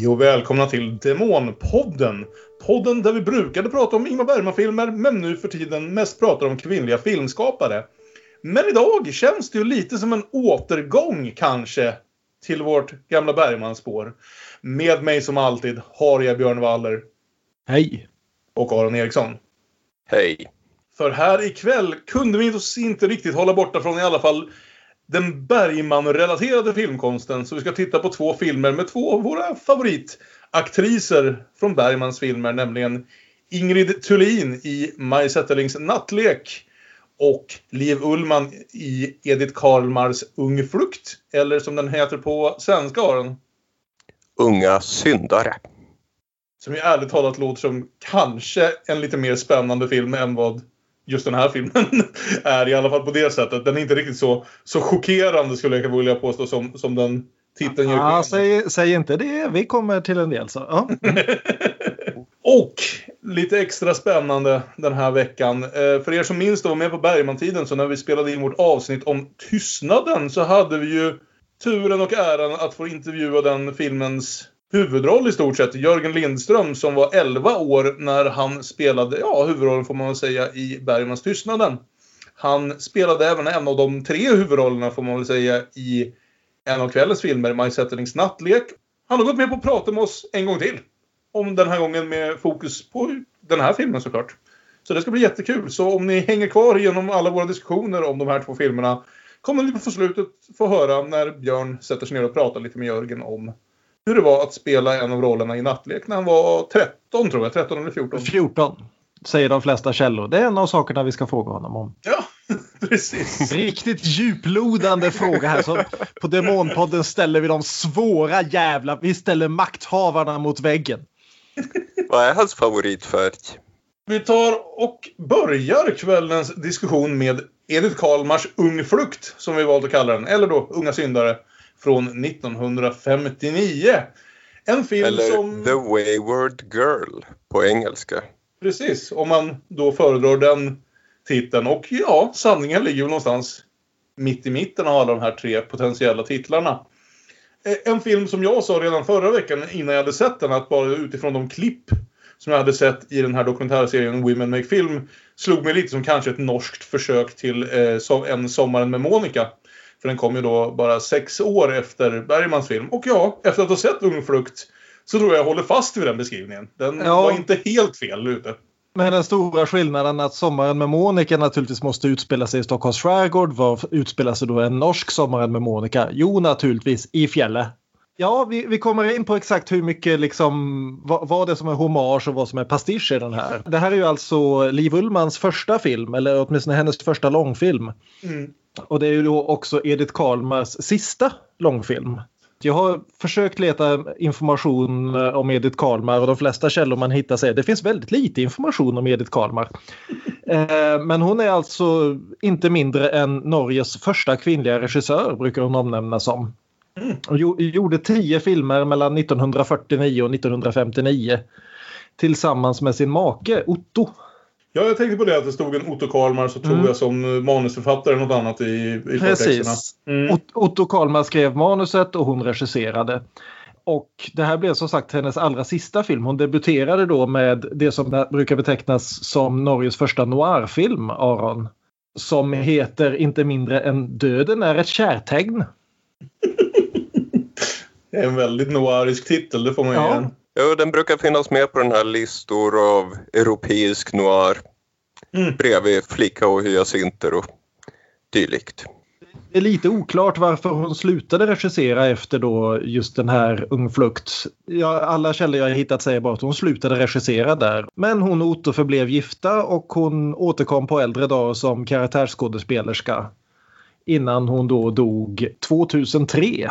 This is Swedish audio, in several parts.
Hej och välkomna till Demonpodden. Podden där vi brukade prata om Ingmar Bergman-filmer, men nu för tiden mest pratar om kvinnliga filmskapare. Men idag känns det ju lite som en återgång, kanske, till vårt gamla Bergman-spår. Med mig som alltid har jag Björn Waller. Hej. Och Aron Eriksson. Hej. För här ikväll kunde vi oss inte riktigt hålla borta från i alla fall den Bergman-relaterade filmkonsten. Så vi ska titta på två filmer med två av våra favoritaktriser från Bergmans filmer. Nämligen Ingrid Thulin i Maj Zetterlings Nattlek. Och Liv Ullman i Edith Karlmars Ung Flukt. Eller som den heter på svenska, Aron. Unga syndare. Som ju ärligt talat låter som kanske en lite mer spännande film än vad just den här filmen är. I alla fall på det sättet. Den är inte riktigt så, så chockerande skulle jag vilja påstå som, som den titeln ger ja, säg, säg inte det. Vi kommer till en del. Så. Ja. Och lite extra spännande den här veckan. Eh, för er som minns då var med på Bergman-tiden så när vi spelade in vårt avsnitt om tystnaden så hade vi ju turen och äran att få intervjua den filmens huvudroll i stort sett. Jörgen Lindström som var 11 år när han spelade, ja huvudrollen får man väl säga, i Bergmans Tystnaden. Han spelade även en av de tre huvudrollerna får man väl säga i en av kvällens filmer, My Settlings nattlek. Han har gått med på att prata med oss en gång till. Om den här gången med fokus på den här filmen såklart. Så det ska bli jättekul. Så om ni hänger kvar genom alla våra diskussioner om de här två filmerna kommer ni på slutet få höra när Björn sätter sig ner och pratar lite med Jörgen om hur det var att spela en av rollerna i Nattlek när han var 13 tror jag. 13 eller 14. 14 säger de flesta källor. Det är en av sakerna vi ska fråga honom om. Ja, precis. Riktigt djuplodande fråga här. Så på Demonpodden ställer vi de svåra jävla... Vi ställer makthavarna mot väggen. Vad är hans favoritfärg? Vi tar och börjar kvällens diskussion med Edith Karlmars Ung Flukt, som vi valt att kalla den. Eller då Unga Syndare från 1959. En film Eller som... The Wayward Girl på engelska. Precis, om man då föredrar den titeln. Och ja, sanningen ligger väl någonstans mitt i mitten av alla de här tre potentiella titlarna. Eh, en film som jag sa redan förra veckan innan jag hade sett den, att bara utifrån de klipp som jag hade sett i den här dokumentärserien Women Make Film slog mig lite som kanske ett norskt försök till eh, En sommaren med Monica. För den kom ju då bara sex år efter Bergmans film. Och ja, efter att ha sett Ung Flukt så tror jag jag håller fast vid den beskrivningen. Den ja. var inte helt fel ute. Men den stora skillnaden att Sommaren med Monica naturligtvis måste utspela sig i Stockholms skärgård. Var utspelar sig då en norsk Sommaren med Monica? Jo, naturligtvis i fjället. Ja, vi, vi kommer in på exakt hur mycket liksom vad, vad det är som är hommage och vad som är pastisch i den här. Det här är ju alltså Liv Ullmans första film, eller åtminstone hennes första långfilm. Mm. Och det är ju då också Edith Karlmars sista långfilm. Jag har försökt leta information eh, om Edith Karlmar och de flesta källor man hittar säger det finns väldigt lite information om Edith Karlmar. Eh, men hon är alltså inte mindre än Norges första kvinnliga regissör brukar hon omnämnas som. Och gjorde tio filmer mellan 1949 och 1959 tillsammans med sin make Otto. Ja, jag tänkte på det att det stod en Otto Karlmar så tror mm. jag som manusförfattare något annat i, i Precis. Mm. Otto Karlmar skrev manuset och hon regisserade. Och det här blev som sagt hennes allra sista film. Hon debuterade då med det som brukar betecknas som Norges första noirfilm, Aron. Som heter inte mindre än Döden är ett kärtecken. en väldigt noirisk titel, det får man ju ja. igen. Jo, den brukar finnas med på den här listor av europeisk noir. Mm. Bredvid Flicka och hyacinter och dylikt. Det är lite oklart varför hon slutade regissera efter då just den här Ung Flukt. Ja, alla källor jag hittat säger bara att hon slutade regissera där. Men hon och Otto förblev gifta och hon återkom på äldre dagar som karaktärsskådespelerska. Innan hon då dog 2003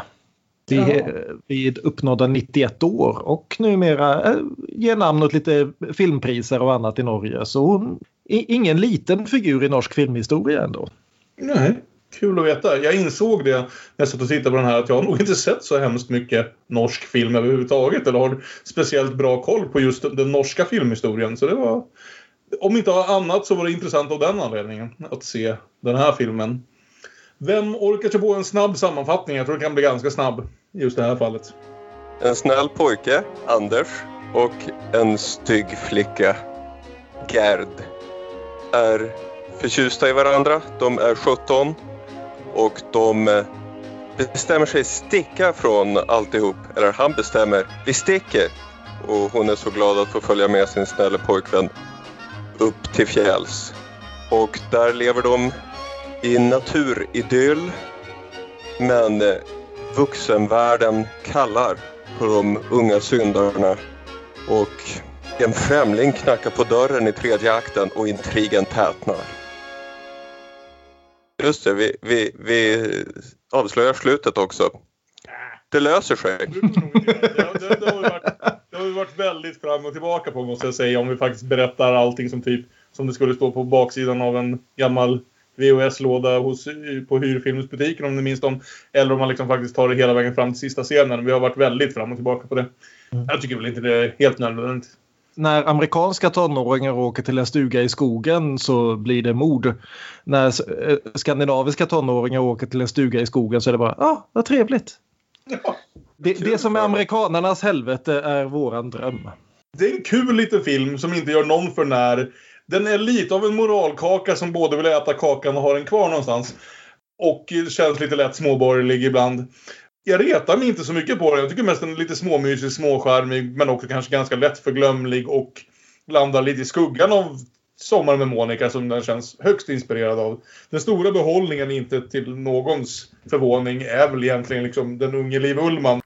vid, vid uppnådda 91 år och numera äh, ger namn åt lite filmpriser och annat i Norge. Så hon är ingen liten figur i norsk filmhistoria ändå. Nej, kul att veta. Jag insåg det när jag satt och tittade på den här att jag har nog inte sett så hemskt mycket norsk film överhuvudtaget eller har speciellt bra koll på just den norska filmhistorien. Så det var, om inte annat så var det intressant av den anledningen att se den här filmen. Vem orkar sig på en snabb sammanfattning? Jag tror det kan bli ganska snabb just det här fallet. En snäll pojke, Anders, och en stygg flicka, Gerd, är förtjusta i varandra. De är 17 och de eh, bestämmer sig sticka från alltihop. Eller han bestämmer, vi sticker. Och hon är så glad att få följa med sin snälla pojkvän upp till fjälls. Och där lever de i naturidyll. Men eh, vuxenvärlden kallar på de unga syndarna. Och en främling knackar på dörren i tredje akten och intrigen tätnar. Just det, vi, vi, vi avslöjar slutet också. Det löser sig. Det, det, det, har varit, det, har vi varit väldigt fram och tillbaka på måste jag säga om vi faktiskt berättar allting som typ som det skulle stå på baksidan av en gammal VHS-låda hos, på hyrfilmsbutiken om ni minns dem. Eller om man liksom faktiskt tar det hela vägen fram till sista scenen. Vi har varit väldigt fram och tillbaka på det. Mm. Jag tycker väl inte det är helt nödvändigt. När amerikanska tonåringar åker till en stuga i skogen så blir det mord. När eh, skandinaviska tonåringar åker till en stuga i skogen så är det bara, ah, vad trevligt. Ja, det, det som är amerikanernas helvete är våran dröm. Det är en kul liten film som inte gör någon för när. Den är lite av en moralkaka som både vill äta kakan och ha den kvar någonstans. Och känns lite lätt småborgerlig ibland. Jag retar mig inte så mycket på den. Jag tycker mest den är lite småmysig, småskärmig men också kanske ganska lätt förglömlig och landar lite i skuggan av Sommar med Monica som den känns högst inspirerad av. Den stora behållningen, inte till någons förvåning, är väl egentligen liksom den unge Liv Ullman.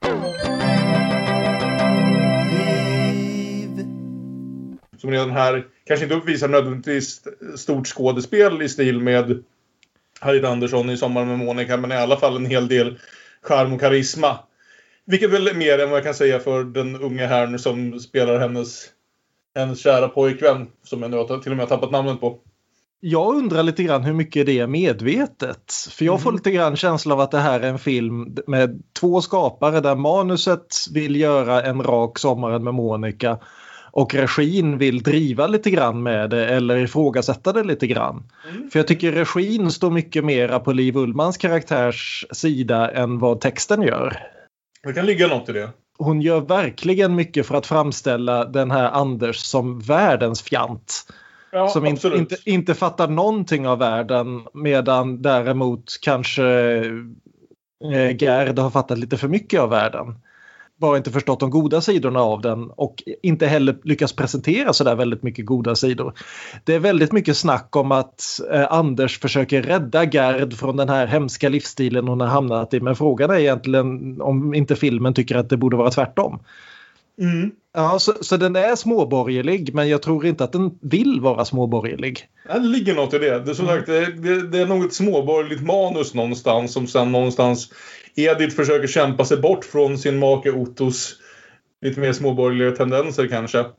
Som redan här kanske inte uppvisar nödvändigtvis stort skådespel i stil med Harriet Andersson i Sommar med Monica, men i alla fall en hel del charm och karisma. Vilket väl är mer än vad jag kan säga för den unga herrn som spelar hennes, hennes kära pojkvän, som jag nu har till och med har tappat namnet på. Jag undrar lite grann hur mycket det är medvetet. För jag får mm. lite grann känsla av att det här är en film med två skapare där manuset vill göra en rak Sommaren med Monica och regin vill driva lite grann med det eller ifrågasätta det lite grann. Mm. För jag tycker regin står mycket mera på Liv Ullmans karaktärs sida än vad texten gör. Det kan ligga något i det. Hon gör verkligen mycket för att framställa den här Anders som världens fjant. Ja, som in, inte, inte fattar någonting av världen medan däremot kanske eh, Gerd har fattat lite för mycket av världen bara inte förstått de goda sidorna av den och inte heller lyckats presentera så där väldigt mycket goda sidor. Det är väldigt mycket snack om att eh, Anders försöker rädda Gerd från den här hemska livsstilen hon har hamnat i. Men frågan är egentligen om inte filmen tycker att det borde vara tvärtom. Mm. Ja, så, så, den är småborgerlig men jag tror inte att den vill vara småborgerlig. det ligger något i det. Det är, som sagt, det, det, det är nog ett småborgerligt manus någonstans som sen någonstans Edith försöker kämpa sig bort från sin make Ottos lite mer småborgerliga tendenser kanske. Mm.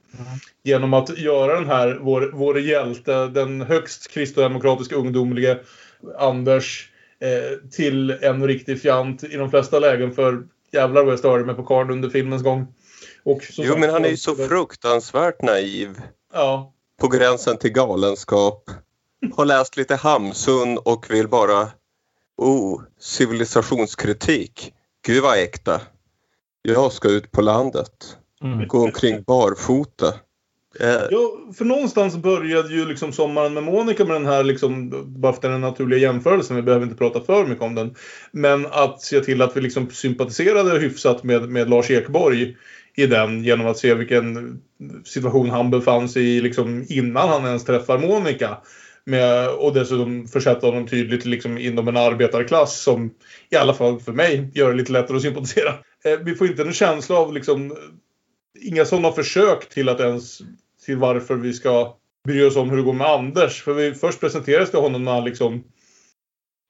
Genom att göra den här, vår, vår hjälte, den högst kristdemokratiska ungdomlige Anders eh, till en riktig fjant i de flesta lägen för jävlar vad jag störde mig på karln under filmens gång. Och jo men han är ju så fruktansvärt naiv. Ja. På gränsen till galenskap. Har läst lite Hamsun och vill bara Oh, civilisationskritik. Gud vad äkta. Jag ska ut på landet. Mm. Gå omkring barfota. Eh. Ja, för någonstans började ju liksom Sommaren med Monica med den här, liksom, bara för den naturliga jämförelsen, vi behöver inte prata för mycket om den. Men att se till att vi liksom sympatiserade hyfsat med, med Lars Ekborg i den genom att se vilken situation han befann sig i liksom, innan han ens träffar Monica. Med, och dessutom försätta honom tydligt liksom inom en arbetarklass som i alla fall för mig gör det lite lättare att sympatisera. Eh, vi får inte en känsla av liksom inga sådana försök till att ens till varför vi ska bry oss om hur det går med Anders. För vi först presenteras det honom när han liksom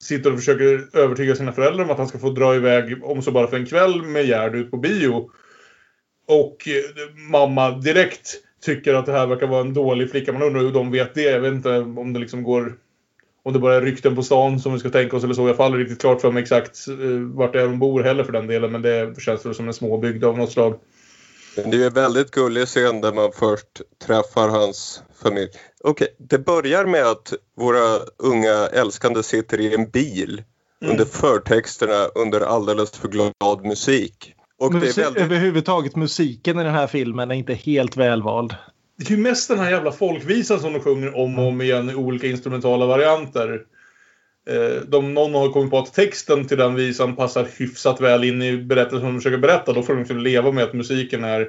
sitter och försöker övertyga sina föräldrar om att han ska få dra iväg, om så bara för en kväll, med Gerd ut på bio. Och eh, mamma direkt tycker att det här verkar vara en dålig flicka. Man undrar hur de vet det. Jag vet inte om det liksom går... Om det bara är rykten på stan som vi ska tänka oss eller så. Jag faller riktigt klart för mig exakt uh, vart det är de bor heller för den delen. Men det känns väl som en småbygd av något slag. Det är en väldigt gullig scen där man först träffar hans familj. Okej, okay, det börjar med att våra unga älskande sitter i en bil mm. under förtexterna under alldeles för glad musik. Och det är Musik, väldigt... Överhuvudtaget musiken i den här filmen är inte helt välvald. Det är ju mest den här jävla folkvisan som de sjunger om och om igen i olika instrumentala varianter. Eh, de, någon har kommit på att texten till den visan passar hyfsat väl in i berättelsen de försöker berätta. Då får de liksom leva med att musiken är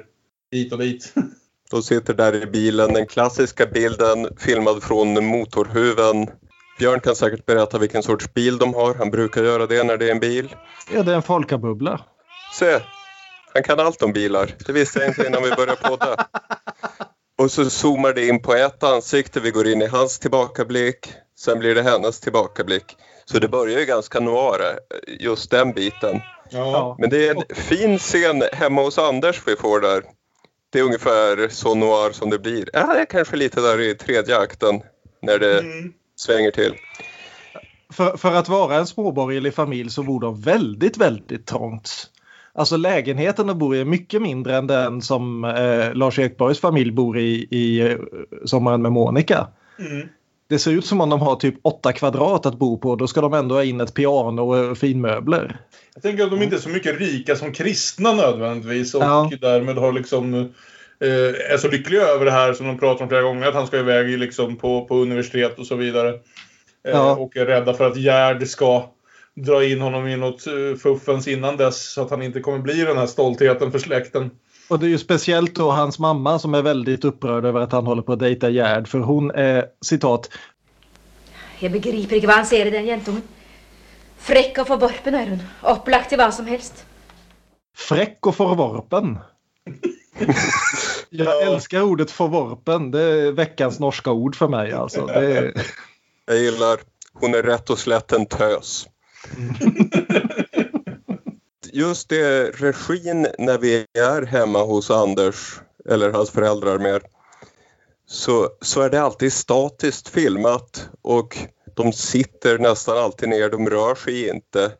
hit och dit. De sitter där i bilen, den klassiska bilden filmad från motorhuven. Björn kan säkert berätta vilken sorts bil de har. Han brukar göra det när det är en bil. Ja, det är en folkabubbla. Se, han kan allt om bilar. Det visste jag inte innan vi började podda. Och så zoomar det in på ett ansikte, vi går in i hans tillbakablick, sen blir det hennes tillbakablick. Så det börjar ju ganska noir, just den biten. Ja. Men det är en fin scen hemma hos Anders vi får där. Det är ungefär så noir som det blir. Ja, det är kanske lite där i tredje akten när det Mm. svänger till. För, för att vara en småborgerlig familj så bor de väldigt, väldigt trångt. Alltså lägenheten de bor i är mycket mindre än den som eh, Lars Ekborgs familj bor i i eh, Sommaren med Monica. Mm. Det ser ut som om de har typ åtta kvadrat att bo på. Då ska de ändå ha in ett piano och finmöbler. Jag tänker att de inte är så mycket rika som kristna nödvändigtvis och Ja. därmed har liksom eh, är så lyckliga över det här som de pratar om flera gånger att han ska iväg liksom på, på universitet och så vidare. Eh, Ja. Och är rädda för att Gerd ska dra in honom i något eh, fuffens innan dess så att han inte kommer bli den här stoltheten för släkten. Och det är ju speciellt då hans mamma som är väldigt upprörd över att han håller på att dejta Gerd. För hon är citat Jeg begriper ikke hva han ser i den jentungen. Frekk og forborpen er hun. Opplagt til hva som helst. fräck och förvorpen. Jag älskar ordet förvorpen. Det är veckans norska ord för mig. Alltså. Det är... Jag gillar, hon är rätt och slätt en tös. Mm. Just det, regin när vi är hemma hos Anders, eller hans föräldrar mer, så, så är det alltid statiskt filmat och de sitter nästan alltid ner, de rör sig inte.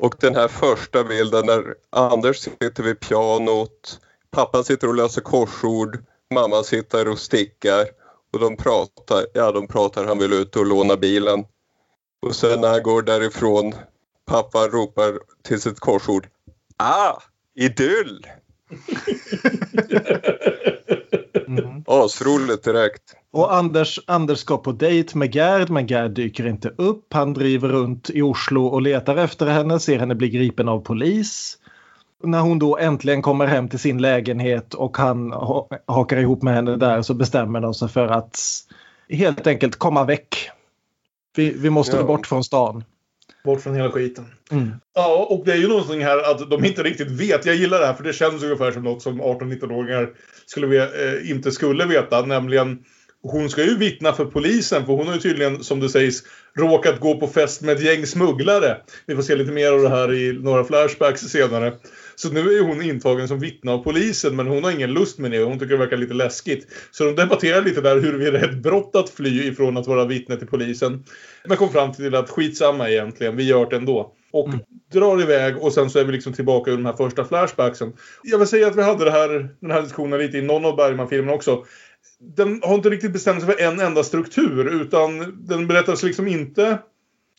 Och den här första bilden när Anders sitter vid pianot, pappan sitter och löser korsord, mamma sitter och stickar och de pratar, ja de pratar, han vill ut och låna bilen. Och sen när han går därifrån, pappan ropar till sitt korsord. Ah, idyll! Mm. Asroligt direkt. Och Anders, Anders ska på dejt med Gerd men Gerd dyker inte upp. Han driver runt i Oslo och letar efter henne, ser henne bli gripen av polis. När hon då äntligen kommer hem till sin lägenhet och han ha- hakar ihop med henne där så bestämmer de sig för att helt enkelt komma väck. Vi, vi måste Ja. bort från stan. Bort från hela skiten. Mm. Ja, och det är ju någonting här att de inte riktigt vet. Jag gillar det här för det känns ungefär som något som 18-19-åringar skulle ve- eh, inte skulle veta. Nämligen, hon ska ju vittna för polisen för hon har ju tydligen, som det sägs, råkat gå på fest med ett gäng smugglare. Vi får se lite mer av det här i några flashbacks senare. Så nu är hon intagen som vittne av polisen men hon har ingen lust med det och hon tycker det verkar lite läskigt. Så de debatterar lite där huruvida det är ett brott att fly ifrån att vara vittne till polisen. Men kom fram till att skitsamma egentligen, vi gör det ändå. Och drar iväg och sen så är vi liksom tillbaka i de här första flashbacksen. Jag vill säga att vi hade här, den här diskussionen lite i någon av Bergman-filmerna också. Den har inte riktigt bestämt sig för en enda struktur utan den berättas liksom inte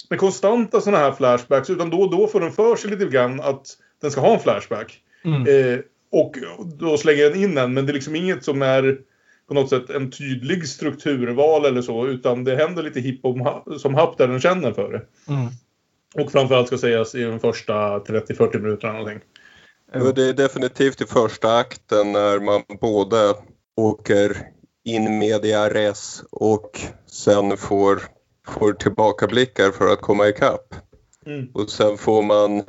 med konstanta sådana här flashbacks utan då och då får den för sig lite grann att den ska ha en flashback. Mm. Eh, och då slänger den in den men det är liksom inget som är på något sätt en tydlig strukturval eller så utan det händer lite hipp som happ där den känner för det. Mm. Och framförallt ska sägas i de första 30-40 minuterna någonting. Ja, Det är definitivt i första akten när man både åker in media res och sen får, får tillbakablickar för att komma ikapp. Mm. Och sen får man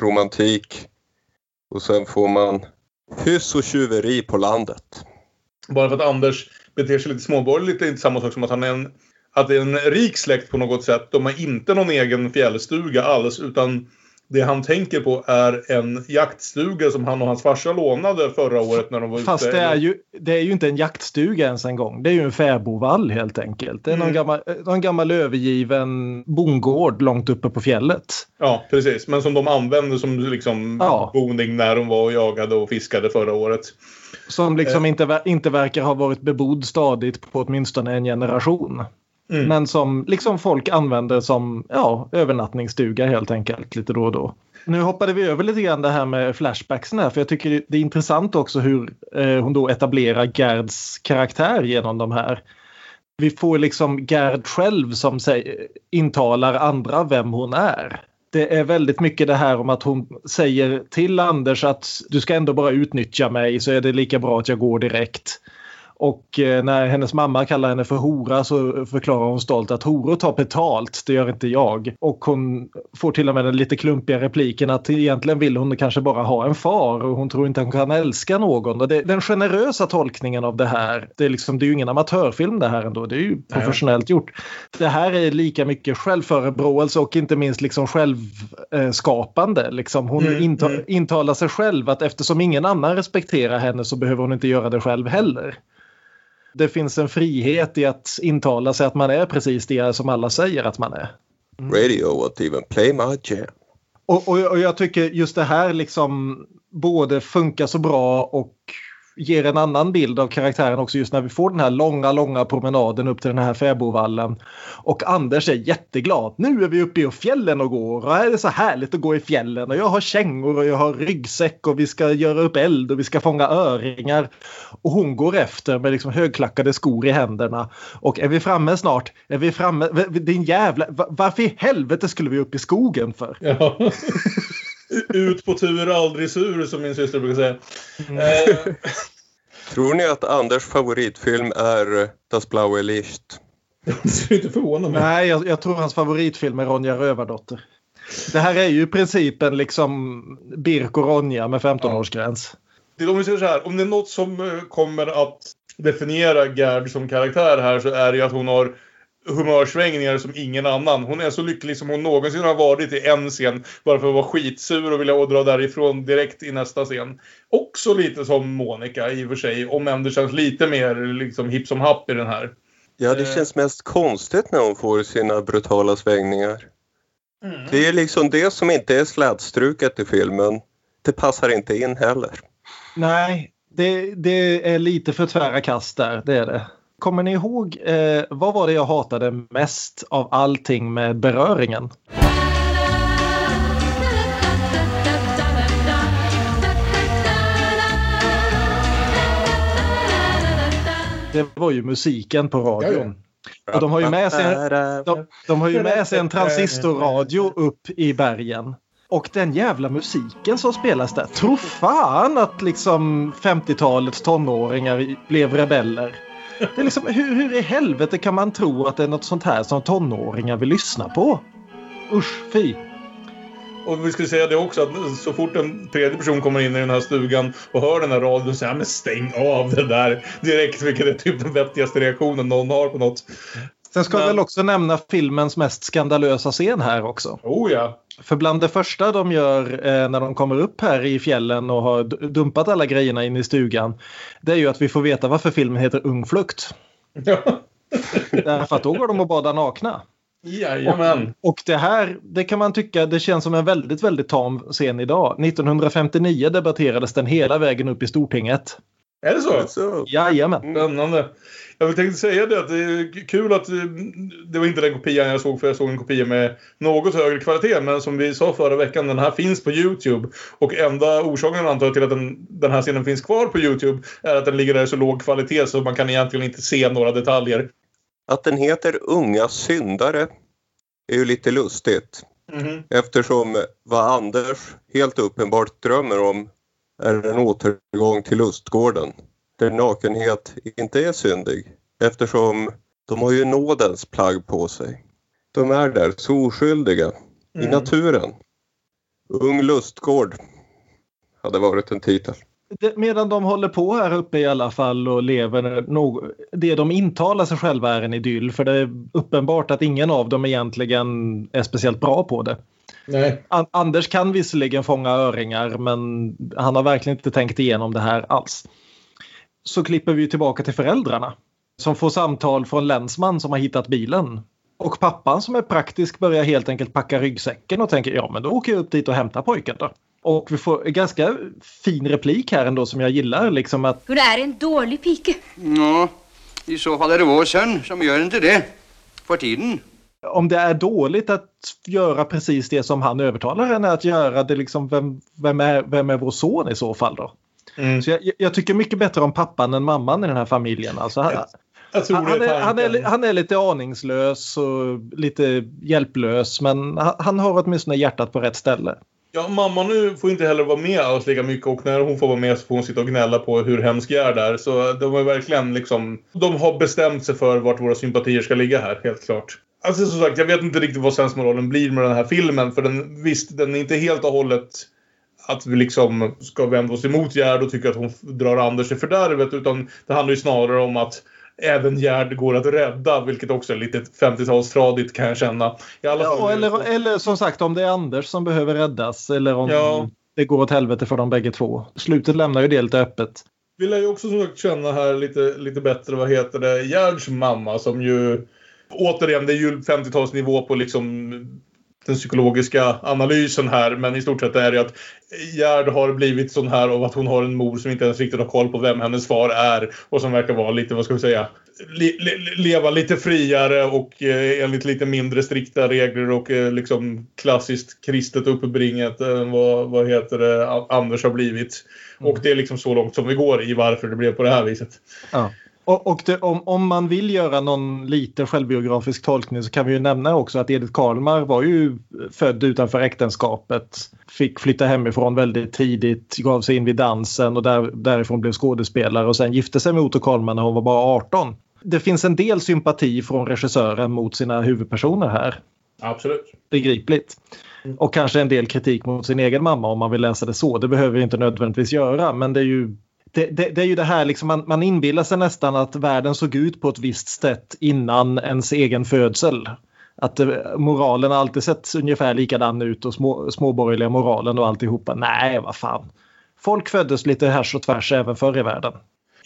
Romantik. och sen får man hyss och tjuveri på landet. Bara för att Anders beter sig lite småborgerligt är inte samma sak som att han är en, att det är en rik släkt på något sätt. De har inte någon egen fjällstuga alls utan det han tänker på är en jaktstuga som han och hans farsa lånade förra året när de var Fast ute. det är, ju, det är ju inte en jaktstuga ens en gång. Det är ju en fäbodvall helt enkelt. Det är någon, Mm. gammal, någon gammal övergiven bondgård långt uppe på fjället. Ja, precis. Men som de använde som liksom Ja. boning när de var och jagade och fiskade förra året. Som liksom inte, ver- inte verkar ha varit bebodd stadigt på åtminstone en generation. Mm. Men som liksom folk använder som ja, övernattningsstuga helt enkelt lite då och då. Nu hoppade vi över lite grann det här med flashbacksen här för jag tycker det är intressant också hur eh, hon då etablerar Gerds karaktär genom de här. Vi får liksom Gerd själv som säger, intalar andra vem hon är. Det är väldigt mycket det här om att hon säger till Anders att du ska ändå bara utnyttja mig så är det lika bra att jag går direkt. Och eh, när hennes mamma kallar henne för hora så förklarar hon stolt att horor tar betalt, det gör inte jag. Och hon får till och med den lite klumpiga repliken att egentligen vill hon kanske bara ha en far och hon tror inte hon kan älska någon. Och det, den generösa tolkningen av det här, det är, liksom, det är ju ingen amatörfilm det här ändå, det är ju professionellt gjort. Det här är lika mycket självförebråelse och inte minst liksom självskapande. Liksom hon mm, inta, mm. intalar sig själv att eftersom ingen annan respekterar henne så behöver hon inte göra det själv heller det finns en frihet i att intala sig att man är precis det som alla säger att man är. Mm. Radio won't even play my jam. Och, och, och jag tycker just det här liksom både funkar så bra och ger en annan bild av karaktären också just när vi får den här långa, långa promenaden upp till den här fäbodvallen. Och Anders är jätteglad. Nu är vi uppe i fjällen och går och är det så härligt att gå i fjällen och jag har kängor och jag har ryggsäck och vi ska göra upp eld och vi ska fånga öringar. Och hon går efter med liksom högklackade skor i händerna. Och är vi framme snart? Är vi framme? Din jävla... Varför i helvete skulle vi upp i skogen för? Ja. Ut på tur, aldrig sur, som min syster brukar säga. Mm. Eh. Tror ni att Anders favoritfilm är Das blaue Licht? Det skulle inte förvåna mig. Nej, jag, jag, tror hans favoritfilm är Ronja Rövardotter. Det här är ju i princip en liksom Birk och Ronja med 15-årsgräns. Ja. Om vi säger så här, om det är något som eh, kommer att definiera Gerd som karaktär här så är det ju att hon har humörsvängningar som ingen annan. Hon är så lycklig som hon någonsin har varit i en scen. Bara för att vara skitsur och vilja dra därifrån direkt i nästa scen. Också lite som Monica i och för sig. Om än det känns lite mer liksom hipp som happ i den här. Ja, det eh. känns mest konstigt när hon får sina brutala svängningar. Mm. Det är liksom det som inte är slätstruket i filmen. Det passar inte in heller. Nej, det, det är lite för tvära kast där, det är det. Kommer ni ihåg, eh, vad var det jag hatade mest av allting med beröringen? Det var ju musiken på radion. Och de har ju med sig, de, de har ju med sig en transistorradio upp i bergen. Och den jävla musiken som spelas där. Tro fan att liksom 50-talets tonåringar blev rebeller. Det är liksom, hur, hur i helvete kan man tro att det är något sånt här som tonåringar vill lyssna på? Usch, fy. Och vi skulle säga det också att så fort en tredje person kommer in i den här stugan och hör den här radion så säger men stäng av det där direkt. Vilket är typ den vettigaste reaktionen någon har på något. Sen ska men... väl också nämna filmens mest skandalösa scen här också. Oh ja. För bland det första de gör eh, när de kommer upp här i fjällen och har dumpat alla grejerna in i stugan. Det är ju att vi får veta varför filmen heter Ung flukt. Ja. Därför att då går de och badar nakna. Jajamän. Och, och det här, det kan man tycka, det känns som en väldigt, väldigt tam scen idag. 1959 debatterades den hela vägen upp i Stortinget. Är det så? så. Jajamän. Spännande. Jag tänkte säga det att det är kul att eh, det var inte den kopian jag såg för jag såg en kopia med något högre kvalitet. Men som vi sa förra veckan, den här finns på Youtube. Och enda orsaken antar jag till att den, den här scenen finns kvar på Youtube är att den ligger där i så låg kvalitet så man kan egentligen inte se några detaljer. Att den heter Unga syndare är ju lite lustigt. Mm -hmm. Eftersom vad Anders helt uppenbart drömmer om är en återgång till lustgården där nakenhet inte är syndig eftersom de har ju nådens plagg på sig. De är där så oskyldiga mm. i naturen. Ung lustgård hade varit en titel. medan de håller på här uppe i alla fall och lever det de intalar sig själva är en idyll för det är uppenbart att ingen av dem egentligen är speciellt bra på det. Nej. Anders kan visserligen fånga öringar men han har verkligen inte tänkt igenom det här alls så klipper vi tillbaka till föräldrarna som får samtal från länsman som har hittat bilen. Och pappan som är praktisk börjar helt enkelt packa ryggsäcken och tänker ja men då åker jag upp dit och hämtar pojken då. Och vi får en ganska fin replik här ändå som jag gillar liksom att... Hon är en dålig pike. Ja, i så fall är det vår son som gör inte det. for tiden. Om det är dåligt att göra precis det som han övertalar henne att göra, det liksom, vem, vem, är, vem är vår son i så fall då? Mm. Så jag, jag tycker mycket bättre om pappan än mamman i den här familjen. Alltså, han, Jag han, är, han, är, han är lite aningslös och lite hjälplös men han, har åtminstone hjärtat på rätt ställe. Ja, mamma nu får inte heller vara med alls lika mycket och när hon får vara med så får hon sitta och gnälla på hur hemsk Gerd är. Så de är verkligen liksom... De har bestämt sig för vart våra sympatier ska ligga här, helt klart. Alltså som sagt, jag vet inte riktigt vad sensmoralen blir med den här filmen. För den, visst, den är inte helt och hållet att vi liksom ska vända oss emot Gerd och tycka att hon drar Anders i fördärvet. Utan det handlar ju snarare om att även Gerd går att rädda. Vilket också är lite 50-talstradigt kan jag känna. I alla fall Ja, eller, eller som sagt om det är Anders som behöver räddas eller om Ja. det går åt helvete för dem bägge två. Slutet lämnar ju det lite öppet. Vi lär ju också känna här lite, lite bättre, vad heter det, Gerds mamma som ju... Återigen, det är ju 50-talsnivå på liksom den psykologiska analysen här. Men i stort sett är det att Gerd har blivit sån här av att hon har en mor som inte ens riktigt har koll på vem hennes far är. Och som verkar vara lite, vad ska vi säga, le, le, leva lite friare och eh, enligt lite mindre strikta regler och eh, liksom klassiskt kristet uppbringat än vad, vad heter det, Anders har blivit. Och det är liksom så långt som vi går i varför det blev på det här viset. Ja. Och, och det, om, om man vill göra någon lite självbiografisk tolkning så kan vi ju nämna också att Edith Karlmar var ju född utanför äktenskapet. Fick flytta hemifrån väldigt tidigt, gav sig in vid dansen och där, därifrån blev skådespelare och sen gifte sig med Otto Karlmar när hon var bara 18. Det finns en del sympati från regissören mot sina huvudpersoner här. Absolut. Begripligt. Och kanske en del kritik mot sin egen mamma om man vill läsa det så. Det behöver vi inte nödvändigtvis göra men det är ju det, det, det är ju det här, liksom, man, man inbillar sig nästan att världen såg ut på ett visst sätt innan ens egen födsel. Att eh, moralen alltid sett ungefär likadan ut och små, småborgerliga moralen och alltihopa. Nej, vad fan. Folk föddes lite härs och tvärs även förr i världen.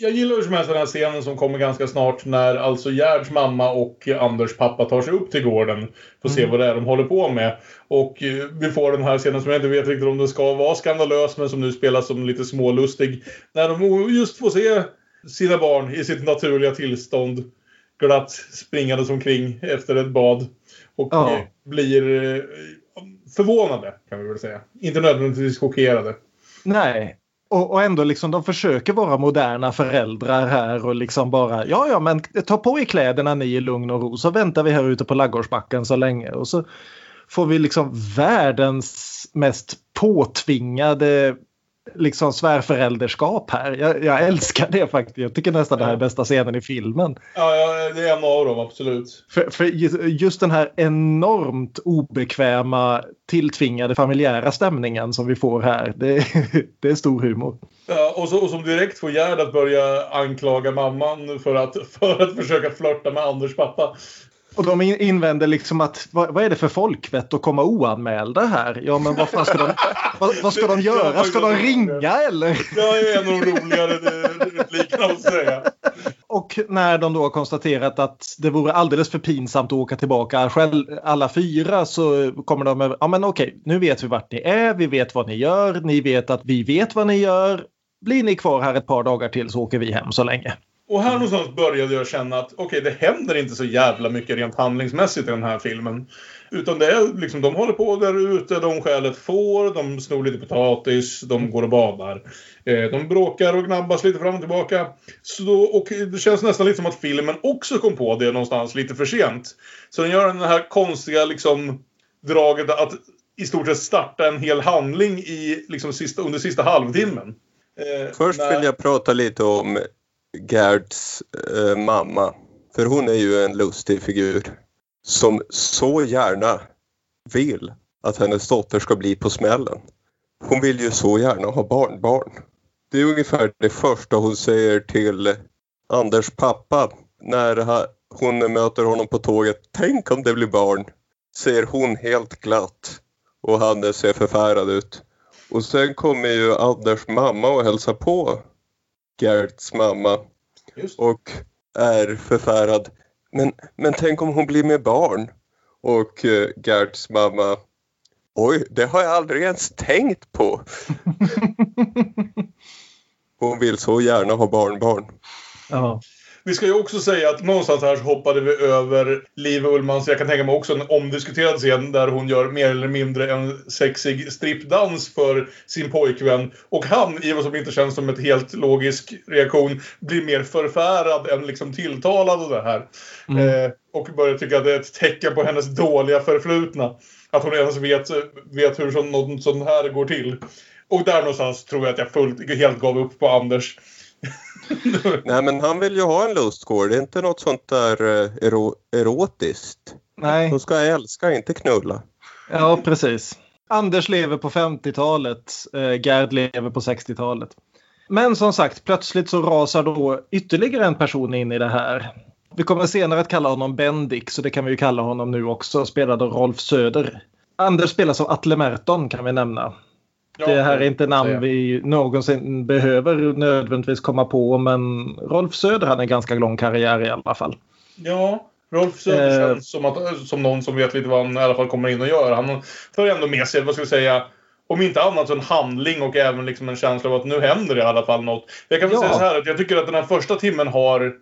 Jag gillar hur som helst den här scenen som kommer ganska snart när alltså Gerds mamma och Anders pappa tar sig upp till gården för att se vad det är de håller på med. Och eh, vi får den här scenen som jag inte vet riktigt om den ska vara skandalös men som nu spelas som lite smålustig. När de just får se sina barn i sitt naturliga tillstånd glatt springandes omkring efter ett bad. Och Ja. eh, blir eh, förvånade kan vi väl säga. Inte nödvändigtvis chockerade. Nej. Och, och ändå liksom de försöker vara moderna föräldrar här och liksom bara ja ja men ta på er kläderna ni i lugn och ro så väntar vi här ute på laggårdsbacken så länge. Och så får vi liksom världens mest påtvingade liksom svärförälderskap här. Jag, jag älskar det faktiskt. Jag tycker nästan det här är bästa scenen i filmen. Ja, ja, det är en av dem absolut. För, för ju- just den här enormt obekväma tilltvingade familjära stämningen som vi får här. Det, det är stor humor. Ja, och, så, och som direkt får Gerd att börja anklaga mamman för att, för att försöka flörta med Anders pappa. Och de in- invänder liksom att vad, vad är det för folkvett att komma oanmälda här? Ja men vad fan ska de, vad, vad ska de göra? Ska de ringa eller? Det är en av de roligare replikerna att säga. Och när de då har konstaterat att det vore alldeles för pinsamt att åka tillbaka själv, alla fyra så kommer de med, ja men okej, nu vet vi vart ni är, vi vet vad ni gör, ni vet att vi vet vad ni gör. Blir ni kvar här ett par dagar till så åker vi hem så länge. Och här någonstans började jag känna att okej, det händer inte så jävla mycket rent handlingsmässigt i den här filmen. Utan det är liksom, de håller på där ute, de stjäl ett får, de snor lite potatis, de går och badar. Eh, de bråkar och gnabbas lite fram och tillbaka. Så och det känns nästan lite som att filmen också kom på det någonstans lite för sent. Så den gör den här konstiga liksom draget att i stort sett starta en hel handling i, liksom, sista, under sista halvtimmen. Eh, Först vill jag prata lite om Gerds eh, mamma. För hon är ju en lustig figur. Som så gärna vill att hennes dotter ska bli på smällen. Hon vill ju så gärna ha barnbarn. Det är ungefär det första hon säger till Anders pappa när hon möter honom på tåget. Tänk om det blir barn, säger hon helt glatt. Och han ser förfärad ut. Och sen kommer ju Anders mamma och hälsar på Gerds mamma Just. och är förfärad. Men, men tänk om hon blir med barn? Och eh, Gerds mamma Oj, det har jag aldrig ens tänkt på. Hon vill så gärna ha barnbarn. Ja. Vi ska ju också säga att någonstans här så hoppade vi över Liv Ullmans, jag kan tänka mig också en omdiskuterad scen där hon gör mer eller mindre en sexig strippdans för sin pojkvän. Och han, i vad som inte känns som ett helt logisk reaktion, blir mer förfärad än liksom tilltalad av det här. Mm. Eh, och börjar tycka att det är ett tecken på hennes dåliga förflutna. Att hon ens vet, vet hur sån, något sånt här går till. Och där någonstans tror jag att jag fullt, helt gav upp på Anders. Nej, men han vill ju ha en lustgård. Det är inte något sånt där eh, ero erotiskt. Nej, De ska älska, inte knulla. ja precis. Anders lever på 50-talet, eh, Gerd lever på 60-talet. Men som sagt, plötsligt så rasar då ytterligare en person in i det här. Vi kommer senare att kalla honom Bendik, så det kan vi ju kalla honom nu också, spelad av Rolf Söder. Anders spelas av Atle Merton kan vi nämna. Det här är inte namn vi någonsin behöver nödvändigtvis komma på, men Rolf Söder hade en ganska lång karriär i alla fall. Ja, Rolf Söder Eh. känns som, att, som någon som vet lite vad han i alla fall kommer in och gör. Han för ändå med sig, vad ska vi säga, om inte annat så en handling och även liksom en känsla av att nu händer det i alla fall något. Jag kan väl Ja. säga så här att jag tycker att den här första timmen har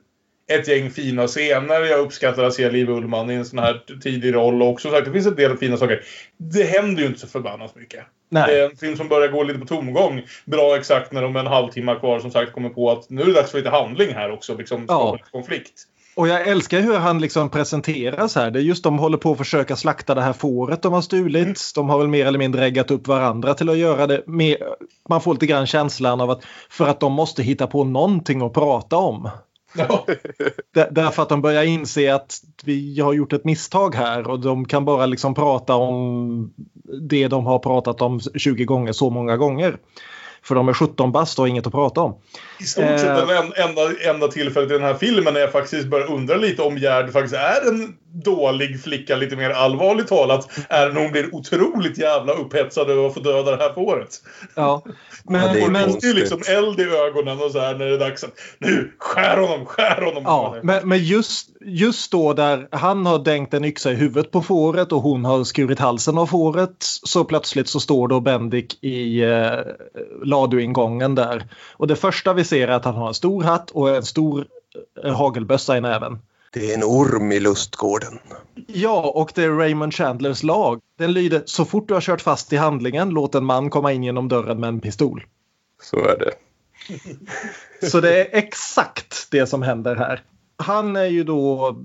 ett gäng fina scener. Jag uppskattar att se Liv Ullmann i en sån här tidig roll. Och som sagt, det finns en del fina saker. Det händer ju inte så förbannat mycket. Nej. Det är en film som börjar gå lite på tomgång. Bra exakt när de en halvtimme kvar som sagt kommer på att nu är det dags för lite handling här också. Liksom Ja. konflikt. Och jag älskar hur han liksom presenteras här. Det är just de håller på att försöka slakta det här fåret de har stulit. Mm. De har väl mer eller mindre äggat upp varandra till att göra det. Man får lite grann känslan av att för att de måste hitta på någonting att prata om. Ja. Där- Därför att de börjar inse att vi har gjort ett misstag här och de kan bara liksom prata om det de har pratat om 20 gånger så många gånger. För de är 17 bast och har inget att prata om. I stort sett Eh. enda, enda tillfället i den här filmen när jag faktiskt börjar undra lite om Gerd faktiskt är en dålig flicka, lite mer allvarligt talat, är när hon blir otroligt jävla upphetsad över att få döda det här fåret. Ja, men, Ja, det är Hon måste ju liksom eld i ögonen och så här när det är dags att nu, skär honom, skär honom. Ja, men, men just, just då där han har dängt en yxa i huvudet på fåret och hon har skurit halsen av fåret så plötsligt så står då Bendik i eh, laduingången där. Och det första vi ser är att han har en stor hatt och en stor eh, hagelbössa i näven. Det är en orm i lustgården. Ja, och det är Raymond Chandlers lag. Den lyder så fort du har kört fast i handlingen låt en man komma in genom dörren med en pistol. Så är det. Så det är exakt det som händer här. Han är ju då,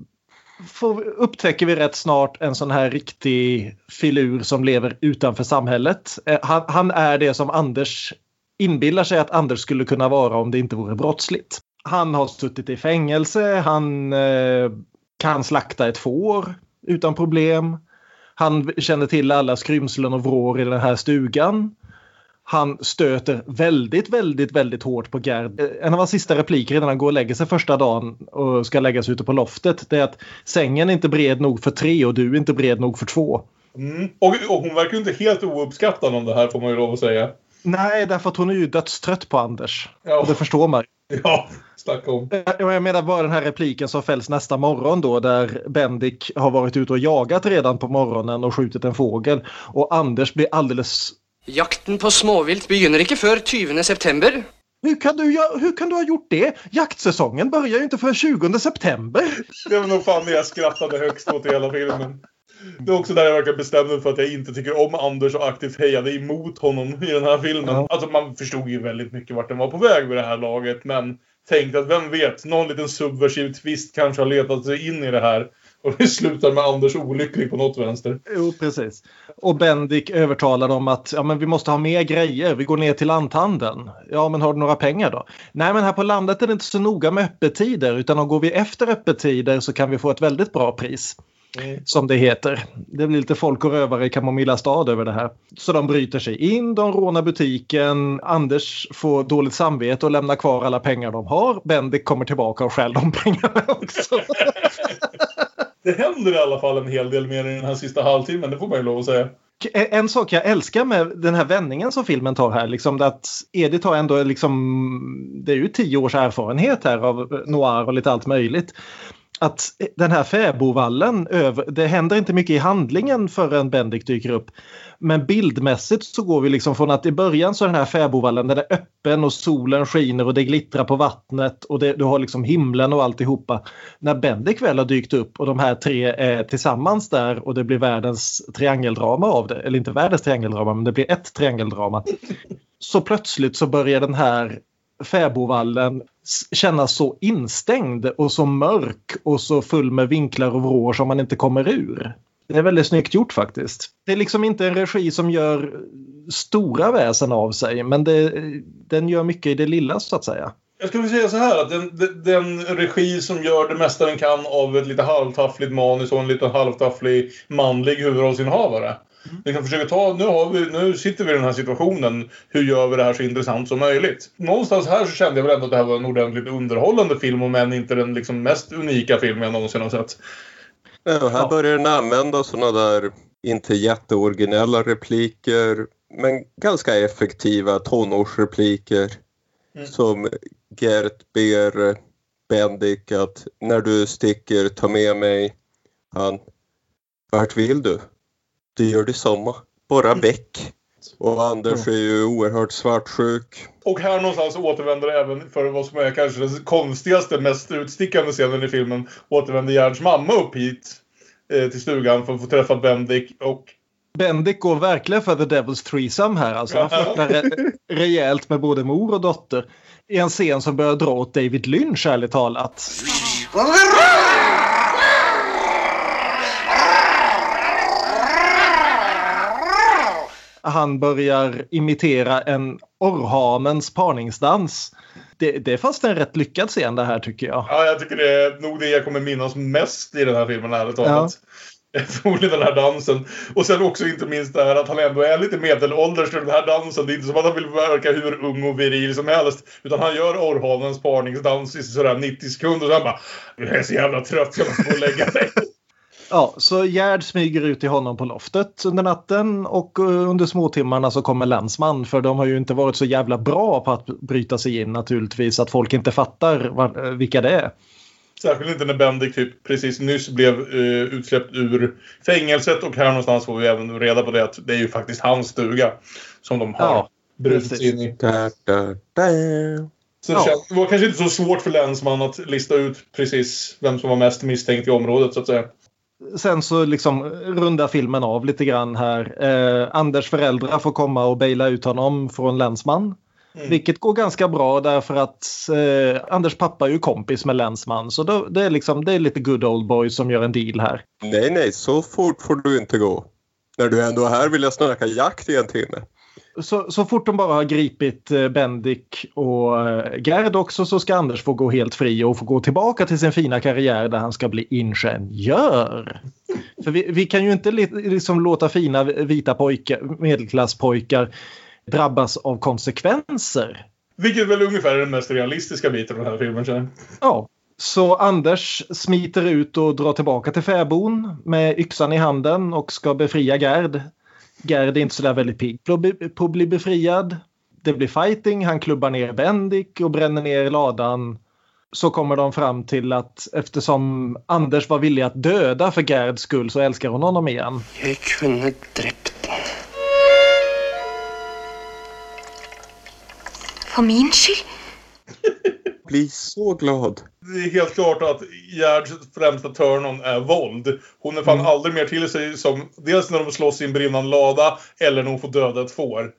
får, upptäcker vi rätt snart, en sån här riktig filur som lever utanför samhället. Eh, Han, han är det som Anders inbillar sig att Anders skulle kunna vara om det inte vore brottsligt. Han har suttit i fängelse, han eh, kan slakta ett får utan problem. Han känner till alla skrymslen och vrår i den här stugan. Han stöter väldigt, väldigt, väldigt hårt på Gerd. Eh, En av hans sista repliker innan han går och lägger sig första dagen och ska lägga sig ute på loftet det är att sängen är inte bred nog för tre och du är inte bred nog för två. Mm. Och, och hon verkar ju inte helt ouppskattad om det här får man ju lov att säga. Nej, därför att hon är ju dödstrött på Anders. Ja. Och det förstår man. Ja, snacka om. Jag menar bara den här repliken som fälls nästa morgon då där Bendik har varit ute och jagat redan på morgonen och skjutit en fågel och Anders blir alldeles Jakten på småvilt begynner ikke før 20. september. hur kan, du, hur kan du ha gjort det? Jaktsäsongen börjar ju inte förrän 20 september. Det var nog fan det jag skrattade högst åt i hela filmen. Det är också där jag verkar bestämd mig för att jag inte tycker om Anders och aktivt hejade emot honom i den här filmen. Ja. Alltså man förstod ju väldigt mycket vart den var på väg vid det här laget. Men Tänkt att vem vet, någon liten subversiv twist kanske har letat sig in i det här. Och det slutar med Anders olycklig på något vänster. Jo, precis. Och Bendik övertalar dem att ja, men vi måste ha mer grejer. Vi går ner till lanthandeln. Ja, men har du några pengar då? Nej, men här på landet är det inte så noga med öppettider utan om går vi efter öppettider så kan vi få ett väldigt bra pris. Som det heter. Det blir lite folk och rövare i Kamomilla stad över det här. Så de bryter sig in, de rånar butiken. Anders får dåligt samvete och lämnar kvar alla pengar de har. Bendik kommer tillbaka och stjäl de pengarna också. Det händer i alla fall en hel del mer i den här sista halvtimmen, det får man ju lov att säga. En sak jag älskar med den här vändningen som filmen tar här, liksom att Edith har ändå liksom, det är ju tio års erfarenhet här av noir och lite allt möjligt att den här fäbodvallen, det händer inte mycket i handlingen förrän Bendik dyker upp. Men bildmässigt så går vi liksom från att i början så är den här fäbodvallen den är öppen och solen skiner och det glittrar på vattnet och det, du har liksom himlen och alltihopa. När Bendik väl har dykt upp och de här tre är tillsammans där och det blir världens triangeldrama av det, eller inte världens triangeldrama men det blir ett triangeldrama. Så plötsligt så börjar den här fäbodvallen kännas så instängd och så mörk och så full med vinklar och vrår som man inte kommer ur. Det är väldigt snyggt gjort faktiskt. Det är liksom inte en regi som gör stora väsen av sig men det, den gör mycket i det lilla så att säga. Jag skulle säga så här att den, den, den, regi som gör det mesta den kan av ett lite halvtaffligt manus och en lite halvtafflig manlig huvudrollsinnehavare. Mm. Liksom försöker ta, nu, har vi, nu sitter vi i den här situationen. Hur gör vi det här så intressant som möjligt? Någonstans här så kände jag väl ändå att det här var en ordentligt underhållande film, om än inte den liksom mest unika film jag någonsin har sett. Ja, här börjar den använda sådana där, inte jätteoriginella repliker, men ganska effektiva tonårsrepliker. Mm. Som Gert ber Bendik att när du sticker, ta med mig. Han, vart vill du? Du gör detsamma. Bara mm. väck. Och Anders är ju oerhört svartsjuk. Och här någonstans återvänder även för vad som är kanske den konstigaste, mest utstickande scenen i filmen. Återvänder Gerds mamma upp hit eh, till stugan för att få träffa Bendik och Bendik går verkligen för the devil's threesome här. Alltså, han flörtar re rejält med både mor och dotter. I en scen som börjar dra åt David Lynch, ärligt talat. Han börjar imitera en orrhanens parningsdans. Det, det är fast en rätt lyckad scen det här tycker jag. Ja, jag tycker det är nog det jag kommer minnas mest i den här filmen ärligt talat. Ja. Förmodligen den här dansen. Och sen också inte minst det här att han ändå är lite medelålders till den här dansen. Det är inte som att han vill verka hur ung och viril som helst. Utan han gör orrhanens parningsdans i sådär 90 sekunder. Och sen bara, jag är så jävla trött, jag måste gå och lägga mig. Ja, så Gerd smyger ut till honom på loftet under natten och eh, under småtimmarna så kommer länsman för de har ju inte varit så jävla bra på att bryta sig in naturligtvis att folk inte fattar eh, vilka det är. Särskilt inte när Bendik typ precis nyss blev uh, utsläppt ur fängelset och här någonstans får vi även reda på det att det är ju faktiskt hans stuga som de har ja, brutit in i. Da, da, da. Så det, ja. känns, det var kanske inte så svårt för länsman att lista ut precis vem som var mest misstänkt i området så att säga sen så liksom rundar filmen av lite grann här. Eh, Anders föräldrar får komma och baila ut honom från länsman. Mm. Vilket går ganska bra därför att eh, Anders pappa är ju kompis med länsman. Så då, det, är liksom, det är lite good old boy som gör en deal här. Nej, nej, så fort får du inte gå. När du ändå är här vill jag snacka jakt i en timme så, så fort de bara har gripit eh, Bendik och eh, Gerd också så ska Anders få gå helt fri och få gå tillbaka till sin fina karriär där han ska bli ingenjör. För vi, vi kan ju inte liksom låta fina vita pojkar, medelklasspojkar drabbas av konsekvenser. Vilket väl ungefär är den mest realistiska biten av den här filmen känner Ja. Så Anders smiter ut och drar tillbaka till fäbon med yxan i handen och ska befria Gerd. Gerd är inte sådär väldigt pigg på att bli befriad. Det blir fighting, han klubbar ner Bendik och bränner ner ladan. Så kommer de fram till att eftersom Anders var villig att döda för Gerds skull så älskar hon honom igen. Jag kunde dräpt den. För min skull? blir så glad. Det är helt klart att Gerds främsta turn-on är våld. Hon är fan mm. aldrig mer till sig som dels när de slåss i en brinnande lada eller när hon får döda ett får.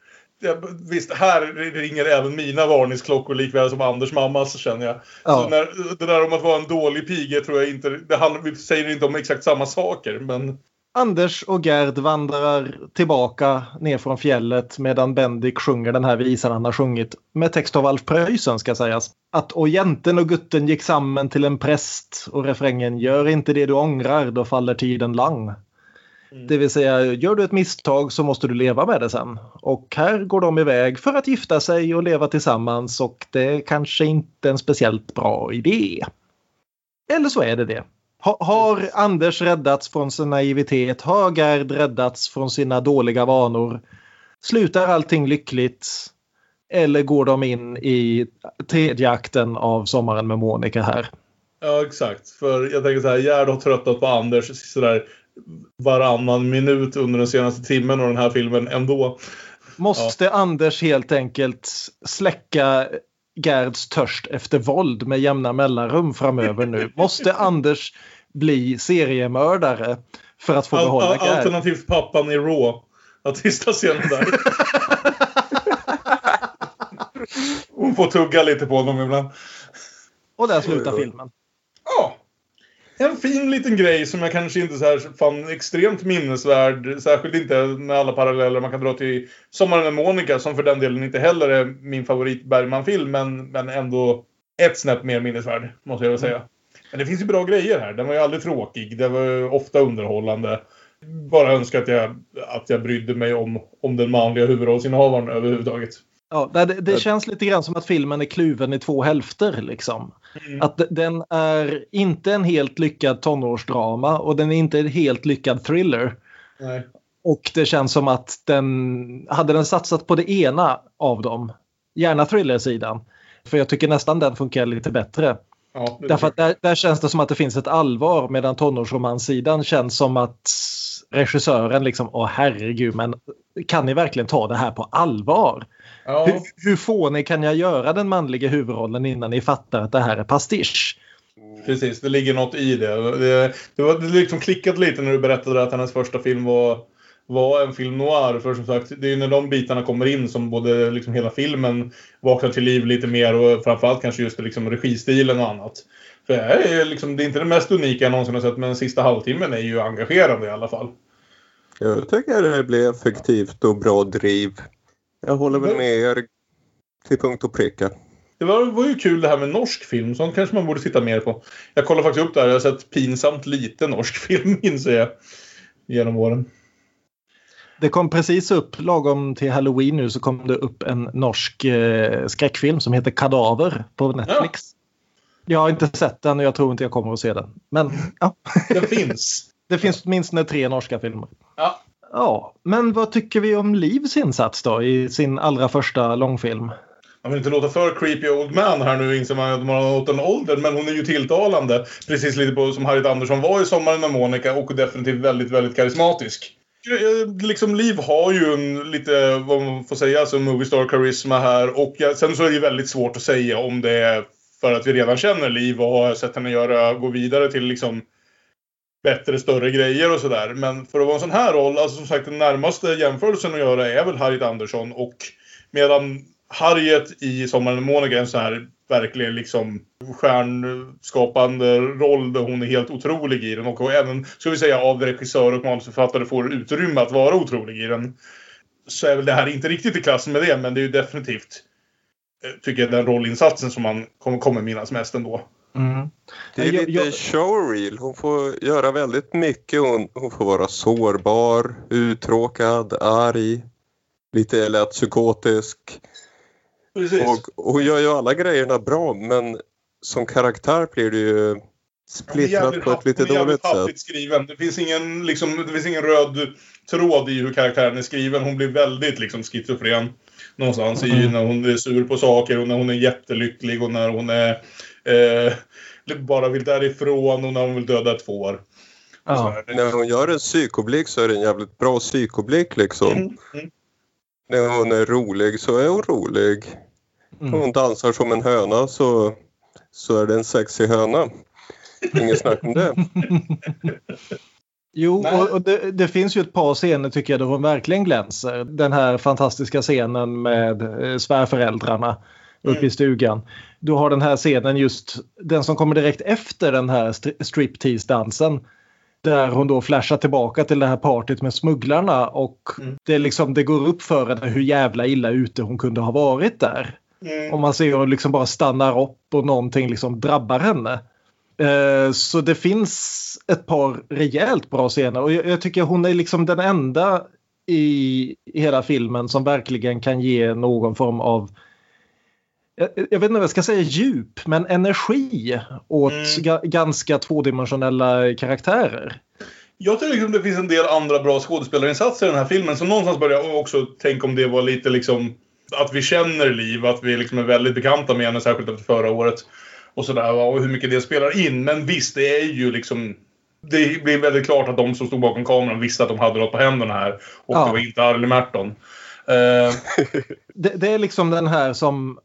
Visst, här ringer även mina varningsklockor likväl som Anders mammas känner jag. Ja. Så när, det där om att vara en dålig pige tror jag inte, det handlar, vi säger inte om exakt samma saker men Anders och Gerd vandrar tillbaka ner från fjället medan Bendik sjunger den här visan han har sjungit med text av Alf Preussen ska sägas. Att och jänten och gutten gick samman till en präst och refrängen gör inte det du ångrar då faller tiden lang. Mm. Det vill säga, gör du ett misstag så måste du leva med det sen. Och här går de iväg för att gifta sig och leva tillsammans och det är kanske inte en speciellt bra idé. Eller så är det det. Har Anders räddats från sin naivitet? Har Gerd räddats från sina dåliga vanor? Slutar allting lyckligt? Eller går de in i tredje akten av Sommaren med Monica här? Ja, exakt. För jag tänker så här, Gerd har tröttat på Anders sådär varannan minut under den senaste timmen av den här filmen ändå. Måste Anders helt enkelt släcka Gerds törst efter våld med jämna mellanrum framöver nu? Måste Anders bli seriemördare för att få Al- behålla al- Gerd? alternativt pappan i Raw. Att sista scenen där. Hon får tugga lite på honom ibland. Och där slutar filmen. Ja. En fin liten grej som jag kanske inte så här fann extremt minnesvärd. Särskilt inte med alla paralleller man kan dra till Sommaren med Monica som för den delen inte heller är min favorit Bergman-film. Men, men ändå ett snäpp mer minnesvärd, måste jag väl säga. Men det finns ju bra grejer här. Den var ju aldrig tråkig. Det var ju ofta underhållande. Bara önskar att jag, att jag brydde mig om, om den manliga huvudrollsinnehavaren överhuvudtaget. Ja, det, det känns lite grann som att filmen är kluven i två hälfter. Liksom. Att d- den är inte en helt lyckad tonårsdrama och den är inte en helt lyckad thriller. Nej. Och det känns som att den, hade den satsat på det ena av dem, gärna thrillersidan, för jag tycker nästan den funkar lite bättre. Ja, Därför att där, där känns det som att det finns ett allvar medan tonårsromanssidan känns som att regissören liksom, åh herregud, men kan ni verkligen ta det här på allvar? ja. Hur, hur fånig kan jag göra den manliga huvudrollen innan ni fattar att det här är pastisch? Precis, det ligger något i det. Det, det, var, det liksom klickat lite när du berättade att hennes första film var, var en film noir. För som sagt, det är när de bitarna kommer in som både liksom hela filmen vaknar till liv lite mer och framförallt kanske just liksom registilen och annat. För det, är liksom, det är inte det mest unika jag någonsin har sett men sista halvtimmen är ju engagerande i alla fall. Jag tycker det blir effektivt och bra driv. Jag håller väl med er till punkt och pricka. Det var, var ju kul det här med norsk film. Sånt kanske man borde titta mer på. Jag kollar faktiskt upp det här. Jag har sett pinsamt lite norsk film inser jag. Genom åren. Det kom precis upp, lagom till Halloween nu, så kom det upp en norsk eh, skräckfilm som heter Kadaver på Netflix. Jag har inte sett den och jag tror inte jag kommer att se den. Men ja, Den finns. det finns åtminstone tre norska filmer. Ja. Ja, men vad tycker vi om Livs insats då i sin allra första långfilm? Man vill inte låta för creepy old man här nu inser man att man har nått en ålder. Men hon är ju tilltalande. Precis lite på, som Harriet Andersson var i Sommaren med Monica och definitivt väldigt, väldigt karismatisk. Eh, liksom Liv har ju en lite, vad man får säga, alltså movie star karisma här. Och jag, sen så är det ju väldigt svårt att säga om det är för att vi redan känner Liv och har sett henne göra, gå vidare till liksom bättre, större grejer och sådär. Men för att vara en sån här roll, alltså som sagt den närmaste jämförelsen att göra är väl Harriet Andersson och medan Harriet i Sommaren med Monica är en sån här verkligen liksom stjärnskapande roll där hon är helt otrolig i den och även, ska vi säga, av regissör och manusförfattare får utrymme att vara otrolig i den. Så är väl det här inte riktigt i klass med det, men det är ju definitivt eh, tycker jag den rollinsatsen som man kommer, kommer minnas mest ändå. Mm. Det är Jag- lite jag- showreel. Hon får göra väldigt mycket. Hon, hon får vara sårbar, uttråkad, arg, lite lätt psykotisk. Precis. Och hon gör ju alla grejerna bra men som karaktär blir det ju splittrat på ett lite hon är jävligt dåligt sätt. skriven. Det finns, ingen, liksom, det finns ingen röd tråd i hur karaktären är skriven. Hon blir väldigt liksom, schizofren. Någonstans i Mm. när hon är sur på saker och när hon är jättelycklig och när hon är eh, bara vill därifrån och när hon vill döda ett får. Ja. När hon gör en psykoblick så är det en jävligt bra psykoblick liksom. Mm, mm. När hon är rolig så är hon rolig. Mm. Om hon dansar som en höna så, så är det en sexig höna. Inget snack om det. Jo, Nej. och, och det, det finns ju ett par scener tycker jag där hon verkligen glänser. Den här fantastiska scenen med eh, svärföräldrarna uppe Mm. i stugan. Du har den här scenen just, den som kommer direkt efter den här stri- striptease-dansen. Där hon då flashar tillbaka till det här partyt med smugglarna och Mm. det, liksom, det går upp för henne hur jävla illa ute hon kunde ha varit där. Mm. Och man ser hur liksom bara stannar upp och någonting liksom drabbar henne. Eh, så det finns ett par rejält bra scener och jag, jag tycker hon är liksom den enda i, hela filmen som verkligen kan ge någon form av jag, jag vet inte vad jag ska säga djup, men energi åt Mm. ga, ganska tvådimensionella karaktärer. Jag tror liksom det finns en del andra bra skådespelarinsatser i den här filmen. Så någonstans börjar jag också tänka om det var lite liksom att vi känner Liv, att vi liksom är väldigt bekanta med henne, särskilt efter förra året. och sådär och hur mycket det spelar in. Men visst, det är ju liksom det blir väldigt klart att de som stod bakom kameran visste att de hade något på händerna här. Och Ja. det var inte Arlie Merton. Eh, Det, det är liksom den här som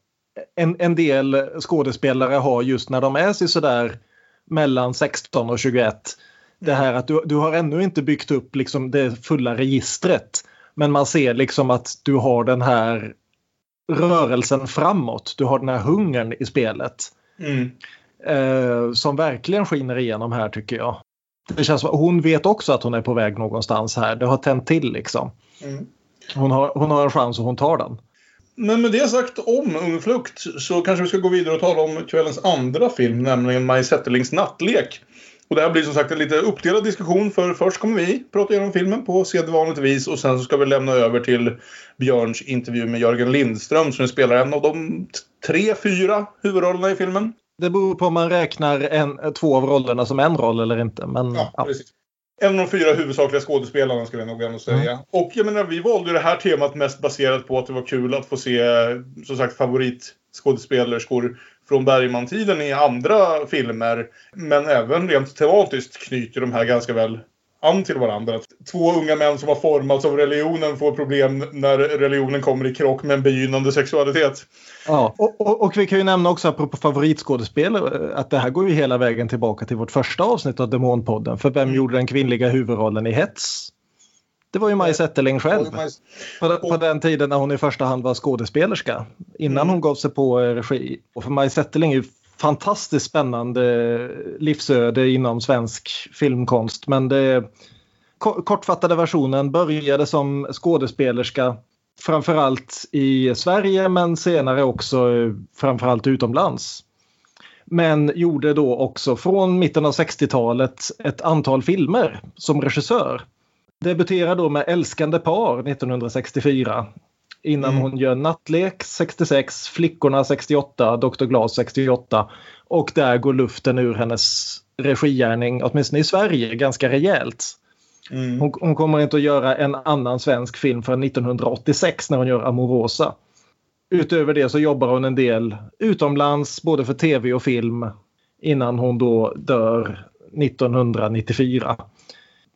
en, en del skådespelare har just när de är sig sådär mellan 16 och 21. Det här att du, du har ännu inte byggt upp liksom det fulla registret. Men man ser liksom att du har den här rörelsen framåt. Du har den här hungern i spelet. mm. Eh, som verkligen skiner igenom här tycker jag. Det känns som hon vet också att hon är på väg någonstans här. Det har tänt till liksom. Mm. Hon har, hon har en chans och hon tar den. Men med det sagt om Ung Flukt så kanske vi ska gå vidare och tala om kvällens andra film, nämligen Maj Zetterlings Nattlek. Och det här blir som sagt en lite uppdelad diskussion för först kommer vi prata igenom filmen på sedvanligt vis och sen så ska vi lämna över till Björns intervju med Jörgen Lindström som spelar en av de tre, fyra huvudrollerna i filmen. Det beror på om man räknar en, två av rollerna som en roll eller inte. Men, Ja, ja. En av de fyra huvudsakliga skådespelarna skulle jag nog ändå säga. Och jag menar, vi valde det här temat mest baserat på att det var kul att få se, som sagt, favoritskådespelerskor från Bergman-tiden i andra filmer. Men även rent tematiskt knyter de här ganska väl an till varandra. Att Två unga män som har formats av religionen får problem när religionen kommer i krock med en begynnande sexualitet. Ja. Och, och, och vi kan ju nämna också apropå favoritskådespelare att det här går ju hela vägen tillbaka till vårt första avsnitt av Demonpodden. För vem gjorde den kvinnliga huvudrollen i Hets? Det var ju Maj Zetterling själv. På, på den tiden när hon i första hand var skådespelerska. Innan Mm. hon gav sig på eh, regi. Och för Maj Zetterling är ju fantastiskt spännande livsöde inom svensk filmkonst. Men det ko- kortfattade versionen började som skådespelerska framförallt i Sverige men senare också eh, framförallt utomlands. Men gjorde då också från mitten av 60-talet ett antal filmer som regissör. Debuterade då med Älskande par 1964. Innan Mm. hon gör Nattlek 66, Flickorna 68, Dr. Glas 68. Och där går luften ur hennes regigärning, åtminstone i Sverige, ganska rejält. Mm. Hon, hon kommer inte att göra en annan svensk film förrän 1986 när hon gör Amorosa. Utöver det så jobbar hon en del utomlands både för tv och film innan hon då dör 1994.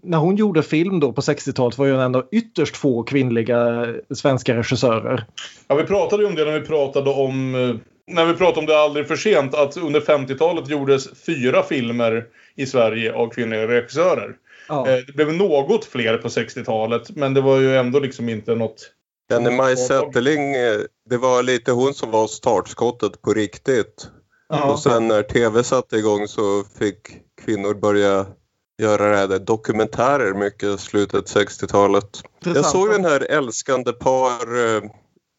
När hon gjorde film då på 60-talet var ju en av ytterst få kvinnliga svenska regissörer. Ja, vi pratade ju om det när vi pratade om eh, när vi pratade om det aldrig för sent att under 50-talet gjordes fyra filmer i Sverige av kvinnliga regissörer. Ja. Eh, Det blev något fler på 60-talet men det var ju ändå liksom inte något... Den Maj Zetterling, eh, det var lite hon som var startskottet på riktigt. Ja. Och sen när tv satte igång så fick kvinnor börja göra det här där dokumentärer mycket slutet 60-talet. Jag såg den här Älskande par eh,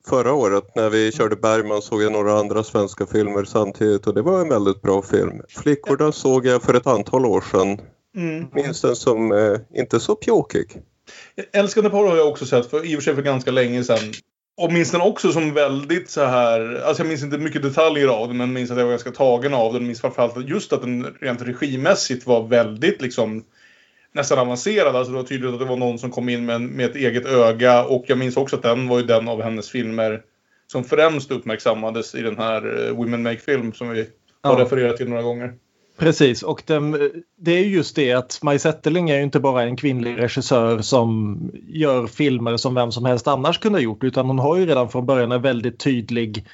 förra året när vi körde Bergman såg jag några andra svenska filmer samtidigt och det var en väldigt bra film. Flickorna såg jag för ett antal år sedan. Mm. Minns den som eh, inte så pjåkig. Älskande par har jag också sett, för, i och för sig för ganska länge sedan. Och minns den också som väldigt så här... Alltså jag minns inte mycket detaljer av den, men minns att jag var ganska tagen av den. Minns framförallt just att den rent regimässigt var väldigt liksom... Nästan avancerad. Alltså det var tydligt att det var någon som kom in med, med ett eget öga. Och jag minns också att den var ju den av hennes filmer som främst uppmärksammades i den här eh, Women Make Film som vi har Ja. refererat till några gånger. Precis, och den, det är just det att Maj Zetterling är ju inte bara en kvinnlig regissör som gör filmer som vem som helst annars kunde ha gjort utan hon har ju redan från början en väldigt tydlig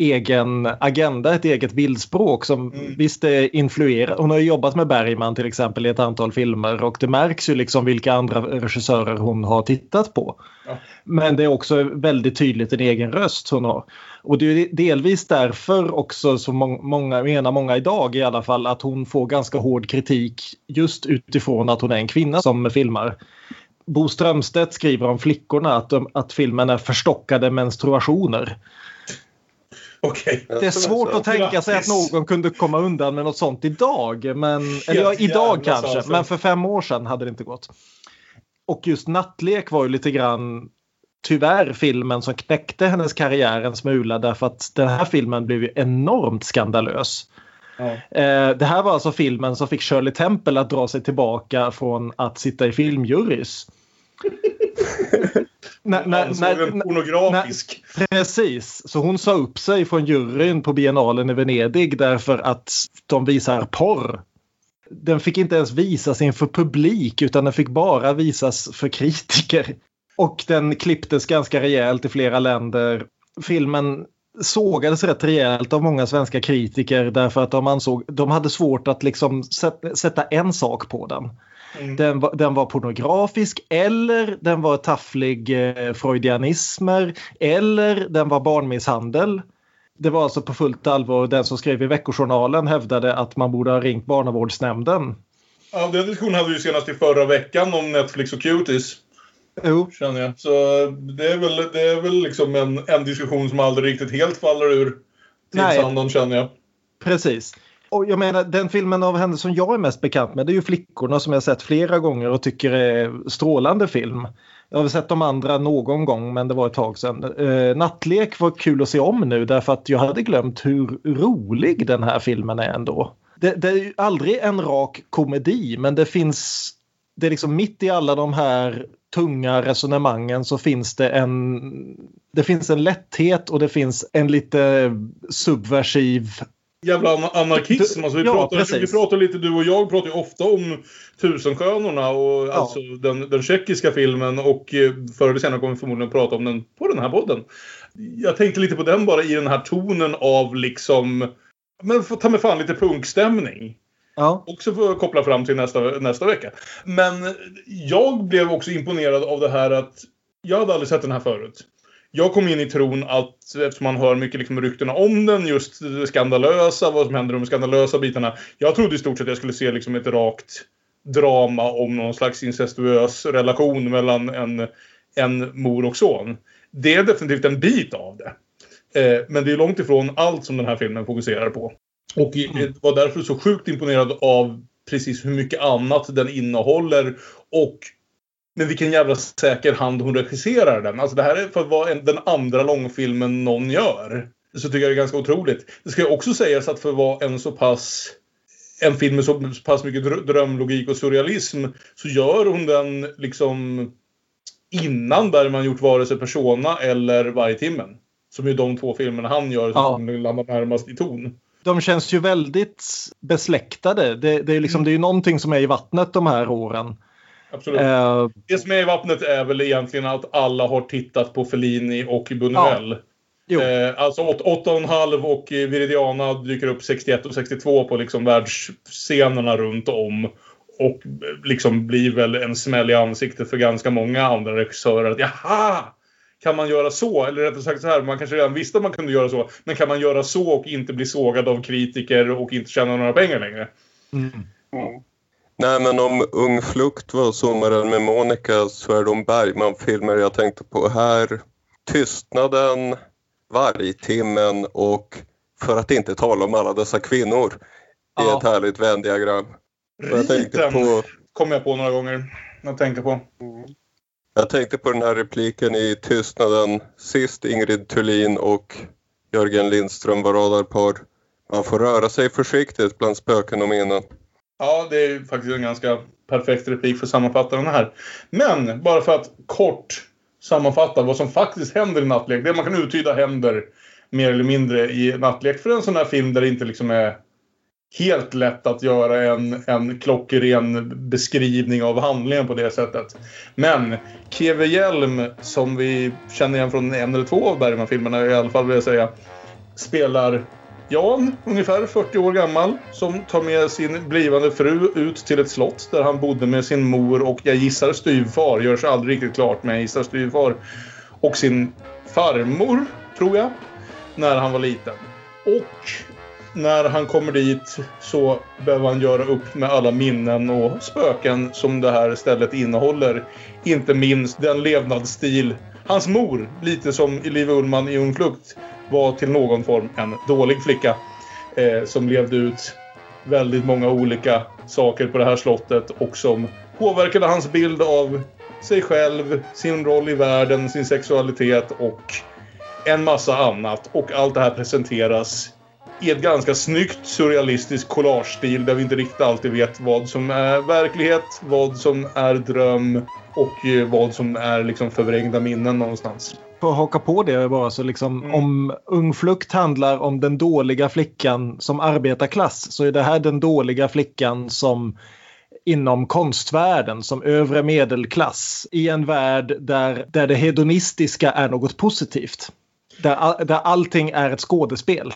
egen agenda, ett eget bildspråk som Mm. visst är influerar. Hon har jobbat med Bergman till exempel i ett antal filmer och det märks ju liksom vilka andra regissörer hon har tittat på. Ja. Men det är också väldigt tydligt en egen röst hon har. Och det är delvis därför också som må- många menar många idag i alla fall att hon får ganska hård kritik just utifrån att hon är en kvinna som filmar. Bo Strömstedt skriver om flickorna att, de, att filmen är förstockade menstruationer. Okej. Det är svårt att tänka sig att någon kunde komma undan med något sånt idag. Men, eller ja, idag kanske, men för fem år sedan hade det inte gått. Och just Nattlek var ju lite grann tyvärr filmen som knäckte hennes karriär en smula därför att den här filmen blev ju enormt skandalös. Eh, det här var alltså filmen som fick Shirley Temple att dra sig tillbaka från att sitta i filmjurys. När, när, när, pornografisk. precis, så hon sa upp sig från juryn på biennalen i Venedig därför att de visar porr. Den fick inte ens visas inför publik utan den fick bara visas för kritiker. Och den klipptes ganska rejält i flera länder. Filmen sågades rätt rejält av många svenska kritiker därför att de ansåg de hade svårt att liksom sätta en sak på den. Mm. Den, var, den var pornografisk eller den var tafflig eh, freudianismer eller den var barnmisshandel. Det var alltså på fullt allvar den som skrev i Veckojournalen hävdade att man borde ha ringt barnavårdsnämnden. Ja, den diskussionen hade vi senast i förra veckan om Netflix och Cuties. Jo, Känner jag. Så det är väl, det är väl liksom en, en diskussion som aldrig riktigt helt faller ur tidsandan känner jag. precis. Och jag menar den filmen av henne som jag är mest bekant med det är ju Flickorna som jag sett flera gånger och tycker är strålande film. Jag har sett de andra någon gång men det var ett tag sedan. Eh, Nattlek var kul att se om nu därför att jag hade glömt hur rolig den här filmen är ändå. Det, det är ju aldrig en rak komedi men det finns det är liksom mitt i alla de här tunga resonemangen så finns det en det finns en lätthet och det finns en lite subversiv Jävla ana- anarkism. Alltså vi, Ja, pratar, precis. vi pratar lite, du och jag pratar ju ofta om Tusenskönorna och Ja. alltså den, den tjeckiska filmen och eh, förr eller senare kommer vi förmodligen prata om den på den här podden. Jag tänkte lite på den bara i den här tonen av liksom men ta med fan lite punkstämning. ja, också få koppla fram till nästa, nästa vecka. Men jag blev också imponerad av det här att jag hade aldrig sett den här förut. Jag kom in i tron att, eftersom man hör mycket liksom ryktena om den, just det skandalösa, vad som händer de skandalösa bitarna. Jag trodde i stort sett att jag skulle se liksom ett rakt drama om någon slags incestuös relation mellan en, en mor och son. Det är definitivt en bit av det. Eh, men det är långt ifrån allt som den här filmen fokuserar på. Och jag var därför så sjukt imponerad av precis hur mycket annat den innehåller och med vilken jävla säker hand hon regisserar den. Alltså det här är för att vara en, den andra långfilmen någon gör. Så tycker jag det är ganska otroligt. Det ska också sägas att för att vara en så pass en film med så pass mycket drö- drömlogik och surrealism så gör hon den liksom innan Bergman gjort vare sig Persona eller Vargtimmen. Som är de två filmerna han gör som landar närmast i ton. de känns ju väldigt besläktade. Det, det, är liksom, det är ju någonting som är i vattnet de här åren. Absolut. Eh, Det som är i vattnet är väl egentligen att alla har tittat på Fellini och Buñuel. jo, Eh, alltså 8,5 och eh, Viridiana dyker upp 61 och 62 på liksom världsscenerna runt om. Och eh, liksom blir väl en smäll i ansiktet för ganska många andra regissörer. Att jaha! Kan man göra så? Eller rättare sagt så här, man kanske redan visste att man kunde göra så. Men kan man göra så och inte bli sågad av kritiker och inte tjäna några pengar längre? mm. Nej, men om Ung Flukt var Sommaren med Monica så är de Bergman-filmer jag tänkte på här. Tystnaden, Vargtimmen och För att inte tala om alla dessa kvinnor i Ja. ett härligt vändiagram. Jag tänkte, Riten på, kom jag på några gånger. Jag tänker på. jag tänkte på den här repliken i Tystnaden. Sist Ingrid Thulin och Jörgen Lindström var radarpar. Man får röra sig försiktigt bland spöken och minnen. Ja, det är faktiskt en ganska perfekt replik för att sammanfatta den här. Men bara för att kort sammanfatta vad som faktiskt händer i Nattlek. Det man kan uttyda händer mer eller mindre i Nattlek. För en sån här film där det inte liksom är helt lätt att göra en, en klockren beskrivning av handlingen på det sättet. Men Keve Hjelm, som vi känner igen från en eller två av Bergman-filmerna i alla fall vill jag säga, spelar Jan, ungefär 40 år gammal, som tar med sin blivande fru ut till ett slott där han bodde med sin mor och jag gissar styvfar, görs aldrig riktigt klart men jag gissar styvfar. Och sin farmor, tror jag, när han var liten. Och när han kommer dit så behöver han göra upp med alla minnen och spöken som det här stället innehåller. Inte minst den levnadsstil hans mor, lite som Liv Ullman i Ung Flukt, var till någon form en dålig flicka. Eh, som levde ut väldigt många olika saker på det här slottet och som påverkade hans bild av sig själv, sin roll i världen, sin sexualitet och en massa annat. Och allt det här presenteras i ett ganska snyggt surrealistiskt collagestil där vi inte riktigt alltid vet vad som är verklighet, vad som är dröm och eh, vad som är liksom förvrängda minnen någonstans. Att haka på det bara så liksom Mm. om Ung Flukt handlar om den dåliga flickan som arbetarklass så är det här den dåliga flickan som inom konstvärlden som övre medelklass i en värld där, där det hedonistiska är något positivt. Där, all, där allting är ett skådespel.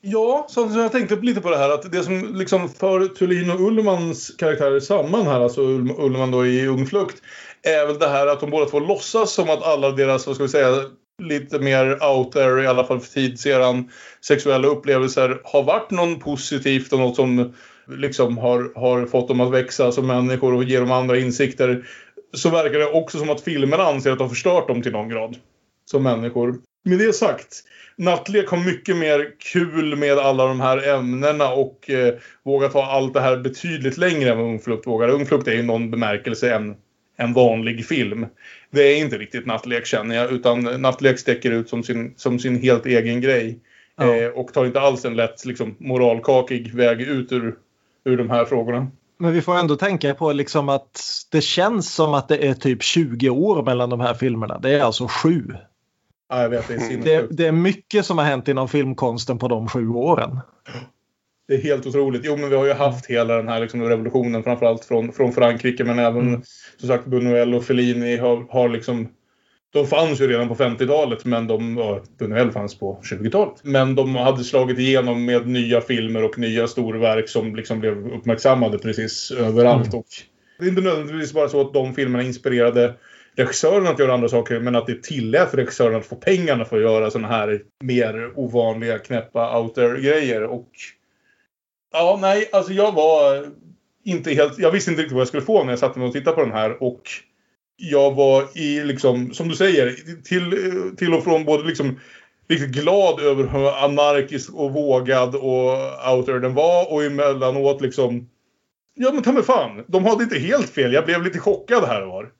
Ja, så, jag tänkte lite på det här att det som liksom för Thulin och Ullmans karaktärer samman här, alltså Ull- Ullman då i Ung Flukt, är väl det här att de båda två låtsas som att alla deras, vad ska vi säga, lite mer out there, i alla fall för tid sedan, sexuella upplevelser har varit något positivt och något som liksom har, har fått dem att växa som människor och ge dem andra insikter. Så verkar det också som att filmerna anser att de har förstört dem till någon grad. Som människor. Med det sagt, Nattlek har mycket mer kul med alla de här ämnena och eh, vågar ta allt det här betydligt längre än vad Ung Flukt vågar. Ung Flukt är i någon bemärkelse en, en vanlig film. Det är inte riktigt Nattlek känner jag, utan Nattlek sticker ut som sin, som sin helt egen grej. Ja. Eh, och tar inte alls en lätt liksom, moralkakig väg ut ur, ur de här frågorna. Men vi får ändå tänka på liksom att det känns som att det är typ 20 år mellan de här filmerna. Det är alltså sju. Ja, jag vet, det är Det, det är mycket som har hänt inom filmkonsten på de sju åren. Det är helt otroligt. Jo, men vi har ju haft hela den här liksom, revolutionen, framförallt från, från Frankrike, men även Mm. Som sagt Buñuel och Fellini har, har liksom... De fanns ju redan på 50-talet, men de... Ja, Buñuel fanns på 20-talet. Men de hade slagit igenom med nya filmer och nya storverk som liksom blev uppmärksammade precis överallt. Och det är inte nödvändigtvis bara så att de filmerna inspirerade regissören att göra andra saker, men att det tillät regissören att få pengarna för att göra såna här mer ovanliga, knäppa out there-grejer. Och Ja, nej, alltså jag var inte helt... Jag visste inte riktigt vad jag skulle få när jag satte mig och tittade på den här. Och jag var i, liksom, som du säger, till, till och från både liksom riktigt glad över hur anarkisk och vågad och out den var. Och emellanåt liksom... Ja, men ta mig fan. De hade inte helt fel. Jag blev lite chockad här och var.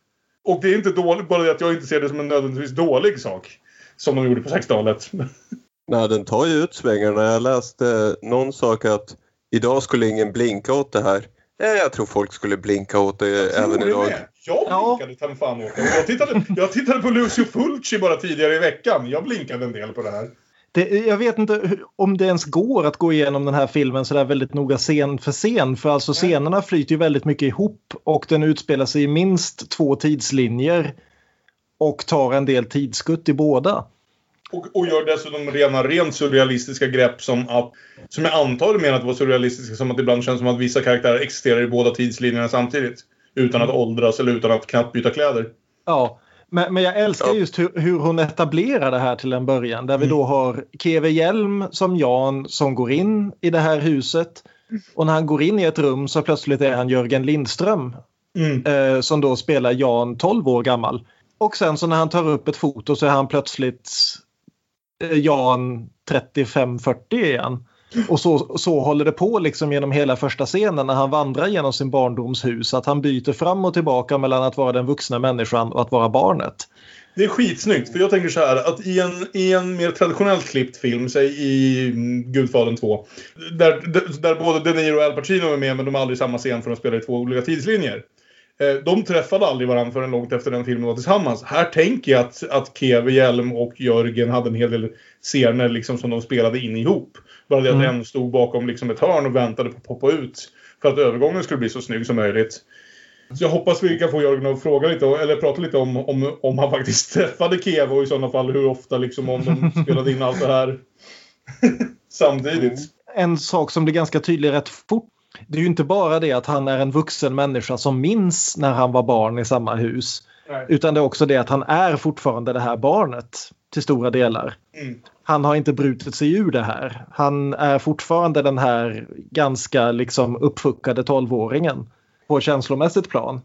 Och det är inte dåligt, bara det att jag inte ser det som en nödvändigtvis dålig sak. Som de gjorde på 60-talet. Nej, den tar ju ut svängarna. Jag läste någon sak att idag skulle ingen blinka åt det här. Ja, jag tror folk skulle blinka åt det även Tror ni idag. med? Jag Ja. blinkade mig fan åt det. Jag tittade, jag tittade på Lucio Fulci bara tidigare i veckan. Jag blinkade en del på det här. Det, jag vet inte om det ens går att gå igenom den här filmen så där väldigt noga scen för scen. För alltså scenerna flyter ju väldigt mycket ihop och den utspelar sig i minst två tidslinjer. Och tar en del tidsskutt i båda. Och, och gör dessutom rena, rent surrealistiska grepp som att... Som jag antar är menat att vara surrealistiska som att ibland känns som att vissa karaktärer existerar i båda tidslinjerna samtidigt. Utan att åldras eller utan att knappt byta kläder. Ja, men, men jag älskar just hur, hur hon etablerar det här till en början. Där vi då har Keve Hjelm som Jan som går in i det här huset. Och när han går in i ett rum så plötsligt är han Jörgen Lindström Mm. eh, som då spelar Jan 12 år gammal. Och sen så när han tar upp ett foto så är han plötsligt Eh, Jan 35-40 igen. Och så, så håller det på liksom genom hela första scenen när han vandrar genom sin barndomshus. Att han byter fram och tillbaka mellan att vara den vuxna människan och att vara barnet. Det är skitsnyggt, för jag tänker så här att i en, i en mer traditionellt klippt film, säg i Gudfadern 2, där, där, både De Niro och Al Pacino är med men de är aldrig i samma scen för de spelar i två olika tidslinjer. Eh, De träffade aldrig varandra förrän långt efter den filmen var tillsammans. Här tänker jag att, att Keve Hjelm och Jörgen hade en hel del scener liksom som de spelade in ihop. Bara det att Mm. en stod bakom liksom ett hörn och väntade på att poppa ut. För att övergången skulle bli så snygg som möjligt. Så jag hoppas vi kan få Jörgen att fråga lite, eller prata lite om, om, om han faktiskt träffade Keva och i sådana fall hur ofta liksom om de spelade in allt det här samtidigt. En sak som blir ganska tydlig rätt fort. Det är ju inte bara det att han är en vuxen människa som minns när han var barn i samma hus. Nej. Utan det är också det att han är fortfarande det här barnet till stora delar. Mm. Han har inte brutit sig ur det här. Han är fortfarande den här ganska liksom uppfuckade tolvåringen på känslomässigt plan.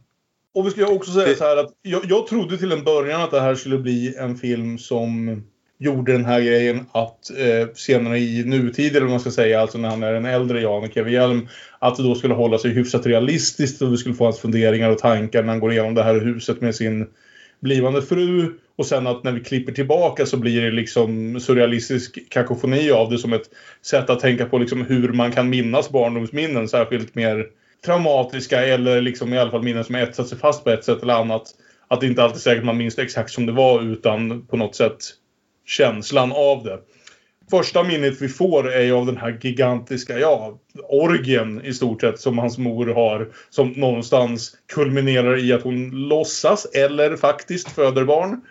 Och vi ska också säga så här att jag, jag trodde till en början att det här skulle bli en film som gjorde den här grejen att eh, senare i nutid, eller vad man ska säga, alltså när han är en äldre Jan och Kevin Hjelm, att det då skulle hålla sig hyfsat realistiskt och vi skulle få hans funderingar och tankar när han går igenom det här huset med sin blivande fru. Och sen att när vi klipper tillbaka så blir det liksom surrealistisk kakofoni av det som ett sätt att tänka på liksom hur man kan minnas barndomsminnen, särskilt mer traumatiska eller liksom i alla fall minnen som etsat sig fast på ett sätt eller annat. Att det inte alltid är säkert man minns det exakt som det var utan på något sätt känslan av det. Första minnet vi får är ju av den här gigantiska, ja, orgien i stort sett som hans mor har. Som någonstans kulminerar i att hon låtsas eller faktiskt föder barn.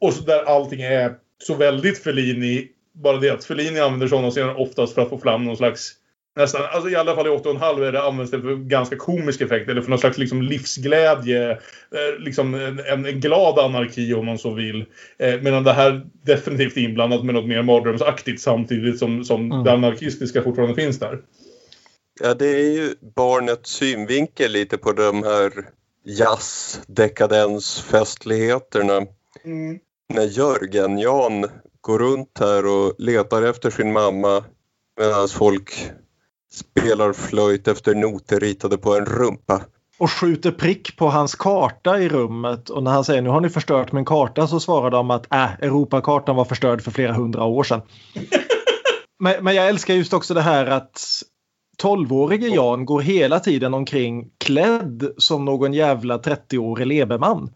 Och så där allting är så väldigt Fellini. Bara det att Fellini använder sådana scener oftast för att få fram någon slags Nästan, alltså i alla fall i 8,5 är det används det för ganska komisk effekt eller för någon slags liksom livsglädje. Eh, liksom en, en, glad anarki om man så vill. Eh, medan det här definitivt är inblandat med något mer mardrömsaktigt samtidigt som, som mm. det anarkistiska fortfarande finns där. Ja, det är ju barnets synvinkel lite på de här jazz, dekadens, festligheterna. Mm. När Jörgen, Jan, går runt här och letar efter sin mamma medan folk spelar flöjt efter noter ritade på en rumpa. Och skjuter prick på hans karta i rummet och när han säger nu har ni förstört min karta så svarar de att äh, Europakartan var förstörd för flera hundra år sedan. men, men jag älskar just också det här att 12-årige Jan går hela tiden omkring klädd som någon jävla 30-årig lebeman.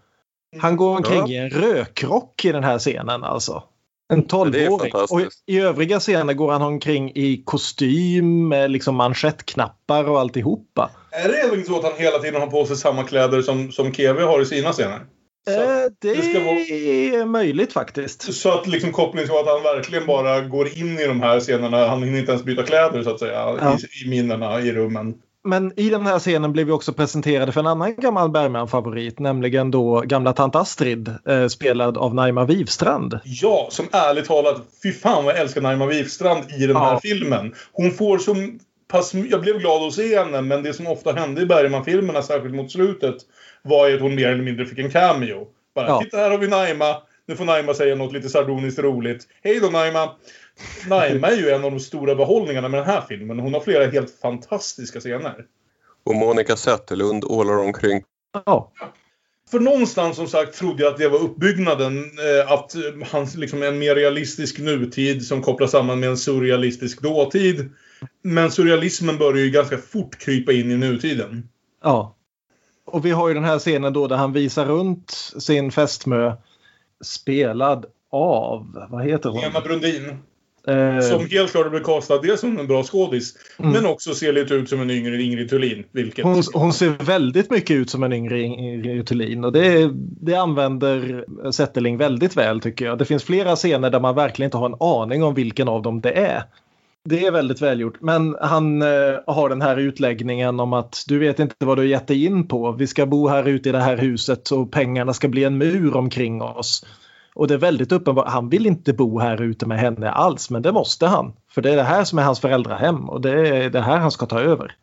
Han går omkring ja. i en rökrock i den här scenen alltså. En tolvåring. Och i övriga scener går han omkring i kostym med liksom manschettknappar och alltihopa. Är det även så att han hela tiden har på sig samma kläder som, som Keve har i sina scener? Eh, det, det vara... är möjligt faktiskt. Så att liksom kopplingen till att han verkligen bara går in i de här scenerna. Han hinner inte ens byta kläder så att säga. Ja. I, I minnena, i rummen men i den här scenen blev vi också presenterade för en annan gammal Bergman-favorit, nämligen då gamla tant Astrid, eh, spelad av Naima Wivstrand. Ja, som ärligt talat, fy fan vad jag älskar Naima Wivstrand i den här filmen. Hon får som pass, jag blev glad att se henne, men det som ofta hände i Bergman-filmerna, särskilt mot slutet, var ju att hon mer eller mindre fick en cameo. Bara, ja. titta här har vi Naima, nu får Naima säga något lite sardoniskt roligt. Hej då Naima! Naima är ju en av de stora behållningarna med den här filmen. Hon har flera helt fantastiska scener. Och Monica Zetterlund ålar omkring. Ja. För någonstans som sagt trodde jag att det var uppbyggnaden. Eh, att hans liksom en mer realistisk nutid som kopplas samman med en surrealistisk dåtid. Men surrealismen börjar ju ganska fort krypa in i nutiden. Ja. Och vi har ju den här scenen då där han visar runt sin fästmö spelad av, vad heter hon? Lena Brundin. Eh, som helt klart blir castad dels som en bra skådis, mm. men också ser lite ut som en yngre Ingrid Thulin. Vilket... Hon, hon, ser väldigt mycket ut som en yngre Ingrid Thulin och det, det använder Zetterling väldigt väl tycker jag. Det finns flera scener där man verkligen inte har en aning om vilken av dem det är. Det är väldigt välgjort. Men han eh, har den här utläggningen om att du vet inte vad du gett dig in på. Vi ska bo här ute i det här huset och pengarna ska bli en mur omkring oss. Och det är väldigt uppenbart, han vill inte bo här ute med henne alls, men det måste han. För det är det här som är hans föräldrahem och det är det här han ska ta över.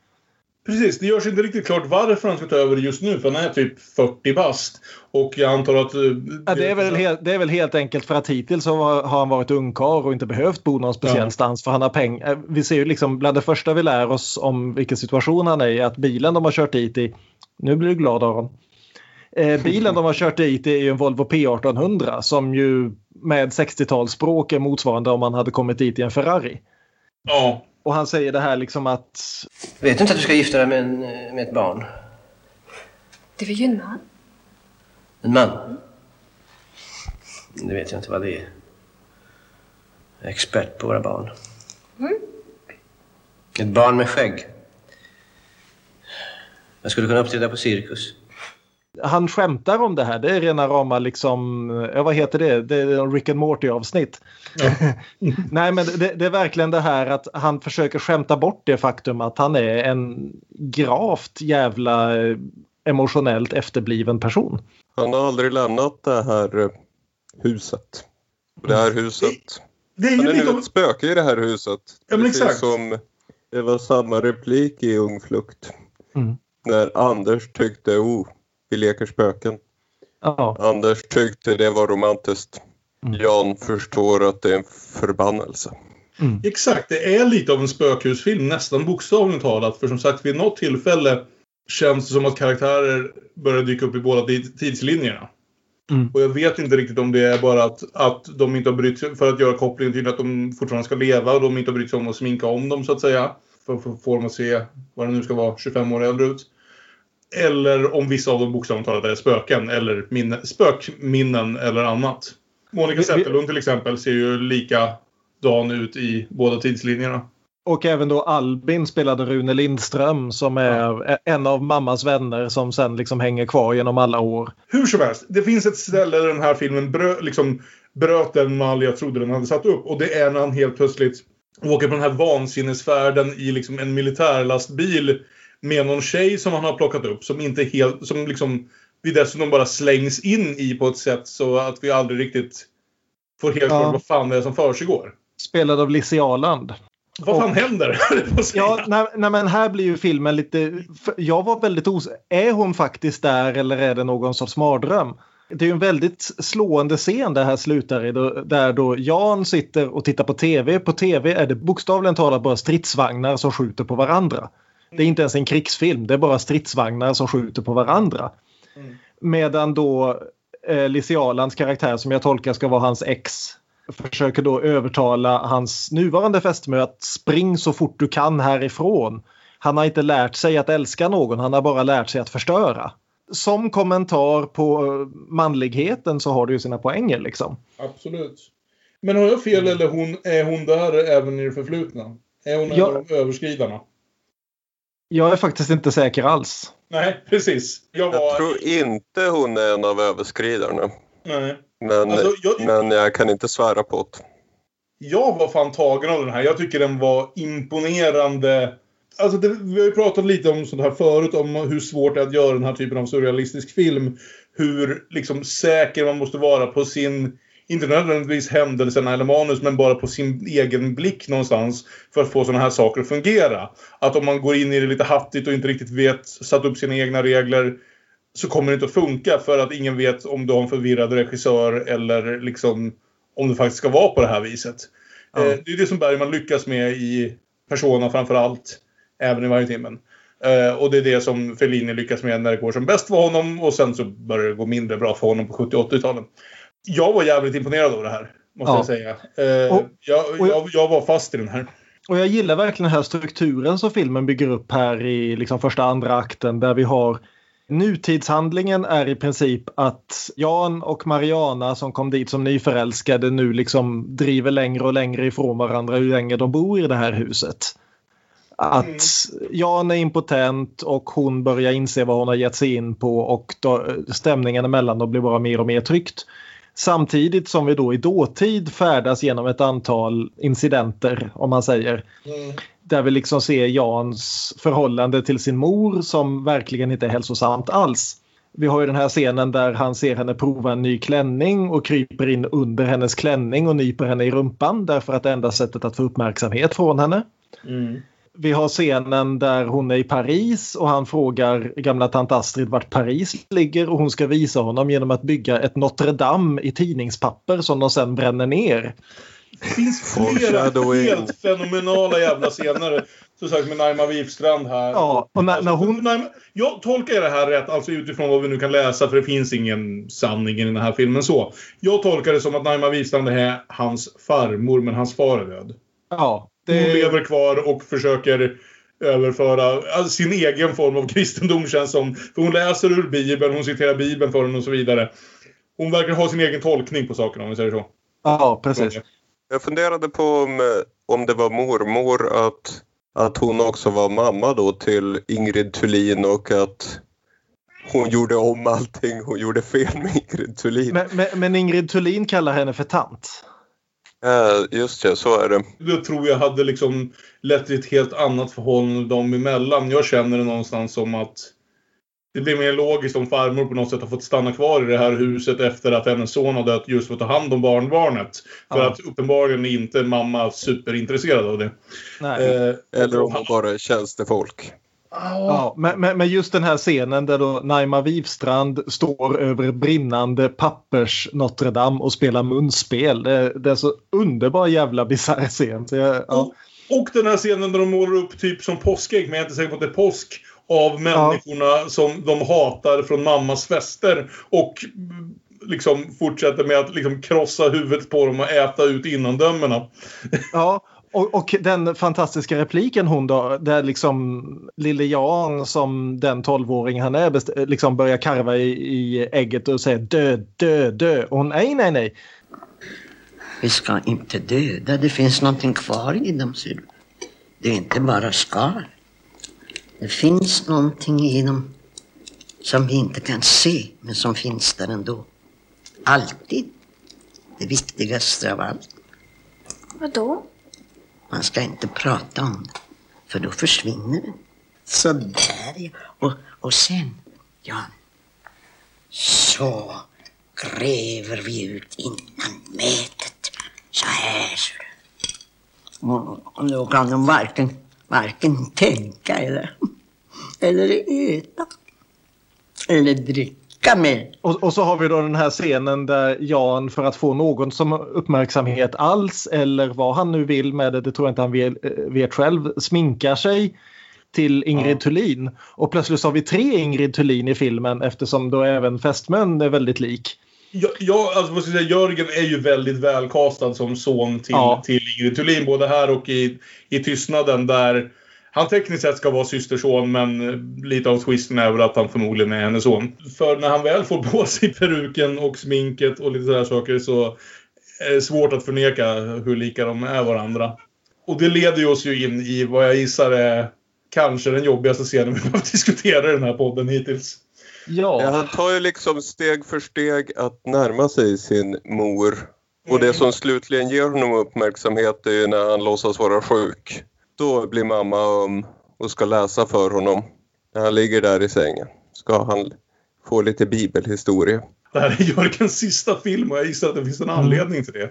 Precis, det görs inte riktigt klart varför han ska ta över just nu, för han är typ 40 bast. Och jag antar att... Det, eh, ja, det, är väl helt, det är väl helt enkelt för att hittills har han varit ungkar och inte behövt bo någon speciellstans ja. för han har pengar. Eh, vi ser ju liksom bland det första vi lär oss om vilken situation han är i, att bilen de har kört dit i, nu blir du glad Aron, Eh, bilen de har kört dit är en Volvo P1800 som ju med 60-talsspråk är motsvarande om man hade kommit dit i en Ferrari. Ja. Och han säger det här liksom att... Vet du inte att du ska gifta dig med, en, med ett barn? Det är ju en man. En man? Det vet jag inte vad det är. Jag är expert på våra barn. Mm. Ett barn med skägg. Jag skulle kunna uppträda på cirkus han skämtar om det här. Det är rena rama liksom, ja, vad heter det? Det är en Rick and Morty avsnitt. Ja. Nej men det, det, är verkligen det här att han försöker skämta bort det faktum att han är en gravt jävla emotionellt efterbliven person. Han har aldrig lämnat det här eh, huset. Det här huset. Det, det är han är nu ett spöke i det här huset. Ja, men exakt. som det var samma replik i Ung Flukt. Mm. När Anders tyckte, oh, vi leker spöken. Ja. Anders tyckte det var romantiskt. Mm. Jan förstår att det är en förbannelse. Mm. Exakt, det är lite av en spökhusfilm, nästan bokstavligt talat. För som sagt, vid något tillfälle känns det som att karaktärer börjar dyka upp i båda tidslinjerna. Mm. Och jag vet inte riktigt om det är bara att, att de inte har brytt sig, för att göra kopplingen till att de fortfarande ska leva och de inte har brytt sig om att sminka om dem så att säga. för att få dem att se vad det nu ska vara, 25 år äldre ut. Eller om vissa av dem bokstavligt talat är spöken eller minne, spökminnen eller annat. Monica Zetterlund till exempel ser ju likadan ut i båda tidslinjerna. Och även då Albin spelade Rune Lindström som är en av mammas vänner som sen liksom hänger kvar genom alla år. Hur som helst, det finns ett ställe där den här filmen brö, liksom, bröt den mall jag trodde den hade satt upp. Och det är när han helt plötsligt åker på den här vansinnesfärden i liksom en militärlastbil med någon tjej som han har plockat upp som inte helt, som liksom vi dessutom bara slängs in i på ett sätt så att vi aldrig riktigt får helt klart vad fan det är som försiggår. Spelad av Lizzie Arland. Vad fan och, händer? ja, nej, nej, men här blir ju filmen lite... Jag var väldigt osäker. Är hon faktiskt där eller är det någon sorts mardröm? Det är ju en väldigt slående scen det här slutar i. Där då Jan sitter och tittar på tv. På tv är det bokstavligen talat bara stridsvagnar som skjuter på varandra. Det är inte ens en krigsfilm, det är bara stridsvagnar som skjuter på varandra. Mm. Medan då eh, Lizzie Arlands karaktär som jag tolkar ska vara hans ex försöker då övertala hans nuvarande fästmö att spring så fort du kan härifrån. Han har inte lärt sig att älska någon, han har bara lärt sig att förstöra. Som kommentar på manligheten så har det ju sina poänger liksom. Absolut. Men har jag fel eller hon, är hon där även i det förflutna? Är hon en av överskridarna? Jag är faktiskt inte säker alls. Nej, precis. Jag, var... jag tror inte hon är en av överskridarna. Nej. Men, alltså, jag... men jag kan inte svära på det. Jag var fan tagen av den här. Jag tycker den var imponerande. Alltså det, vi har ju pratat lite om sånt här förut, om hur svårt det är att göra den här typen av surrealistisk film. Hur liksom säker man måste vara på sin inte nödvändigtvis händelserna eller manus, men bara på sin egen blick någonstans för att få sådana här saker att fungera. Att om man går in i det lite hattigt och inte riktigt vet, satt upp sina egna regler, så kommer det inte att funka för att ingen vet om du har en förvirrad regissör eller liksom om det faktiskt ska vara på det här viset. Ja. Eh, det är det som Bergman lyckas med i Persona framför allt, även i varje timmen. Uh, och det är det som Fellini lyckas med när det går som bäst för honom och sen så börjar det gå mindre bra för honom på 70-80-talen jag var jävligt imponerad av det här. Måste ja. jag säga. Eh, och, jag, jag, jag, var fast i den här. Och jag gillar verkligen den här strukturen som filmen bygger upp här i liksom första andra akten där vi har Nutidshandlingen är i princip att Jan och Mariana som kom dit som nyförälskade nu liksom driver längre och längre ifrån varandra ju längre de bor i det här huset. Att. Jan är impotent och hon börjar inse vad hon har gett sig in på och då, stämningen emellan dem blir bara mer och mer tryckt. Samtidigt som vi då i dåtid färdas genom ett antal incidenter, om man säger. Mm. Där vi liksom ser Jans förhållande till sin mor som verkligen inte är hälsosamt alls. Vi har ju den här scenen där han ser henne prova en ny klänning och kryper in under hennes klänning och nyper henne i rumpan därför att det enda sättet att få uppmärksamhet från henne. Mm vi har scenen där hon är i Paris och han frågar gamla tant Astrid vart Paris ligger och hon ska visa honom genom att bygga ett Notre Dame i tidningspapper som de sen bränner ner. Det finns flera helt fenomenala jävla scener. Som sagt med Naima Wifstrand här. Ja, och när, när hon... Naima, jag tolkar det här rätt, alltså utifrån vad vi nu kan läsa, för det finns ingen sanning i den här filmen så. Jag tolkar det som att Naima Wifstrand är hans farmor, men hans far är död. Ja, det... Hon lever kvar och försöker överföra alltså, sin egen form av kristendom känns som. För hon läser ur Bibeln, hon citerar Bibeln för den och så vidare. Hon verkar ha sin egen tolkning på sakerna om vi säger så. Ja, precis. Jag funderade på om, om det var mormor att, att hon också var mamma då till Ingrid Thulin och att hon gjorde om allting. Hon gjorde fel med Ingrid Thulin. Men, men, men Ingrid Thulin kallar henne för tant. Just det, så är det. Det tror jag hade liksom lett till ett helt annat förhållande dem emellan. Jag känner det någonstans som att det blir mer logiskt om farmor på något sätt har fått stanna kvar i det här huset efter att hennes son har dött just för att ta hand om barnbarnet. För ja. att uppenbarligen är inte mamma superintresserad av det. Nej. Eh, Eller om hon bara är tjänstefolk. Ja, men, men, just den här scenen där då Naima Wivstrand står över brinnande pappers Notre Dame och spelar munspel. Det, det är så underbar jävla bisarr scen. Jag, ja. och, och, den här scenen där de målar upp typ som påskägg, men jag är inte säker på att det är påsk, av människorna ja. som de hatar från mammas fester. Och liksom fortsätter med att liksom krossa huvudet på dem och äta ut innandömena. Ja, Och, och, den fantastiska repliken hon då, där liksom lille Jan som den tolvåring han är liksom börjar karva i, i ägget och säger dö, dö, dö. Och hon nej, nej, nej. Vi ska inte döda, det finns någonting kvar i dem, ser du. Det är inte bara skal. Det finns någonting i dem som vi inte kan se, men som finns där ändå. Alltid. Det viktigaste av allt. Vadå? Man ska inte prata om det, för då försvinner det. Så där ja. Och, och sen, ja, så gräver vi ut innan mätet. Så här ser du. Och då kan de varken, varken tänka eller, eller äta. Eller dricka med. Och, och, så har vi då den här scenen där Jan för att få någon som uppmärksamhet alls eller vad han nu vill med det, det tror jag inte han vet, vet själv, sminkar sig till Ingrid ja. Thulin. Och plötsligt så har vi tre Ingrid Thulin i filmen eftersom då även fästmön är väldigt lik. Ja, ja alltså jag säga, Jörgen är ju väldigt välkastad som son till, ja. till Ingrid Thulin. Både här och i, i Tystnaden där han tekniskt sett ska vara systerson men lite av twisten är väl att han förmodligen är hennes son. För när han väl får på sig peruken och sminket och lite sådär saker så är det svårt att förneka hur lika de är varandra. Och det leder ju oss ju in i vad jag gissar är kanske den jobbigaste scenen vi har diskuterat i den här podden hittills. Ja. ja. Han tar ju liksom steg för steg att närma sig sin mor. Och det mm. som slutligen ger honom uppmärksamhet är ju när han låtsas vara sjuk. Då blir mamma öm och ska läsa för honom. När han ligger där i sängen ska han få lite bibelhistoria. Det här är Jörgens sista film och jag gissar att det finns en anledning till det.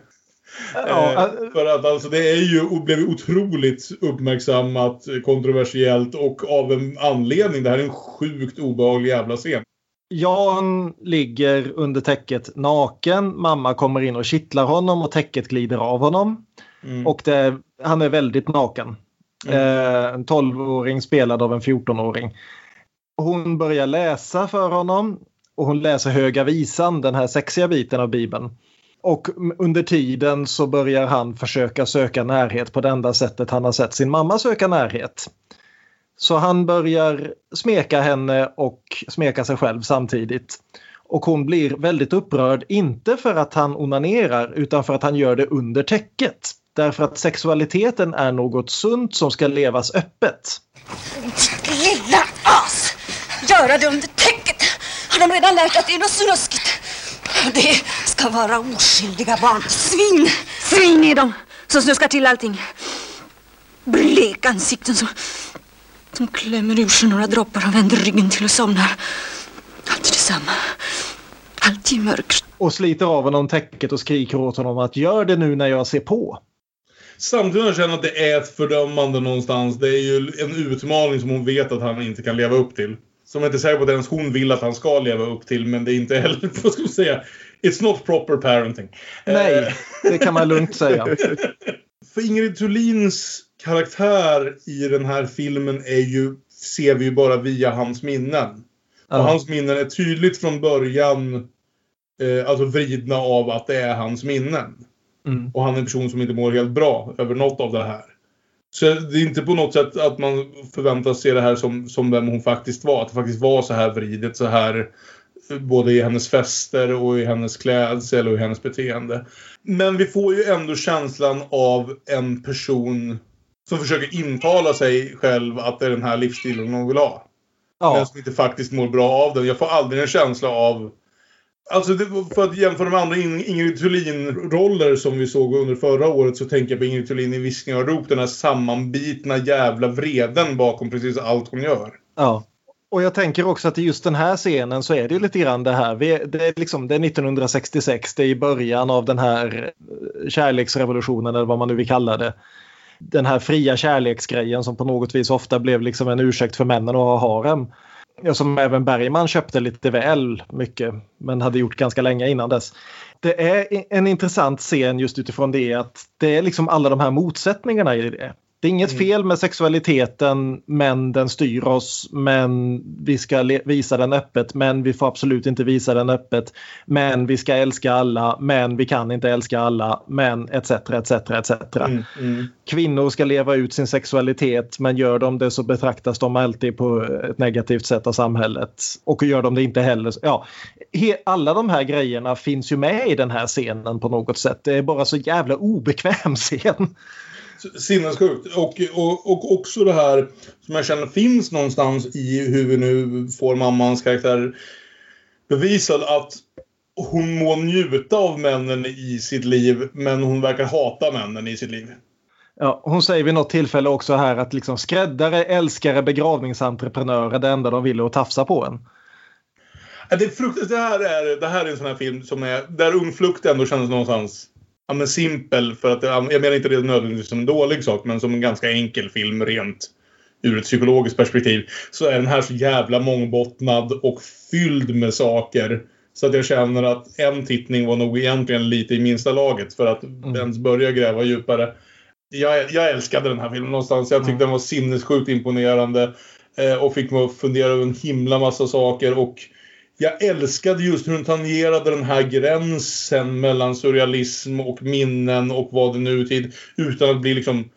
Ja, eh, för att alltså det är ju, blev otroligt uppmärksammat, kontroversiellt och av en anledning. Det här är en sjukt obehaglig jävla scen. Jan ligger under täcket naken. Mamma kommer in och kittlar honom och täcket glider av honom. Mm. Och det, han är väldigt naken. Mm. Eh, en 12-åring spelad av en 14-åring. Hon börjar läsa för honom och hon läser Höga visan, den här sexiga biten av Bibeln. Och under tiden så börjar han försöka söka närhet på det enda sättet han har sett sin mamma söka närhet. Så han börjar smeka henne och smeka sig själv samtidigt. Och hon blir väldigt upprörd, inte för att han onanerar utan för att han gör det under täcket. Därför att sexualiteten är något sunt som ska levas öppet. Lilla as! Göra det under täcket! Har de redan lärt att det är något snuskigt? Det ska vara oskyldiga barn. Svin! Svin är de som snuskar till allting. Bleka ansikten som, som klämmer ur sig några droppar och vänder ryggen till och somnar. Alltid detsamma. Alltid mörkt. Och sliter av honom täcket och skriker åt honom att gör det nu när jag ser på. Samtidigt känner jag att det är ett fördömande någonstans. Det är ju en utmaning som hon vet att han inte kan leva upp till. Som jag inte är säker på att ens hon vill att han ska leva upp till. Men det är inte heller, vad ska man säga, It's not proper parenting. Nej, eh. det kan man lugnt säga. För Ingrid Thulins karaktär i den här filmen är ju, ser vi ju bara via hans minnen. Och hans minnen är tydligt från början eh, alltså vridna av att det är hans minnen. Mm. Och han är en person som inte mår helt bra över något av det här. Så det är inte på något sätt att man förväntas se det här som, som vem hon faktiskt var. Att det faktiskt var så här vridet, så här både i hennes fester och i hennes klädsel och i hennes beteende. Men vi får ju ändå känslan av en person som försöker intala sig själv att det är den här livsstilen hon vill ha. Ja. Men som inte faktiskt mår bra av den. Jag får aldrig en känsla av Alltså det, för att jämföra med andra Ingrid Thulin-roller som vi såg under förra året så tänker jag på Ingrid Thulin i Viskningar och rop. Den här sammanbitna jävla vreden bakom precis allt hon gör. Ja. Och jag tänker också att i just den här scenen så är det lite grann det här. det, är liksom, det är 1966, det är i början av den här eh, kärleksrevolutionen eller vad man nu vill kalla det. Den här fria kärleksgrejen som på något vis ofta blev liksom en ursäkt för männen att ha harem. Ja, som även Bergman köpte lite väl mycket men hade gjort ganska länge innan dess. Det är en intressant scen just utifrån det att det är liksom alla de här motsättningarna i det. Det är inget Mm. fel med sexualiteten men den styr oss men vi ska visa den öppet men vi får absolut inte visa den öppet. Men vi ska älska alla men vi kan inte älska alla men etc. etc. etc. Mm, mm. Kvinnor ska leva ut sin sexualitet men gör de det så betraktas de alltid på ett negativt sätt av samhället. Och gör de det inte heller. Ja, alla de här grejerna finns ju med i den här scenen på något sätt. Det är bara så jävla obekväm scen. Sinnessjukt. Och, och, och också det här som jag känner finns någonstans i hur vi nu får mammans karaktär bevisad att hon må njuta av männen i sitt liv men hon verkar hata männen i sitt liv. Ja, hon säger vid något tillfälle också här att liksom skräddare, älskare, begravningsentreprenörer det enda de vill är att tafsa på en. Det, är frukt, det, här är, det här är en sån här film som är, där Ung Flukt ändå känns någonstans ja, men simpel. För att, jag menar inte det nödvändigtvis som en dålig sak, men som en ganska enkel film rent ur ett psykologiskt perspektiv. Så är den här så jävla mångbottnad och fylld med saker. Så att jag känner att en tittning var nog egentligen lite i minsta laget för att ens börja gräva djupare. Jag, jag älskade den här filmen någonstans. Jag tyckte den var sinnessjukt imponerande. Eh, och fick mig att fundera över en himla massa saker. Och jag älskade just hur hon tangerade den här gränsen mellan surrealism och minnen och vad det nu är tid. Utan att bli liksom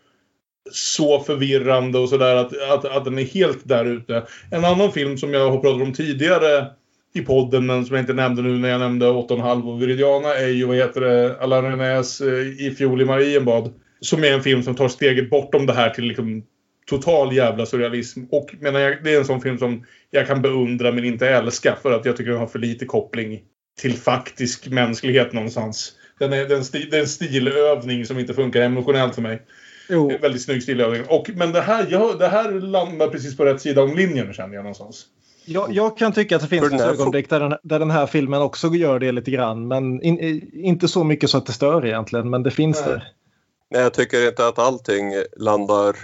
så förvirrande och sådär att, att, att den är helt där ute. En annan film som jag har pratat om tidigare i podden men som jag inte nämnde nu när jag nämnde 8,5 och Viridiana är ju vad heter det, Alain Renés eh, I fjol i Marienbad. Som är en film som tar steget bortom det här till liksom total jävla surrealism. Och menar jag, det är en sån film som jag kan beundra men inte älska för att jag tycker den har för lite koppling till faktisk mänsklighet någonstans. Den är, den sti, det är en stilövning som inte funkar emotionellt för mig. Jo. Väldigt snygg stilövning. Och, men det här, jag, det här landar precis på rätt sida om linjen känner jag någonstans. Jag, jag kan tycka att det finns ett ögonblick där den, där den här filmen också gör det lite grann. Men in, inte så mycket så att det stör egentligen, men det finns Nej. där. Nej, jag tycker inte att allting landar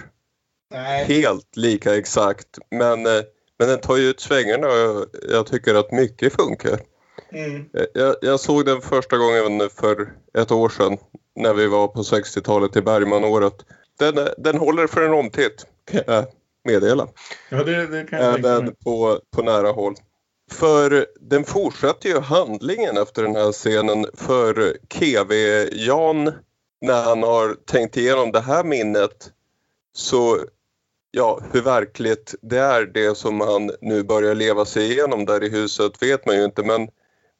Nej. helt lika exakt. Men, eh, men den tar ju ut svängarna och jag, jag tycker att mycket funkar. Mm. Eh, Jag, jag såg den första gången för ett år sedan när vi var på 60-talet i Bergmanåret. Den, eh, den håller för en omtitt kan jag meddela. Ja, det, det kan jag. Även på, på nära håll. För den fortsätter ju handlingen efter den här scenen för KV-Jan när han har tänkt igenom det här minnet så ja, hur verkligt det är det som han nu börjar leva sig igenom där i huset vet man ju inte men,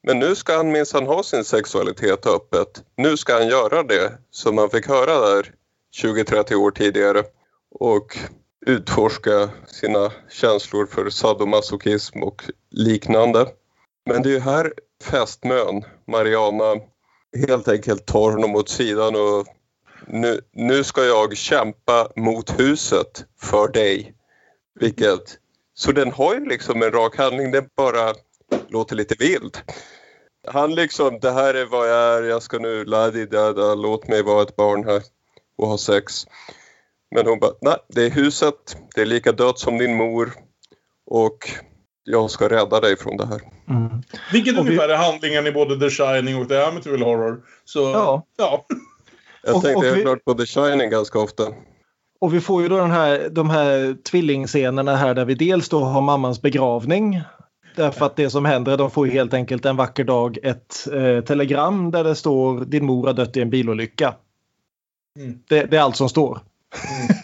men nu ska han minsann ha sin sexualitet öppet. Nu ska han göra det som man fick höra där 20-30 år tidigare och utforska sina känslor för sadomasochism och liknande. Men det är ju här fästmön, Mariana, helt enkelt tar honom åt sidan och nu, nu ska jag kämpa mot huset för dig. Vilket, så den har ju liksom en rak handling, den bara låter lite vild. Han liksom, det här är vad jag är, jag ska nu, ladi dada, låt mig vara ett barn här och ha sex. Men hon bara, nej, det är huset, det är lika dött som din mor och jag ska rädda dig från det här. Mm. Vilket Och vi- ungefär är handlingen i både The Shining och The Amityville Horror. Så, Ja. ja. Jag Och- tänkte och jag vi- har klart på The Shining ganska ofta. Och vi får ju då den här, de här tvillingscenerna här där vi dels då har mammans begravning. Därför att det som händer, de får ju helt enkelt en vacker dag ett eh, telegram där det står din mor har dött i en bilolycka. Mm. Det, det är allt som står. Mm.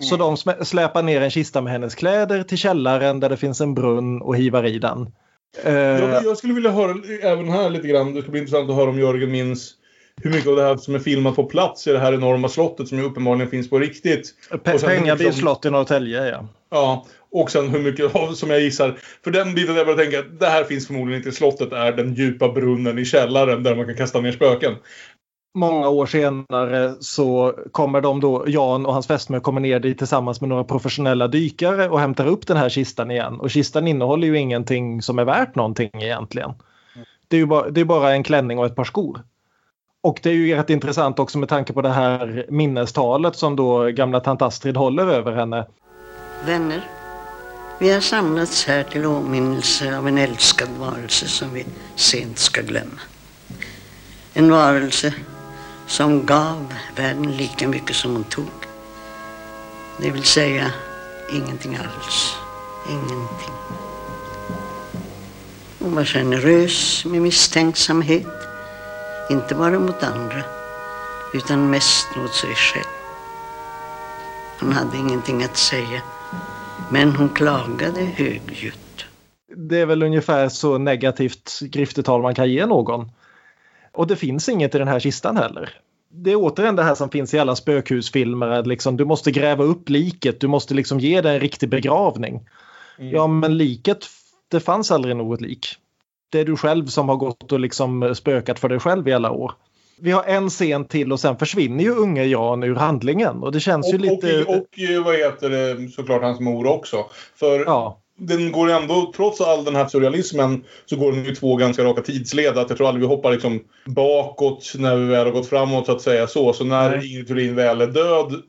Så de släpar ner en kista med hennes kläder till källaren där det finns en brunn och hivar i den. Eh, Jag, jag skulle vilja höra även här lite grann. Det ska bli intressant att höra om Jörgen minns hur mycket av det här som är filmat på plats i det här enorma slottet som ju uppenbarligen finns på riktigt. Pe- Pengaby liksom- slott i Norrtälje ja. Ja, och sen hur mycket av, som jag gissar. För den biten där jag börjar tänka att det här finns förmodligen inte i slottet är den djupa brunnen i källaren där man kan kasta ner spöken. Många år senare så kommer de då, Jan och hans fästmö kommer ner dit tillsammans med några professionella dykare och hämtar upp den här kistan igen. Och kistan innehåller ju ingenting som är värt någonting egentligen. Det är ju bara, det är bara en klänning och ett par skor. Och det är ju rätt intressant också med tanke på det här minnestalet som då gamla tant Astrid håller över henne. Vänner, vi har samlats här till åminnelse av en älskad varelse som vi sent ska glömma. En varelse som gav världen lika mycket som hon tog. Det vill säga ingenting alls. Ingenting. Hon var generös med misstänksamhet. Inte bara mot andra, utan mest mot sig själv. Hon hade ingenting att säga, men hon klagade högljutt. Det är väl ungefär så negativt griftetal man kan ge någon. Och det finns inget i den här kistan heller. Det är återigen det här som finns i alla spökhusfilmer. Att liksom, du måste gräva upp liket, du måste liksom ge det en riktig begravning. Mm. Ja, men liket, det fanns aldrig något lik. Det är du själv som har gått och liksom spökat för dig själv i alla år. Vi har en scen till och sen försvinner ju unge Jan ur handlingen. Och det känns Och, ju lite... och, och eh, vad heter det, såklart hans mor också. För Ja, den går ändå, trots all den här surrealismen, så går den ju två ganska raka tidsled. Att jag tror aldrig vi hoppar liksom bakåt när vi väl har gått framåt så att säga så. Så när Nej. Ingrid Thulin väl är död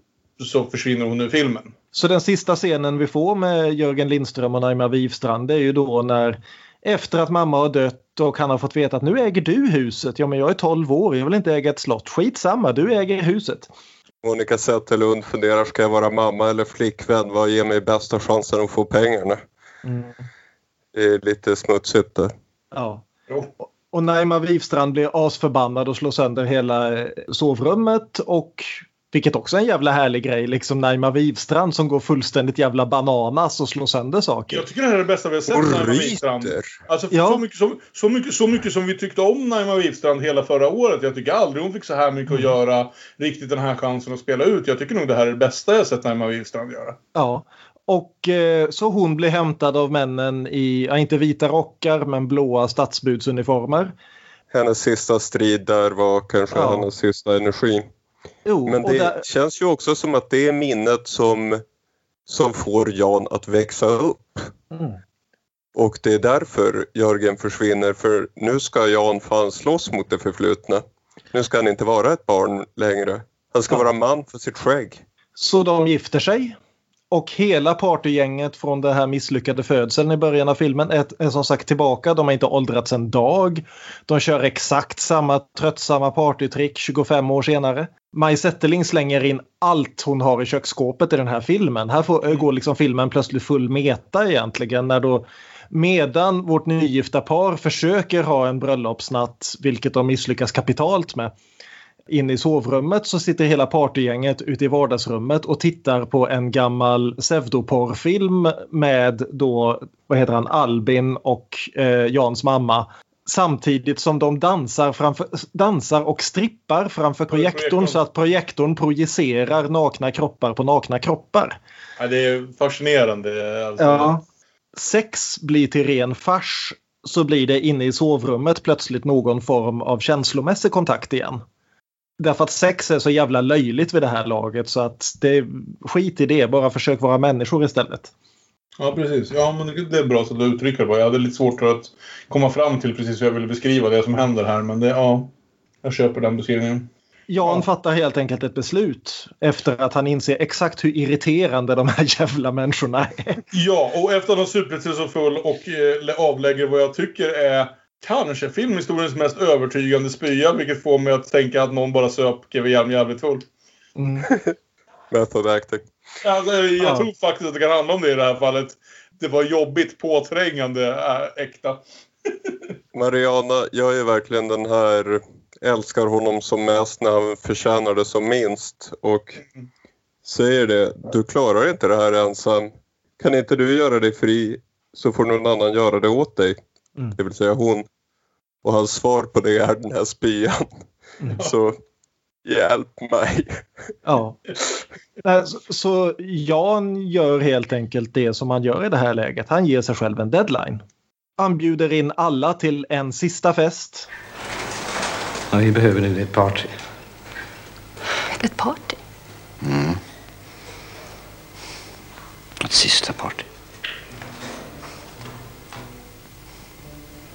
så försvinner hon ur filmen. Så den sista scenen vi får med Jörgen Lindström och Naima Wifstrand det är ju då när efter att mamma har dött och han har fått veta att nu äger du huset. Ja men jag är 12 år, jag vill inte äga ett slott. Skitsamma, du äger huset. Monica Zetterlund funderar, ska jag vara mamma eller flickvän? Vad ger mig bästa chansen att få pengarna? Det är lite smutsigt det. Ja. Och Naima Wifstrand blir asförbannad och slår sönder hela eh, sovrummet och vilket också är en jävla härlig grej, liksom Naima Wifstrand som går fullständigt jävla bananas och slår sönder saker. Jag tycker det här är det bästa vi har sett Och Naima ryter. Alltså för Ja. så, mycket som, så, mycket, så mycket som vi tyckte om Naima Wifstrand hela förra året. Jag tycker aldrig hon fick så här mycket att göra. Riktigt den här chansen att spela ut. Jag tycker nog det här är det bästa jag har sett Naima Wifstrand göra. Ja. Och eh, så hon blir hämtad av männen i, ja, inte vita rockar men blåa stadsbudsuniformer. Hennes sista strid där var kanske Ja. hennes sista energi. Jo, Men det där, känns ju också som att det är minnet som, som får Jan att växa upp. Mm. Och det är därför Jörgen försvinner för nu ska Jan fan slåss mot det förflutna. Nu ska han inte vara ett barn längre. Han ska Ja. vara man för sitt skägg. Så de gifter sig. Och hela partygänget från det här misslyckade födseln i början av filmen är, är som sagt tillbaka. De har inte åldrats en dag. De kör exakt samma tröttsamma partytrick 25 år senare. Maj Zetterling slänger in allt hon har i köksskåpet i den här filmen. Här får, går liksom filmen plötsligt full meta egentligen. När då, medan vårt nygifta par försöker ha en bröllopsnatt, vilket de misslyckas kapitalt med, inne i sovrummet så sitter hela partygänget ute i vardagsrummet och tittar på en gammal pseudoporrfilm med då, vad heter han, Albin och eh, Jans mamma. Samtidigt som de dansar, framför, dansar och strippar framför projektorn så att projektorn projicerar nakna kroppar på nakna kroppar. Ja, det är fascinerande. Alltså. Ja. Sex blir till ren fars så blir det inne i sovrummet plötsligt någon form av känslomässig kontakt igen. Därför att sex är så jävla löjligt vid det här laget så att det skit i det, bara försök vara människor istället. Ja, precis. Ja, men det- är bra sätt att uttrycka det på. Jag hade lite svårt att komma fram till precis hur jag ville beskriva det som händer här. Men det, ja, jag köper den beskrivningen. Jan Ja. fattar helt enkelt ett beslut efter att han inser exakt hur irriterande de här jävla människorna är. Ja, och efter att ha supit sig så full och eh, avlägger vad jag tycker är kanske filmhistoriens mest övertygande spya. Vilket får mig att tänka att någon bara söp GW Hjelm jävligt full. Mm. Method acting. Alltså, jag Ja. tror faktiskt att det kan handla om det i det här fallet. Det var jobbigt, påträngande, äh, äkta. Mariana, jag är verkligen den här älskar honom som mest när han förtjänar det som minst och säger det, du klarar inte det här ensam. Kan inte du göra dig fri så får någon annan göra det åt dig. Mm. Det vill säga hon. Och hans svar på det är den här spyan. Så hjälp mig. Ja. Så, så Jan gör helt enkelt det som han gör i det här läget. Han ger sig själv en deadline. Han bjuder in alla till en sista fest. Vad vi behöver nu ett party. Ett party? Ett sista party.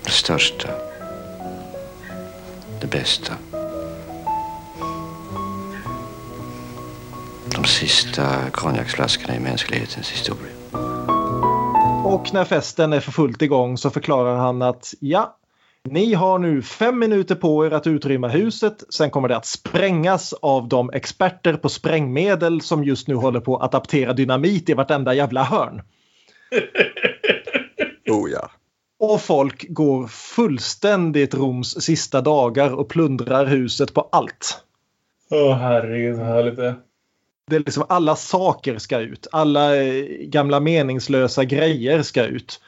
Det största. Det bästa. De sista konjaksflaskorna i mänsklighetens historia. Och när festen är för fullt igång så förklarar han att ja, Ni har nu fem minuter på er att utrymma huset. Sen kommer det att sprängas av de experter på sprängmedel som just nu håller på att adaptera dynamit i vartenda jävla hörn. Oh ja. Och folk går fullständigt Roms sista dagar och plundrar huset på allt. Åh herregud vad härligt det är. Det är liksom alla saker ska ut. Alla eh, gamla meningslösa grejer ska ut.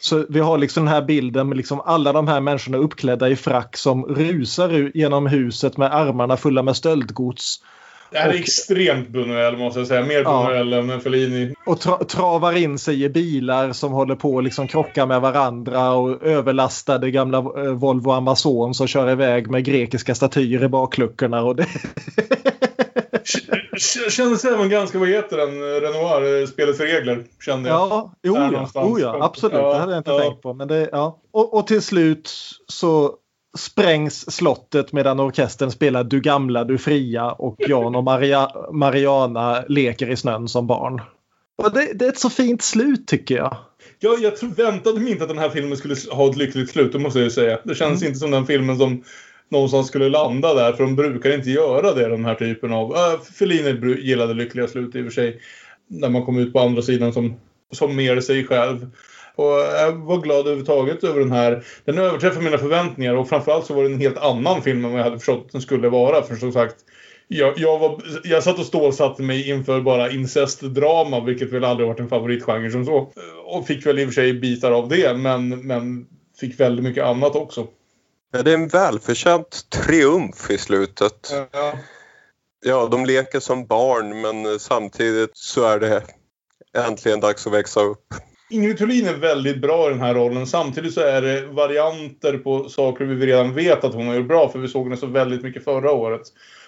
Så vi har liksom den här bilden med liksom alla de här människorna uppklädda i frack som rusar genom huset med armarna fulla med stöldgods. Det här är Och- extremt Buñuel måste jag säga. Mer Ja. Buñuel än Fellini. Och tra travar in sig i bilar som håller på att liksom krocka med varandra och överlastade gamla eh, Volvo Amazon som kör iväg med grekiska statyer i bakluckorna. Och det... Kändes även ganska, vad heter den, Renoir, eh, Spelets regler, kände jag. Ja, jo, ja, oh, ja absolut. Ja, det hade jag inte ja. tänkt på. Men det, ja. och, och till slut så sprängs slottet medan orkestern spelar Du gamla, du fria och Jan och Maria, Mariana leker i snön som barn. Det, det är ett så fint slut tycker jag. Jag, jag tror, väntade mig inte att den här filmen skulle ha ett lyckligt slut, det måste jag ju säga. Det känns Mm. inte som den filmen som någonstans skulle landa där, för de brukar inte göra det, den här typen av... Äh, Fellini gillade lyckliga slut i och för sig. När man kom ut på andra sidan som, som mer sig själv. Och jag var glad överhuvudtaget över den här. Den överträffar mina förväntningar och framförallt så var det en helt annan film än vad jag hade förstått att den skulle vara. För som sagt, jag, jag, var, jag satt och stålsatte mig inför bara incestdrama, vilket väl aldrig varit en favoritgenre som så. Och fick väl i och för sig bitar av det, men, men fick väldigt mycket annat också. Ja, det är en välförtjänt triumf i slutet. Ja. Ja, de leker som barn men samtidigt så är det äntligen dags att växa upp. Ingrid Thulin är väldigt bra i den här rollen. Samtidigt så är det varianter på saker vi redan vet att hon har gjort bra. För vi såg henne så väldigt mycket förra året.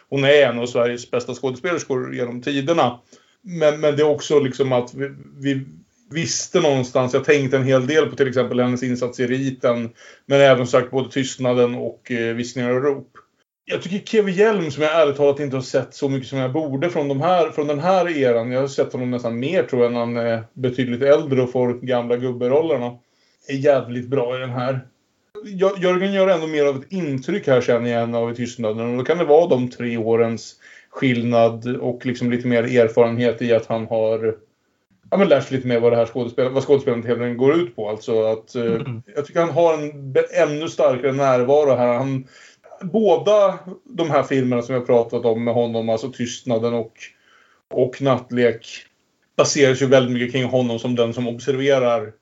Hon är en av Sveriges bästa skådespelerskor genom tiderna. Men, men det är också liksom att vi, vi visste någonstans. Jag tänkte en hel del på till exempel hennes insats i Riten. Men även sagt både Tystnaden och eh, Viskningar och rop. Jag tycker Kevin Hjelm, som jag ärligt talat inte har sett så mycket som jag borde från, de här, från den här eran. Jag har sett honom nästan mer tror jag när han är betydligt äldre och får gamla gubberollerna. Är jävligt bra i den här. Jör- Jörgen gör ändå mer av ett intryck här känner jag än av i Tystnaden. Och då kan det vara de tre årens skillnad och liksom lite mer erfarenhet i att han har ja, men lärt sig lite mer vad det här skådespel, vad skådespelandet går ut på. Alltså att, eh, Jag tycker han har en ännu starkare närvaro här. Han, båda de här filmerna som jag pratat om med honom, alltså Tystnaden och, och Nattlek, baseras ju väldigt mycket kring honom som den som observerar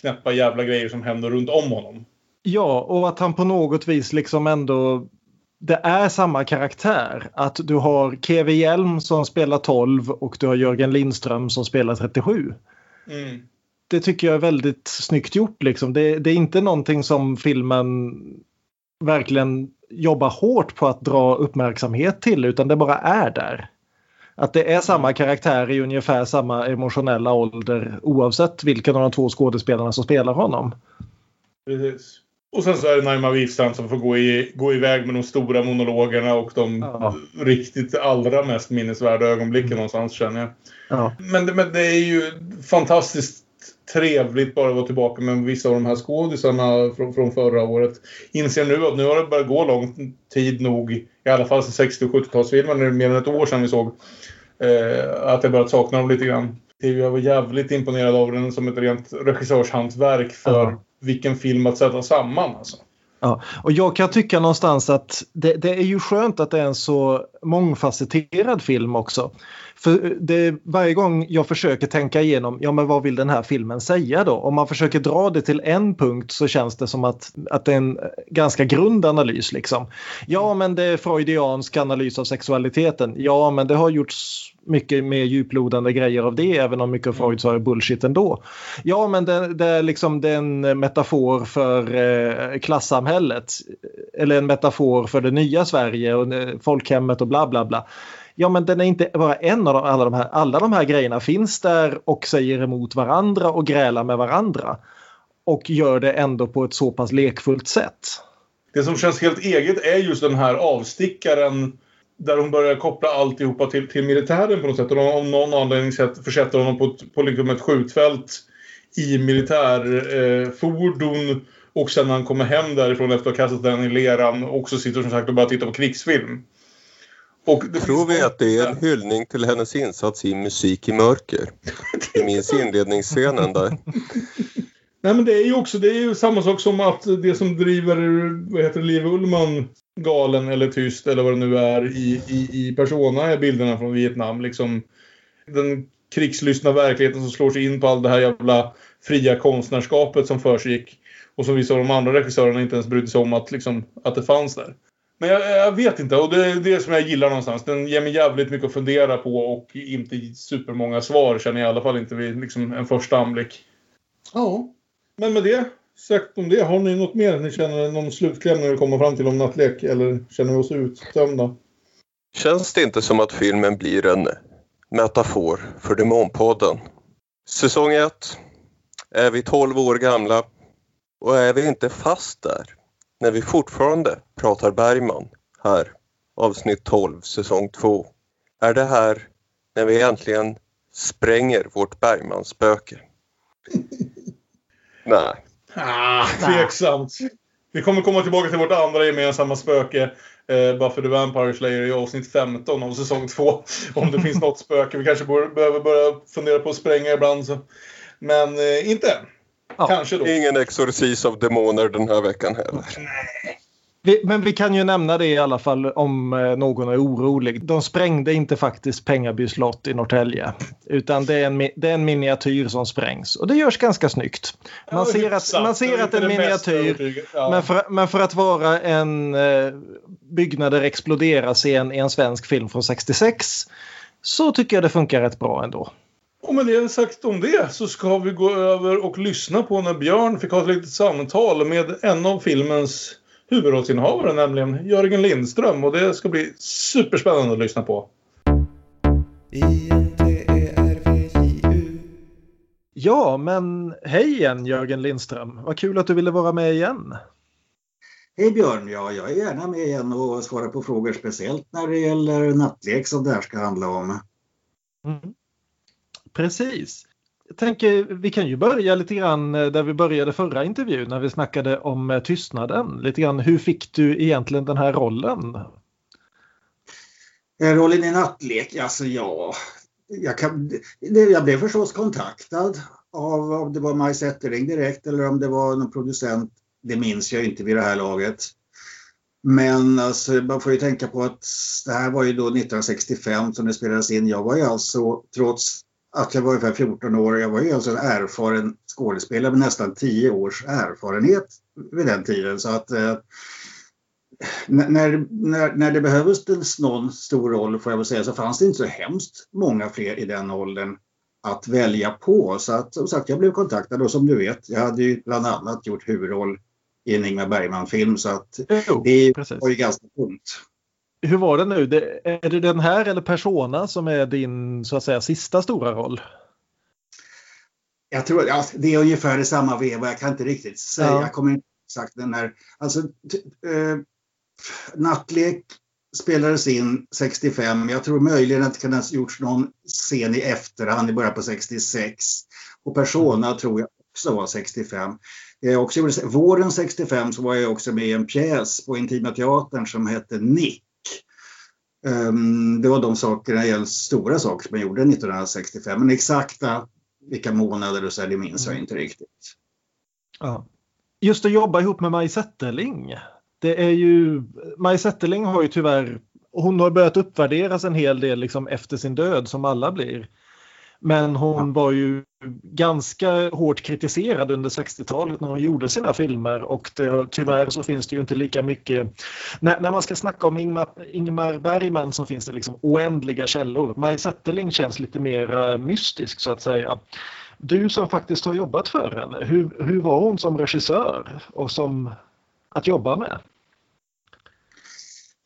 knäppa jävla grejer som händer runt om honom. Ja, och att han på något vis liksom ändå... Det är samma karaktär. Att du har Keve Hjelm som spelar 12 och du har Jörgen Lindström som spelar 37. Mm. Det tycker jag är väldigt snyggt gjort. Liksom. Det, det är inte någonting som filmen verkligen jobbar hårt på att dra uppmärksamhet till utan det bara är där. Att det är samma karaktär i ungefär samma emotionella ålder oavsett vilken av de två skådespelarna som spelar honom. Precis. Och sen så är det Naima Wifstrand som får gå, i, gå iväg med de stora monologerna och de Ja. riktigt allra mest minnesvärda ögonblicken någonstans känner jag. Ja. Men, men det är ju fantastiskt trevligt bara att vara tillbaka med vissa av de här skådisarna från, från förra året. Inser nu att nu har det börjat gå lång tid nog, i alla fall sen 60 och 70-talsfilmen, det är mer än ett år sedan vi såg, eh, att jag börjat sakna dem lite grann. Jag var jävligt imponerad av den som ett rent regissörshantverk för Ja. vilken film att sätta samman. Alltså. Ja, och jag kan tycka någonstans att det, det är ju skönt att det är en så mångfacetterad film också. För det, varje gång jag försöker tänka igenom, ja men vad vill den här filmen säga då? Om man försöker dra det till en punkt så känns det som att, att det är en ganska grund analys liksom. Ja men det är freudiansk analys av sexualiteten. Ja men det har gjorts mycket mer djuplodande grejer av det även om mycket av Freud sa är bullshit ändå. Ja men det, det är liksom det är en metafor för eh, klassamhället. Eller en metafor för det nya Sverige och eh, folkhemmet och bla bla bla. Ja men den är inte bara en av de, alla de här. Alla de här grejerna finns där och säger emot varandra och grälar med varandra. Och gör det ändå på ett så pass lekfullt sätt. Det som känns helt eget är just den här avstickaren där hon börjar koppla alltihopa till, till militären på något sätt. Och de, om någon anledning sätt försätter honom på, ett, på liksom ett skjutfält i militärfordon. Eh, Och sen när han kommer hem därifrån efter att ha kastat den i leran också sitter som sagt och bara tittar på krigsfilm. Och det Tror vi att det är en hyllning till hennes insats i Musik i mörker? Jag minns inledningsscenen där. Nej men det är ju också det är ju samma sak som att det som driver vad heter Liv Ullman galen eller tyst eller vad det nu är i, i, i Persona är bilderna från Vietnam. Liksom den krigslystna verkligheten som slår sig in på all det här jävla fria konstnärskapet som försiggick. Och som vissa av de andra regissörerna inte ens brydde sig om att, liksom, att det fanns där. Men jag, jag, vet inte och det är det som jag gillar någonstans. Den ger mig jävligt mycket att fundera på och inte supermånga svar känner jag i alla fall inte vid liksom, en första anblick. Ja, men med det sagt om det. Har ni något mer ni känner någon slutkläm när vi kommer fram till om nattlek eller känner vi oss uttömda? Känns det inte som att filmen blir en metafor för Demonpodden? Säsong 1 är vi 12 år gamla och är vi inte fast där när vi fortfarande pratar Bergman här, avsnitt 12, säsong 2? Är det här när vi äntligen spränger vårt Bergman-spöke? Nej. Ah, tveksamt. Vi kommer komma tillbaka till vårt andra gemensamma spöke. Eh, Buffy the Vampire Slayer i avsnitt 15 av säsong 2. Om det finns något spöke. Vi kanske borde, behöver börja fundera på att spränga ibland. Så. Men eh, inte än. Ja. Kanske då. Ingen exorcis av demoner den här veckan heller. Nej. Vi, men vi kan ju nämna det i alla fall om eh, någon är orolig. De sprängde inte faktiskt Pengaby slott i Norrtälje. Utan det är, en, det är en miniatyr som sprängs. Och det görs ganska snyggt. Man ser att, man ser att det är en miniatyr. Men, för, men för att vara en eh, byggnader exploderas i en, i en svensk film från 66 så tycker jag det funkar rätt bra ändå. Och med det sagt om det så ska vi gå över och lyssna på när Björn fick ha ett litet samtal med en av filmens huvudrollsinnehavare, nämligen Jörgen Lindström. Och det ska bli superspännande att lyssna på. Ja, men hej igen Jörgen Lindström. Vad kul att du ville vara med igen. Hej Björn, ja, jag är gärna med igen och svarar på frågor speciellt när det gäller nattlek som det här ska handla om. Mm. Precis jag tänker vi kan ju börja lite grann eh, där vi började förra intervjun när vi snackade om eh, tystnaden. Lite grann hur fick du egentligen den här rollen? Eh, rollen i nattlek, alltså ja. Jag, kan, jag blev förstås kontaktad av om det var Maj Zetterling direkt eller om det var någon producent. Det minns jag inte vid det här laget. Men alltså, man får ju tänka på att det här var ju då 1965 som det spelades in. Jag var ju alltså, trots att jag var ungefär 14 år. Jag var ju alltså en erfaren skådespelare med nästan 10 års erfarenhet vid den tiden. Så att eh, när, när, när det behövdes någon stor roll får jag väl säga så fanns det inte så hemskt många fler i den åldern att välja på. Så att som sagt jag blev kontaktad och som du vet jag hade ju bland annat gjort huvudroll i en Ingmar Bergman-film så att jo, det precis. var ju ganska tungt hur var det nu? Det, är det den här eller Persona som är din så att säga sista stora roll? Jag tror ja, det är ungefär i samma veva. Jag kan inte riktigt säga. Ja. Jag kommer inte exakt den här. Alltså, eh, Nattlek spelades in 65. Jag tror möjligen att det kan ha gjorts någon scen i efterhand i början på 66. Och Persona mm. tror jag också var 65. Jag också, våren 65 så var jag också med i en pjäs på Intima Teatern som hette Nick det var de sakerna, stora saker som jag gjorde 1965. Men exakta vilka månader och så, det minns jag mm. inte riktigt. Ja. Just att jobba ihop med Maj Zetterling. Det är ju, Maj Zetterling har ju tyvärr, hon har börjat uppvärderas en hel del liksom efter sin död som alla blir. Men hon ja. var ju ganska hårt kritiserad under 60-talet när hon gjorde sina filmer och det, tyvärr så finns det ju inte lika mycket. När, när man ska snacka om Ingmar, Ingmar Bergman så finns det liksom oändliga källor. Maj Zetterling känns lite mer mystisk så att säga. Du som faktiskt har jobbat för henne, hur, hur var hon som regissör och som att jobba med?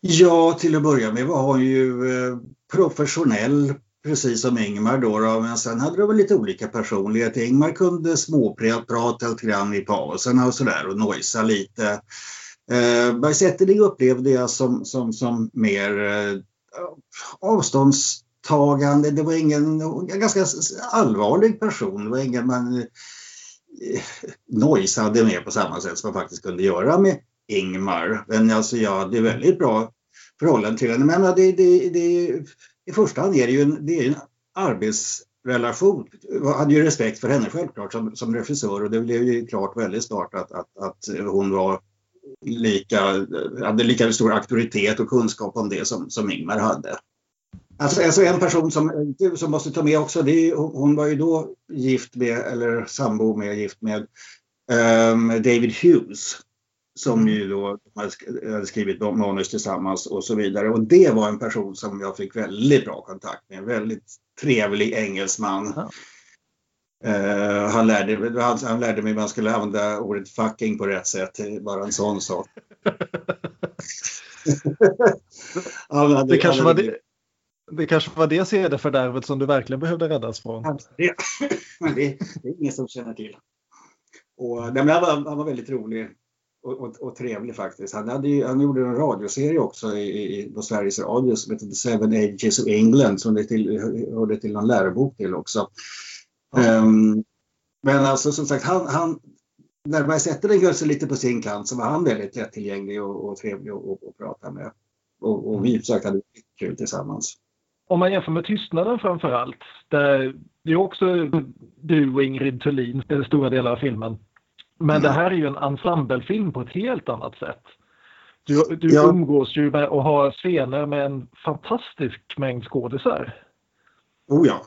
Ja, till att börja med var hon ju eh, professionell precis som Ingmar då, då, men sen hade de lite olika personlighet. Ingmar kunde småprata lite grann i pauserna och sådär och nojsa lite. Eh, Bergsättering upplevde jag som, som, som mer eh, avståndstagande. Det var ingen, en ganska allvarlig person. Det var ingen man eh, nojsade med på samma sätt som man faktiskt kunde göra med Ingmar. Men alltså jag hade väldigt bra förhållande till henne. Men det, det, det, i första hand är det ju en, det är en arbetsrelation. Jag hade ju respekt för henne självklart som, som regissör och det blev ju klart väldigt snart att, att, att hon var lika, hade lika stor auktoritet och kunskap om det som, som Ingmar hade. Alltså, alltså en person som, du som måste ta med också, det är, hon var ju då gift med, eller sambo med, gift med um, David Hughes som ju då hade skrivit manus tillsammans och så vidare. Och det var en person som jag fick väldigt bra kontakt med. En väldigt trevlig engelsman. Ja. Uh, han, lärde, han, han, lärde mig hur man skulle använda ordet fucking på rätt sätt. Bara en sån sak. hade, det, kanske var det, det kanske var det CD-fördärvet som du verkligen behövde räddas från. Det, det, det är ingen som känner till. Och, nej, han, var, han var väldigt rolig och, och, och, trevlig faktiskt. Han, hade han gjorde en radioserie också i, i, på Sveriges Radio som heter The Seven Ages of England som det till, hörde till någon lärobok till också. Ja. Um, men alltså som sagt, han, han, när man sätter den gulsen lite på sin kant så var han väldigt lättillgänglig och, och trevlig att prata med. Och, och vi försökte ha kul tillsammans. Om man jämför med Tystnaden framför allt, där det är också du och Ingrid Thulin stora delar av filmen. Men det här är ju en ensemblefilm på ett helt annat sätt. Du, du ja. umgås ju med och har scener med en fantastisk mängd skådisar. Oh ja.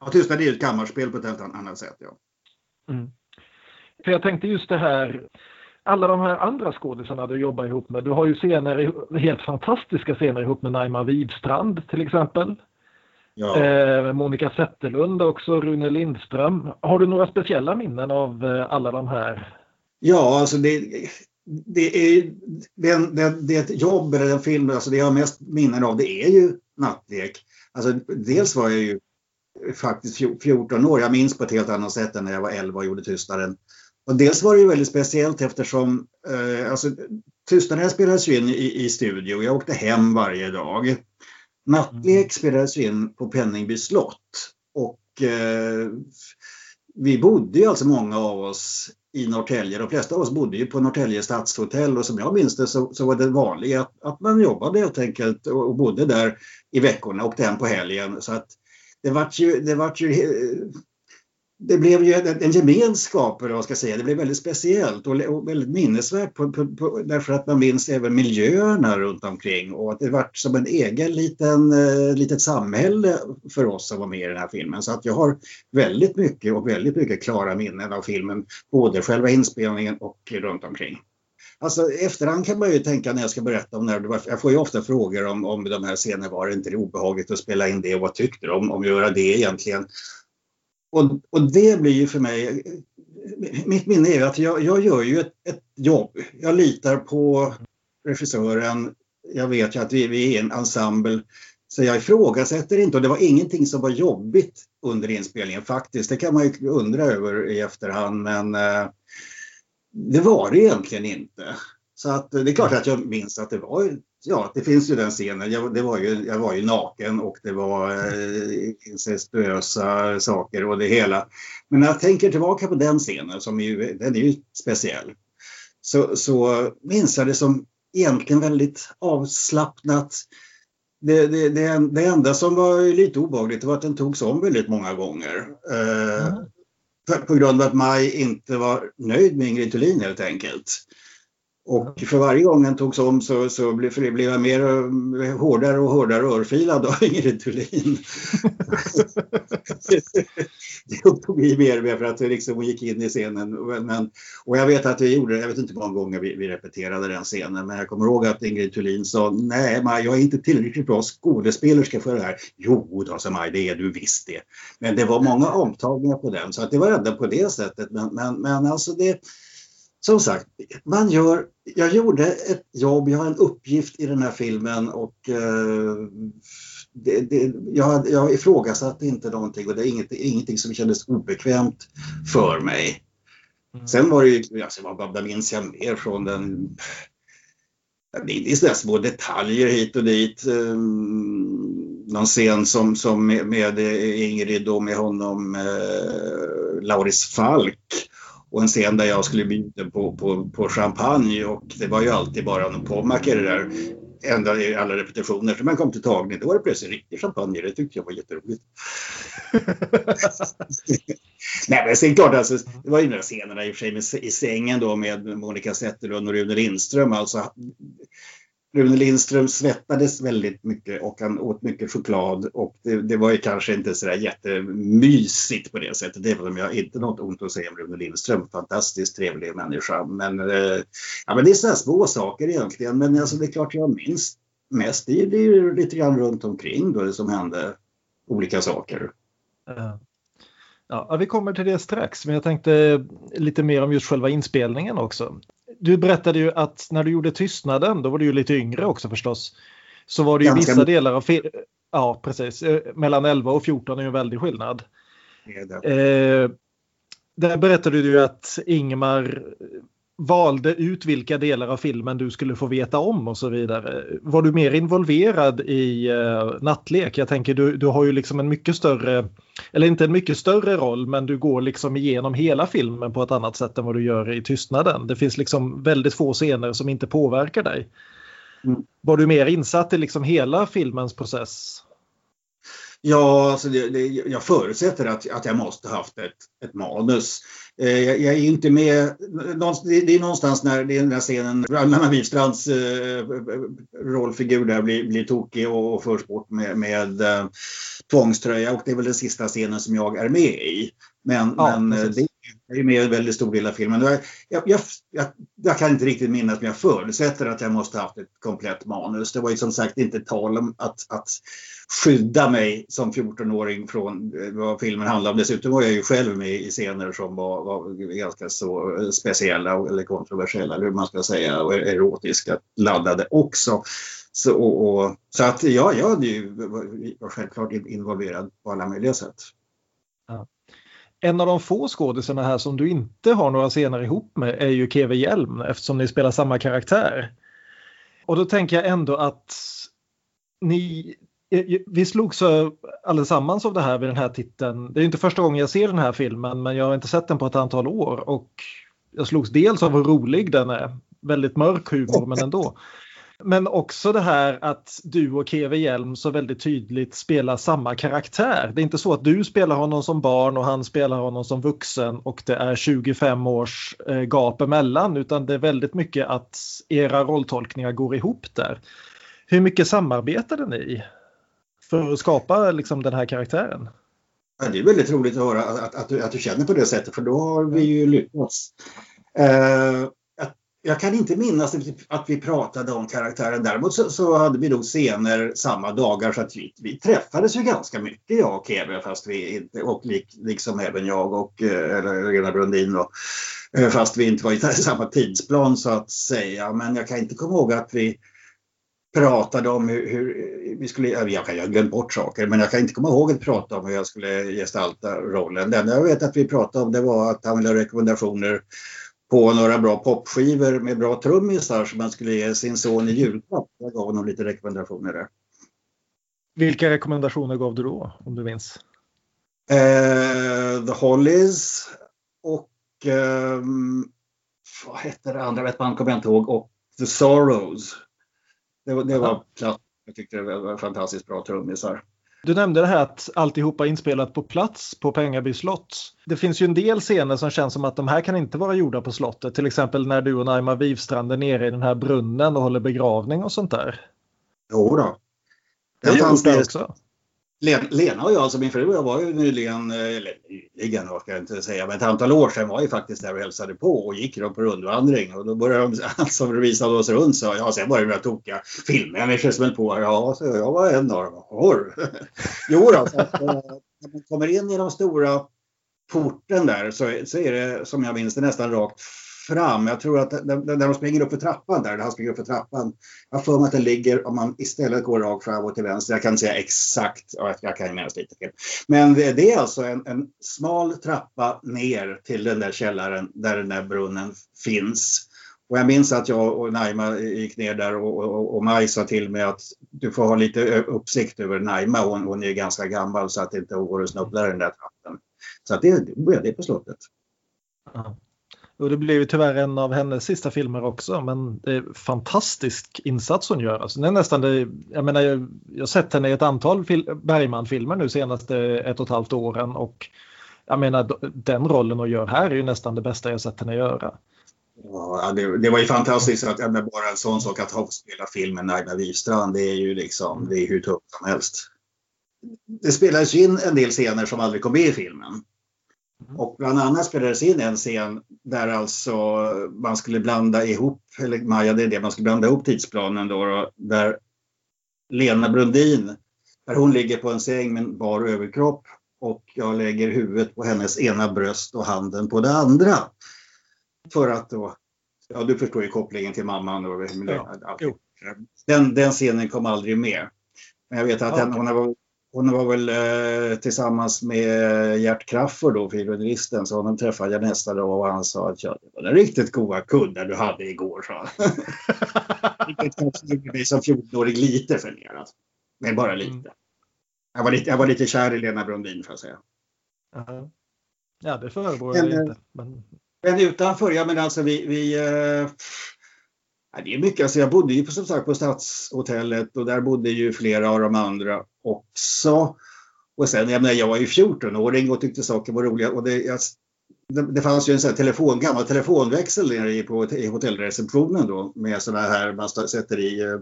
ja Tystnad är ju ett kammarspel på ett helt annat sätt. Ja. Mm. För jag tänkte just det här, alla de här andra skådisarna du jobbar ihop med. Du har ju scener, helt fantastiska scener ihop med Naima Widstrand till exempel. Ja. Eh, Monica Zetterlund också, Rune Lindström. Har du några speciella minnen av eh, alla de här? Ja, alltså det, det är, det, det, det är ett jobb eller en film, alltså det jag har mest minnen av det är ju nattlek. Alltså dels var jag ju faktiskt 14 år, jag minns på ett helt annat sätt än när jag var 11 och gjorde Tystnaden. Och dels var det ju väldigt speciellt eftersom eh, alltså, Tystnaden spelades ju in i, i studio. Jag åkte hem varje dag. Nattlek mm. spelades in på Penningby slott och eh, vi bodde ju alltså många av oss i Norrtälje. De flesta av oss bodde ju på Norrtälje stadshotell och som jag minns det så, så var det vanligt att, att man jobbade helt enkelt och, och bodde där i veckorna och åkte hem på helgen. Så att det vart ju, det vart ju det blev ju en gemenskap, eller vad ska säga. Det blev väldigt speciellt och, väldigt minnesvärt på, på, på, därför att man minns även miljöerna runt omkring och att det var som en egen liten eh, litet samhälle för oss som var med i den här filmen. Så att jag har väldigt mycket och väldigt mycket klara minnen av filmen, både själva inspelningen och runt omkring. Alltså efterhand kan man ju tänka när jag ska berätta om när det var, jag får ju ofta frågor om, om de här scenerna, var det inte obehagligt att spela in det och vad tyckte de om att göra det egentligen? Och, och det blir ju för mig, mitt minne är att jag, jag gör ju ett, ett, jobb. Jag litar på regissören. Jag vet ju att vi, vi är en ensemble. Så jag ifrågasätter inte och det var ingenting som var jobbigt under inspelningen faktiskt. Det kan man ju undra över i efterhand men eh, det var det egentligen inte. Så att det är klart att jag minns att det var ja, det finns ju den scenen. Jag, det var ju, jag var ju naken och det var eh, incestuösa saker och det hela. Men när jag tänker tillbaka på den scenen, som ju, den är ju speciell, så, så minns jag det som egentligen väldigt avslappnat. Det, det, det, det enda som var lite obehagligt var att den togs om väldigt många gånger. Eh, mm. på grund av att Maj inte var nöjd med Ingrid Thulin helt enkelt. Och för varje gång den togs om så, så blev, blev jag mer hårdare och hårdare örfilad av Ingrid Thulin. det upptog vi mer med för att liksom hon gick in i scenen. Men, och jag vet att vi gjorde jag vet inte hur många gånger vi, vi repeterade den scenen, men jag kommer ihåg att Ingrid Thulin sa nej, Maj, jag är inte tillräckligt bra skådespelerska för det här. Jo då, sa Maj, det är du visst det. Men det var många omtagningar på den, så att det var ändå på det sättet. Men, men, men alltså det som sagt, man gör, jag gjorde ett jobb, jag har en uppgift i den här filmen och eh, det, det, jag, jag ifrågasatte inte någonting och det är inget, ingenting som kändes obekvämt för mig. Mm. Sen var det ju, alltså, vad minns jag mer från den det är sådana små detaljer hit och dit. Um, någon scen som, som med, med Ingrid och med honom, uh, Lauris Falk och en scen där jag skulle bjuda på, på, på champagne och det var ju alltid bara någon pommac i det där ända i alla repetitioner. Så man kom till tagning, då var det plötsligt riktig champagne. Det tyckte jag var jätteroligt. Nej men sen klart, alltså, det var ju några scenerna i och för sig med, i sängen då med Monica Zetterlund och Rune Lindström. Alltså, Rune Lindström svettades väldigt mycket och han åt mycket choklad och det, det var ju kanske inte så där jättemysigt på det sättet. Det var jag inte något ont att säga om Rune Lindström, fantastiskt trevlig människa. Men, eh, ja, men det är sådana små saker egentligen. Men alltså, det är klart jag minns mest det är, det är lite grann runt omkring då det som hände olika saker. Ja, vi kommer till det strax, men jag tänkte lite mer om just själva inspelningen också du berättade ju att när du gjorde Tystnaden, då var du ju lite yngre också förstås. Så var det ju Ganska vissa delar av filmen. Ja, precis. Eh, mellan 11 och 14 är ju en väldig skillnad. Eh, där berättade du ju att Ingmar valde ut vilka delar av filmen du skulle få veta om och så vidare. Var du mer involverad i uh, nattlek? Jag tänker du, du har ju liksom en mycket större, eller inte en mycket större roll, men du går liksom igenom hela filmen på ett annat sätt än vad du gör i Tystnaden. Det finns liksom väldigt få scener som inte påverkar dig. Mm. Var du mer insatt i liksom hela filmens process? Ja, alltså det, det, jag förutsätter att, att jag måste haft ett, ett manus. Eh, jag, jag, är inte med, det, är någonstans när det är den där scenen, Anna Wifstrands eh, rollfigur där blir, blir tokig och, och förs bort med, med eh, tvångströja och det är väl den sista scenen som jag är med i. Men, ja, men det är med en väldigt stor del av filmen. Jag, jag, jag, jag, kan inte riktigt minnas men jag förutsätter att jag måste haft ett komplett manus. Det var ju som sagt inte tal om att, att skydda mig som 14-åring från eh, vad filmen handlade om. Dessutom var jag ju själv med i scener som var, var ganska så eh, speciella eller kontroversiella, eller hur man ska säga, och erotiska laddade också. Så, och, och, så att ja, jag ju, var självklart involverad på alla möjliga sätt. Ja. En av de få skådisarna här som du inte har några scener ihop med är ju Keve Hjelm eftersom ni spelar samma karaktär. Och då tänker jag ändå att ni, Eh, vi slogs allesammans av det här vid den här titeln. Det är inte första gången jag ser den här filmen men jag har inte sett den på ett antal år och jag slogs dels av hur rolig den är, väldigt mörk humor men ändå. Men också det här att du och Keve Hjelm så väldigt tydligt spelar samma karaktär. Det är inte så att du spelar honom som barn och han spelar honom som vuxen och det är 25 års eh, gap emellan utan det är väldigt mycket att era rolltolkningar går ihop där. Hur mycket samarbetade ni för att skapa liksom, den här karaktären? Ja, det är väldigt roligt att höra att, att, du, att du känner på det sättet för då har vi ju lyckats. Uh, jag kan inte minnas att vi pratade om karaktären. Däremot så, så hade vi nog scener samma dagar så att vi, vi träffades ju ganska mycket jag och Keve fast vi inte, och lik, liksom även jag och eh, eller Lena Brundin då, eh, fast vi inte var i samma tidsplan så att säga. Men jag kan inte komma ihåg att vi pratade om hur, hur vi skulle, jag kan ha glömt bort saker, men jag kan inte komma ihåg att prata om hur jag skulle gestalta rollen. Det enda jag vet att vi pratade om det var att han ville ha rekommendationer på några bra popskivor med bra trummisar som man skulle ge sin son i julklapp. Jag gav honom lite rekommendationer där. Vilka rekommendationer gav du då, om du minns? Uh, The Hollies och um, vad hette det andra vet man kommer jag inte ihåg och The Sorrows. Det, det var platt. Jag tyckte det var fantastiskt bra trummisar. Du nämnde det här att alltihopa är inspelat på plats på Pengaby slott. Det finns ju en del scener som känns som att de här kan inte vara gjorda på slottet. Till exempel när du och Naima Wivstrand är nere i den här brunnen och håller begravning och sånt där. Jo då. Det har gjort det också. Lena och jag, alltså min fru och jag var ju nyligen, eh, eller nyligen vad ska jag inte säga, men ett antal år sedan var ju faktiskt där och hälsade på och gick då på rundvandring och då började de alltså visade oss runt så ja, sen var det några tokiga filmmänniskor som höll på. Ja, så jag var en av dem. jo då, så att, eh, när man kommer in i de stora porten där så, så är det som jag minns det nästan rakt fram. Jag tror att när de springer upp för trappan där, han springer upp för trappan. Jag får mig att den ligger, om man istället går rakt fram och till vänster, jag kan inte säga exakt, jag kan minnas lite till. Men det är alltså en, en, smal trappa ner till den där källaren där den där brunnen finns. Och jag minns att jag och Naima gick ner där och, och, och Maj sa till mig att du får ha lite uppsikt över Naima. Hon, hon är ganska gammal så att det inte går att snubbla den där trappen. Så att det, det är på slottet. Och det blev ju tyvärr en av hennes sista filmer också, men det är fantastisk insats hon gör. Alltså, det är nästan det, jag menar, jag, jag har sett henne i ett antal Bergman-filmer nu senaste ett och ett halvt åren och jag menar den rollen hon gör här är ju nästan det bästa jag sett henne göra. Ja, det, det var ju fantastiskt att jag bara en sån sak att ha spela filmen Nagla Wistrand, det är ju liksom, det är hur tufft som helst. Det spelades in en del scener som aldrig kom med i filmen. Mm. Och bland annat spelades in en scen där alltså man skulle blanda ihop, eller Maja det är det, man skulle blanda ihop tidsplanen då, då där Lena Brundin, där hon ligger på en säng med bar överkropp och jag lägger huvudet på hennes ena bröst och handen på det andra. För att då, ja du förstår ju kopplingen till mamman. Och, ja, den, den scenen kom aldrig med. Men jag vet att ja. hon, hon, hon var väl eh, tillsammans med Gert Kraffer då, filodelisten, så honom träffade jag nästa dag och han sa att ja, det var riktigt goda kuddar du hade igår, sa han. Vilket kanske gjorde mig som 14-årig lite förnedrad. Men bara lite. Mm. Jag, var lite. Jag var lite kär i Lena Brundin, får jag säga. Uh-huh. Ja, det förebrår jag inte. Men... men utanför, ja men alltså vi, vi eh, Ja, det är mycket. Alltså jag bodde ju på, som sagt på Stadshotellet och där bodde ju flera av de andra också. Och sen, jag, menar, jag var ju 14-åring och tyckte saker var roliga. Och det, jag, det, det fanns ju en sån telefon, gammal telefonväxel nere på i hotellreceptionen då med sådana här man sätter i eh,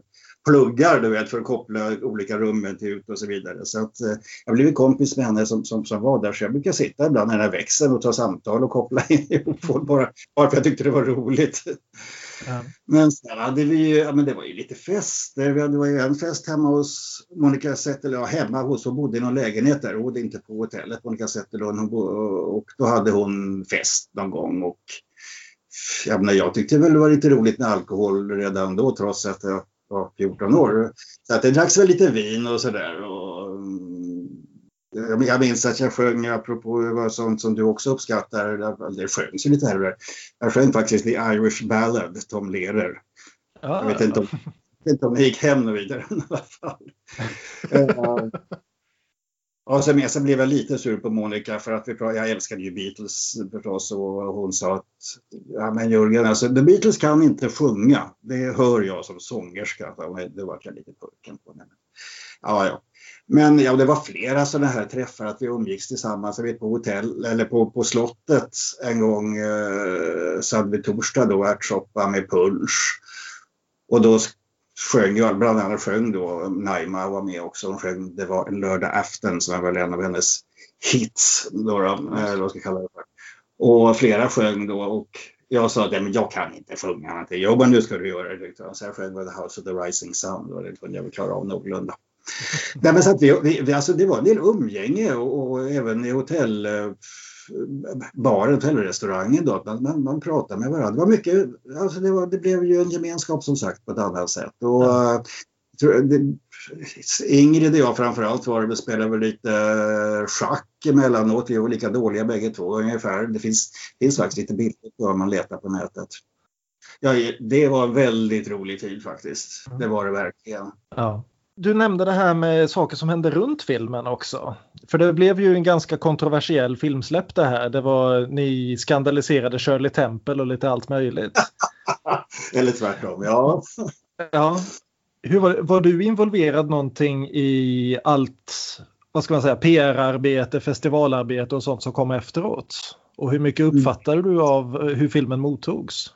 pluggar du vet, för att koppla olika rummen till ut och så vidare. Så att, eh, jag blev kompis med henne som, som, som var där så jag brukar sitta ibland i den här växeln och ta samtal och koppla ihop folk bara, bara för att jag tyckte det var roligt. Mm. Men sen hade vi ju, ja men det var ju lite fester. Vi hade, det var ju en fest hemma hos Monica Zetterlund, ja hemma hos, hon bodde i någon lägenhet där, hon bodde inte på hotellet, Monica Zetterlund. Och då hade hon fest någon gång och jag, menar, jag tyckte väl det var lite roligt med alkohol redan då trots att jag var 14 år. Så att det dracks väl lite vin och sådär. Jag minns att jag sjöng, apropå sånt som du också uppskattar, det sjöngs ju lite här och där. Jag sjöng faktiskt The Irish Ballad, Tom Lehrer. Ah. Jag vet inte om, inte om det gick hem något vidare i alla fall. uh, och sen, sen blev jag lite sur på Monica för att vi jag älskade ju Beatles förstås och hon sa att ja men Jörgen, alltså The Beatles kan inte sjunga. Det hör jag som sångerska. Det var jag lite purken på henne. Ja, ja. Men ja, det var flera sådana här träffar att vi umgicks tillsammans. Jag vet på hotell eller på, på slottet en gång eh, så hade vi torsdag då ärtsoppa med punsch. Och då sjöng jag, bland annat sjöng då Naima var med också. Hon sjöng Det var en lördag afton som var en av hennes hits. Då, då, eller vad ska jag kalla det för. Och flera sjöng då och jag sa att men jag kan inte sjunga. Jo men nu ska du göra det. Så jag sjöng The House of the Rising Sun och det kunde jag väl klara av någorlunda. Nej, men så att vi, vi, alltså det var en del umgänge och, och även i hotell eh, baren, hotellrestaurangen då, man, man, man pratade med varandra. Det, var mycket, alltså det, var, det blev ju en gemenskap som sagt på ett annat sätt. Och, ja. Eh, det, Ingrid och jag framförallt var det, spelade väl lite eh, schack emellanåt. Vi var lika dåliga bägge två ungefär. Det finns, finns faktiskt lite bilder på om man letar på nätet. Ja, det var en väldigt rolig tid faktiskt. Det var det verkligen. Ja. Du nämnde det här med saker som hände runt filmen också. För det blev ju en ganska kontroversiell filmsläpp det här. Det var, ni skandaliserade Shirley Temple och lite allt möjligt. Eller tvärtom, ja. ja. Hur var, var, du involverad någonting i allt, vad ska man säga, PR-arbete, festivalarbete och sånt som kom efteråt? Och hur mycket mm. uppfattade du av hur filmen mottogs?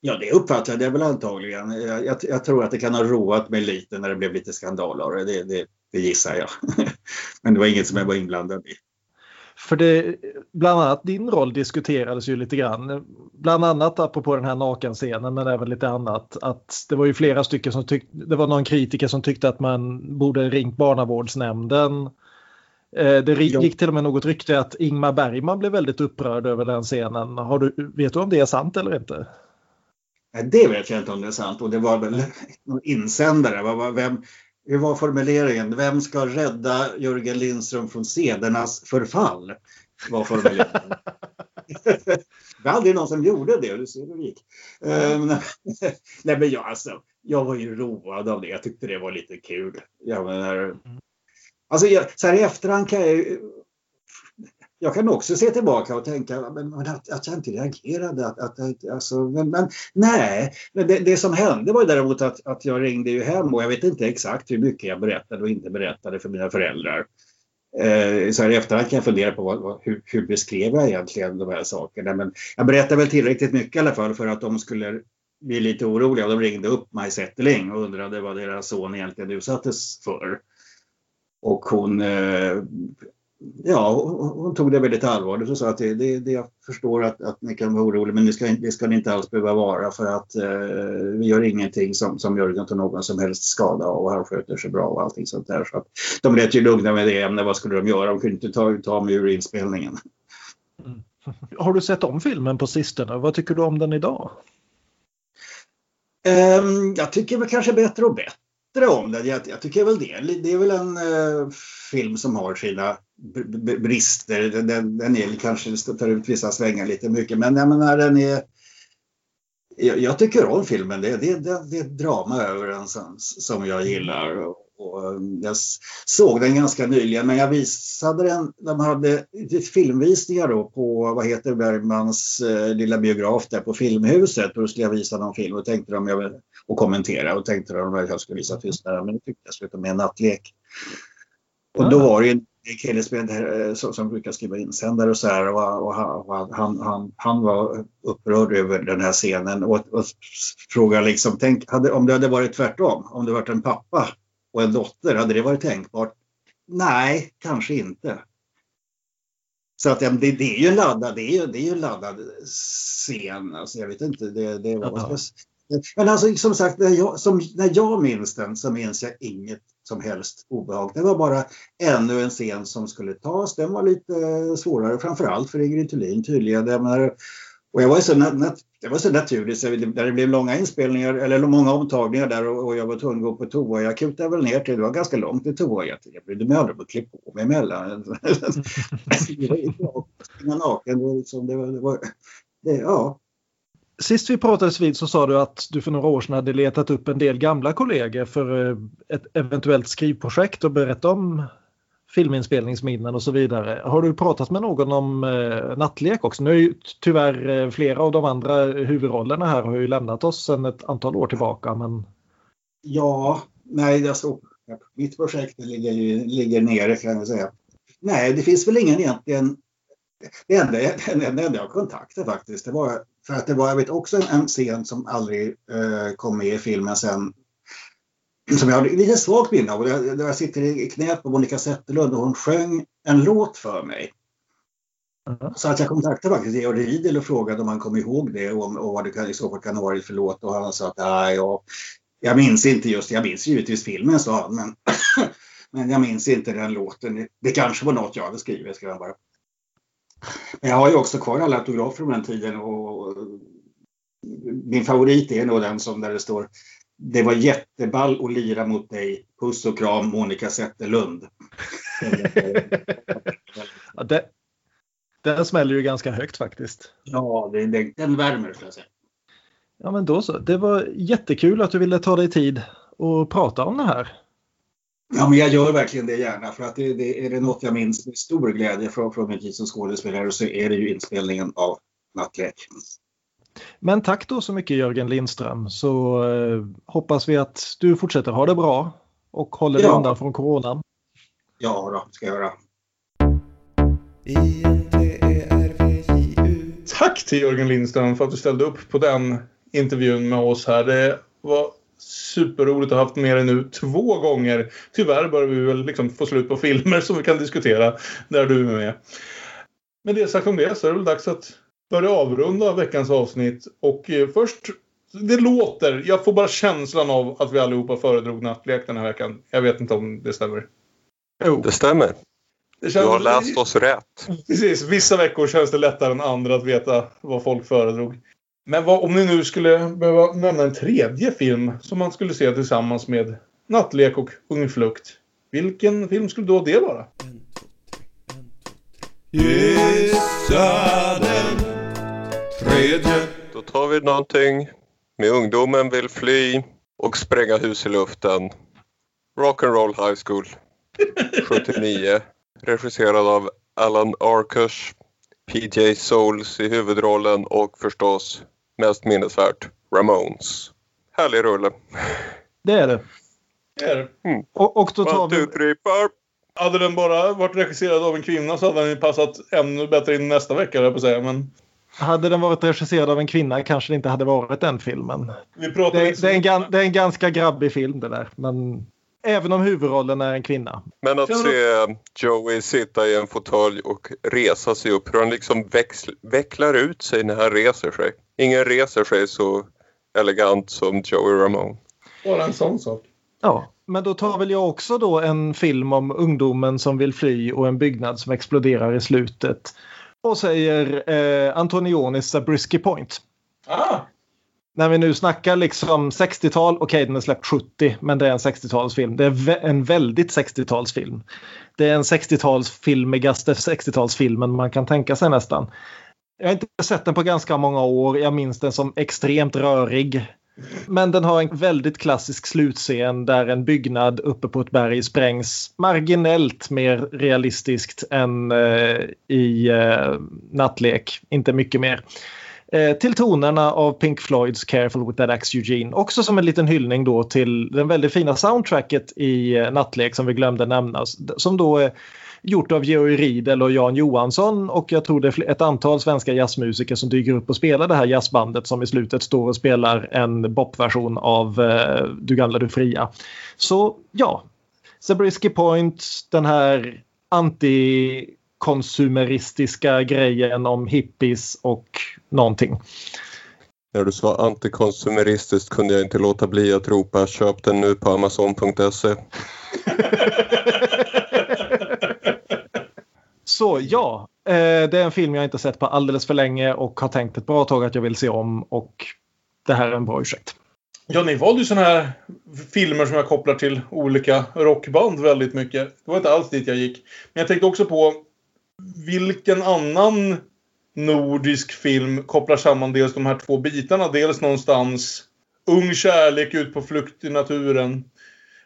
Ja, det uppfattade jag väl antagligen. Jag, jag, jag, tror att det kan ha roat mig lite när det blev lite skandaler. Det, det, det gissar jag. Men det var inget som jag var inblandad i. För det, bland annat din roll diskuterades ju lite grann. Bland annat apropå den här nakenscenen men även lite annat. Att det var ju flera stycken som tyckte, det var någon kritiker som tyckte att man borde ringt barnavårdsnämnden. Eh, det gick till och med något rykte att Ingmar Bergman blev väldigt upprörd över den scenen. Har du, vet du om det är sant eller inte? Det vet jag inte om det är sant och det var väl någon insändare. Vem, hur var formuleringen? Vem ska rädda Jörgen Lindström från sedernas förfall? Var formuleringen. det var aldrig någon som gjorde det, du ser hur det gick. Um, nej, men jag, alltså, jag var ju road av det, jag tyckte det var lite kul. Jag menar, alltså, jag, så här i efterhand kan jag jag kan också se tillbaka och tänka men, att, att jag inte reagerade. Att, att, alltså, men, men nej, det, det, som hände var däremot att, att jag ringde ju hem och jag vet inte exakt hur mycket jag berättade och inte berättade för mina föräldrar. Eh, så här i efterhand kan jag fundera på vad, hur, hur beskrev jag egentligen de här sakerna. Men jag berättade väl tillräckligt mycket i alla fall för att de skulle bli lite oroliga. De ringde upp mig Zetterling och undrade vad deras son egentligen utsattes för. Och hon eh, ja, hon tog det väldigt allvarligt och sa att det, det, det jag förstår att, att ni kan vara oroliga men det ska, det ska ni inte alls behöva vara för att eh, vi gör ingenting som, som Jörgen tar någon som helst skada och han sköter sig bra och allting sånt där. Så att de lät ju lugna med det ämnet. Vad skulle de göra? De kunde inte ta, ta mig ur inspelningen. Mm. Har du sett om filmen på sistone? Vad tycker du om den idag? Um, jag tycker väl kanske bättre och bättre om den. Jag, jag tycker väl det. Det är väl en uh, film som har sina brister. Den, den är kanske tar ut vissa svängar lite mycket men jag menar den är jag, jag tycker om filmen. Det, det, det, det är ett drama över den som, som jag gillar. Och, och jag såg den ganska nyligen men jag visade den, de hade filmvisningar då på vad heter Bergmans eh, lilla biograf där på Filmhuset och då skulle jag visa någon film och tänkte de jag, och kommentera och tänkte de att jag skulle visa Tystnaden men det tyckte jag slutade med en nattlek. Och då var det en kille som, som brukar skriva insändare och så här och, och han, han, han, han, var upprörd över den här scenen och, och frågade liksom, tänk, hade, om det hade varit tvärtom, om det varit en pappa och en dotter, hade det varit tänkbart? Nej, kanske inte. Så att det, det är ju en laddad, det är, det är ju en laddad scen. Alltså, jag vet inte, det, det var... Men alltså som sagt, när jag, som, när jag minns den så minns jag inget som helst obehag. Det var bara ännu en scen som skulle tas. Den var lite svårare, framförallt för Ingrid Thulin tydligen. och jag var så, det var så naturligt, så när det blev långa inspelningar, eller många omtagningar där och, och jag var tvungen att gå på toa. Jag kutade väl ner till, det var ganska långt till toa. Jag, jag brydde mig aldrig om att klä på mig emellan. det var naken. Liksom, det var, det var, det, ja, Sist vi pratades vid så sa du att du för några år sedan hade letat upp en del gamla kollegor för eh, ett eventuellt skrivprojekt och berättat om filminspelningsminnen och så vidare. Har du pratat med någon om eh, nattlek också? Nu är ju tyvärr eh, flera av de andra huvudrollerna här har ju lämnat oss sedan ett antal år tillbaka. Men... Ja, nej, alltså, mitt projekt ligger, ligger nere kan jag säga. Nej, det finns väl ingen egentligen det enda, det enda jag kontaktade faktiskt, det var för att det var, jag vet också en scen som aldrig eh, kom med i filmen sen. Som jag har lite svagt minne av. Där jag sitter i knät på Monica Zetterlund och hon sjöng en låt för mig. Mm. Så att jag kontaktade faktiskt Georg Riedel och frågade om han kom ihåg det och, och vad det kan, i så fall kan ha varit för låt. Och han sa att nej, jag, jag minns inte just Jag minns givetvis filmen, sa han. Men, men jag minns inte den låten. Det kanske var något jag hade skrivit, ska jag bara. Men jag har ju också kvar alla autografer från den tiden och min favorit är nog den som där det står Det var jätteball att lira mot dig. Puss och kram Monica Zetterlund. ja, det, den smäller ju ganska högt faktiskt. Ja, det, det, den värmer skulle jag säga. Ja, men då så. Det var jättekul att du ville ta dig tid och prata om det här. Ja, men jag gör verkligen det gärna för att det, det är det något jag minns med stor glädje från, från min tid som skådespelare så är det ju inspelningen av Nattlek. Men tack då så mycket Jörgen Lindström så eh, hoppas vi att du fortsätter ha det bra och håller dig undan från coronan. Ja, då, ska jag göra. Tack till Jörgen Lindström för att du ställde upp på den intervjun med oss här. Det var superroligt att ha haft med dig nu två gånger. Tyvärr börjar vi väl liksom få slut på filmer som vi kan diskutera där du är med. Med det sagt om det så är det väl dags att börja avrunda veckans avsnitt. Och eh, först, det låter, jag får bara känslan av att vi allihopa föredrog nattlek den här veckan. Jag vet inte om det stämmer. Jo. Det stämmer. Det känns, du har läst oss rätt. Precis, vissa veckor känns det lättare än andra att veta vad folk föredrog. Men vad, om ni nu skulle behöva nämna en tredje film som man skulle se tillsammans med Nattlek och Ung Flukt. Vilken film skulle då det vara? Gissa den tredje. Då tar vi någonting med ungdomen vill fly och spränga hus i luften. Rock'n'Roll High School 79. Regisserad av Alan Arkush, PJ Souls i huvudrollen och förstås mest minnesvärt Ramones. Härlig rulle. Det är det. Det är det. Mm. Och, och då tar One, two, vi... three, four. Hade den bara varit regisserad av en kvinna så hade den ju passat ännu bättre in nästa vecka, jag på säga. Men Hade den varit regisserad av en kvinna kanske det inte hade varit den filmen. Det, inte det, är en, det är en ganska grabbig film det där. Men även om huvudrollen är en kvinna. Men att se Joey sitta i en fåtölj och resa sig upp, hur han liksom växl- vecklar ut sig när han reser sig. Ingen reser sig så elegant som Joey Ramone. Bara en sån sak. Ja, men då tar väl jag också då en film om ungdomen som vill fly och en byggnad som exploderar i slutet. Och säger eh, Antonionis Zabriskie Point. Ah! När vi nu snackar liksom 60-tal, okej den är släppt 70 men det är en 60-talsfilm. Det är en väldigt 60-talsfilm. Det är en 60-talsfilmigaste 60-talsfilmen man kan tänka sig nästan. Jag har inte sett den på ganska många år. Jag minns den som extremt rörig. Men den har en väldigt klassisk slutscen där en byggnad uppe på ett berg sprängs marginellt mer realistiskt än eh, i eh, Nattlek. Inte mycket mer. Eh, till tonerna av Pink Floyds Careful with that axe Eugene. Också som en liten hyllning då till den väldigt fina soundtracket i eh, Nattlek som vi glömde nämna. Som då är gjort av Georg Riedel och Jan Johansson och jag tror det är ett antal svenska jazzmusiker som dyker upp och spelar det här jazzbandet som i slutet står och spelar en bopversion av Du gamla du fria. Så ja, Zabriskie Point, den här anti antikonsumeristiska grejen om hippies och någonting. När du sa antikonsumeristiskt kunde jag inte låta bli att ropa köp den nu på amazon.se. Så ja, eh, det är en film jag inte sett på alldeles för länge och har tänkt ett bra tag att jag vill se om och det här är en bra ursäkt. Ja, ni valde ju såna här filmer som jag kopplar till olika rockband väldigt mycket. Det var inte alls dit jag gick. Men jag tänkte också på vilken annan nordisk film kopplar samman dels de här två bitarna. Dels någonstans ung kärlek ut på flykt i naturen.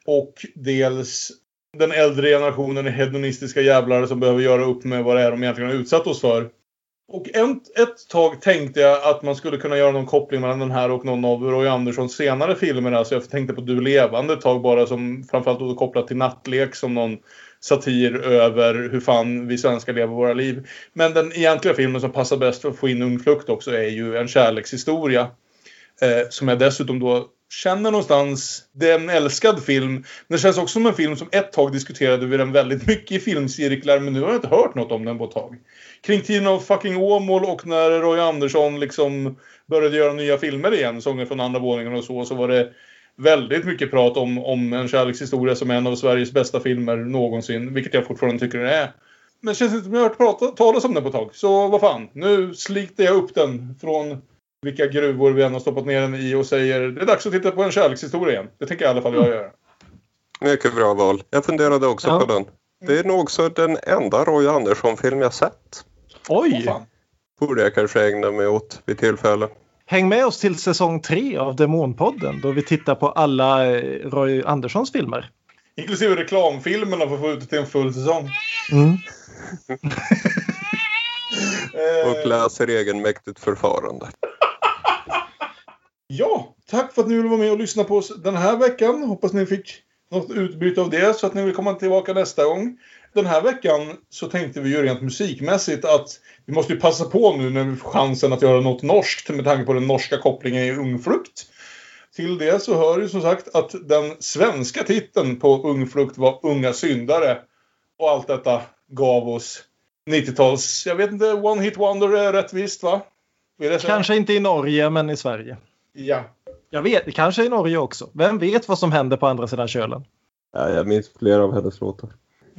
Och dels den äldre generationen är hedonistiska jävlar som behöver göra upp med vad det är de egentligen har utsatt oss för. Och ett, ett tag tänkte jag att man skulle kunna göra någon koppling mellan den här och någon av Roy Anderssons senare filmer. Alltså jag tänkte på Du levande ett tag bara som framförallt då kopplat till Nattlek som någon satir över hur fan vi svenskar lever våra liv. Men den egentliga filmen som passar bäst för att få in Ung Flukt också är ju en kärlekshistoria. Eh, som jag dessutom då känner någonstans, det är en älskad film. Men det känns också som en film som ett tag diskuterade vi den väldigt mycket i filmcirklar men nu har jag inte hört något om den på ett tag. Kring tiden av fucking Åmål och när Roy Andersson liksom började göra nya filmer igen, Sånger från andra våningen och så, så var det väldigt mycket prat om, om en kärlekshistoria som är en av Sveriges bästa filmer någonsin, vilket jag fortfarande tycker den är. Men det känns inte som jag har hört prata, talas om den på ett tag. Så vad fan, nu sliter jag upp den från vilka gruvor vi än har stoppat ner den i och säger det är dags att titta på en kärlekshistoria igen. Det tänker i alla fall jag göra. Mycket bra val. Jag funderade också Ja. på den. Det är nog också den enda Roy Andersson-film jag sett. Oj! Borde jag kanske ägna mig åt vid tillfälle. Häng med oss till säsong tre av Demonpodden då vi tittar på alla eh, Roy Anderssons filmer. Inklusive reklamfilmerna för att få ut det till en full säsong. Mm. Eh, Och läser egenmäktigt förfarande. Ja, tack för att ni ville vara med och lyssna på oss den här veckan. Hoppas ni fick något utbyte av det så att ni vill komma tillbaka nästa gång. Den här veckan så tänkte vi ju rent musikmässigt att vi måste ju passa på nu när vi får chansen att göra något norskt med tanke på den norska kopplingen i Ungfrukt. Till det så hör ju som sagt att den svenska titeln på Ungfrukt var Unga syndare. Och allt detta gav oss 90-tals, jag vet inte, One Hit Wonder är rättvist va? Kanske inte i Norge men i Sverige. Ja. Jag vet, kanske i Norge också. Vem vet vad som händer på andra sidan kölen? Ja, jag minns flera av hennes låtar.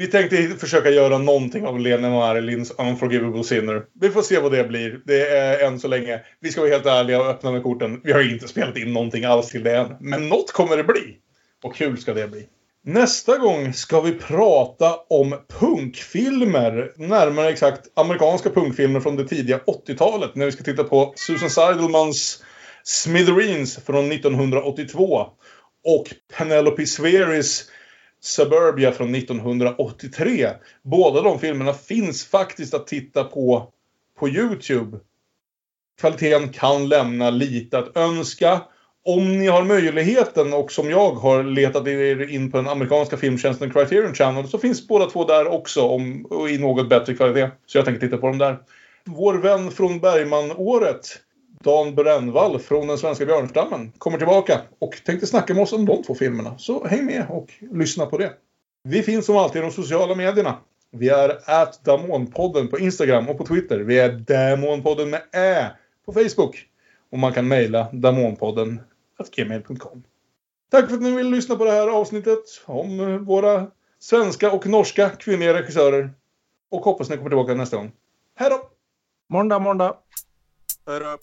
Vi tänkte försöka göra någonting av Lena Marilins Unforgivable Sinner. Vi får se vad det blir. Det är än så länge. Vi ska vara helt ärliga och öppna med korten. Vi har inte spelat in någonting alls till det än. Men något kommer det bli. Och kul ska det bli. Nästa gång ska vi prata om punkfilmer. Närmare exakt amerikanska punkfilmer från det tidiga 80-talet. När vi ska titta på Susan Seidelmans Smithereens från 1982. Och Penelope Sveris Suburbia från 1983. Båda de filmerna finns faktiskt att titta på på Youtube. Kvaliteten kan lämna lite att önska. Om ni har möjligheten och som jag har letat er in på den amerikanska filmtjänsten Criterion Channel så finns båda två där också om, i något bättre kvalitet. Så jag tänker titta på dem där. Vår vän från Bergman-året Dan Brännvall från den svenska björnstammen kommer tillbaka och tänkte snacka med oss om de två filmerna. Så häng med och lyssna på det. Vi finns som alltid i de sociala medierna. Vi är at Damonpodden på Instagram och på Twitter. Vi är Damonpodden med Ä på Facebook. Och man kan mejla damonpodden gmail.com. Tack för att ni vill lyssna på det här avsnittet om våra svenska och norska kvinnliga regissörer. Och hoppas ni kommer tillbaka nästa gång. Hej då! Måndag, måndag. Hej då.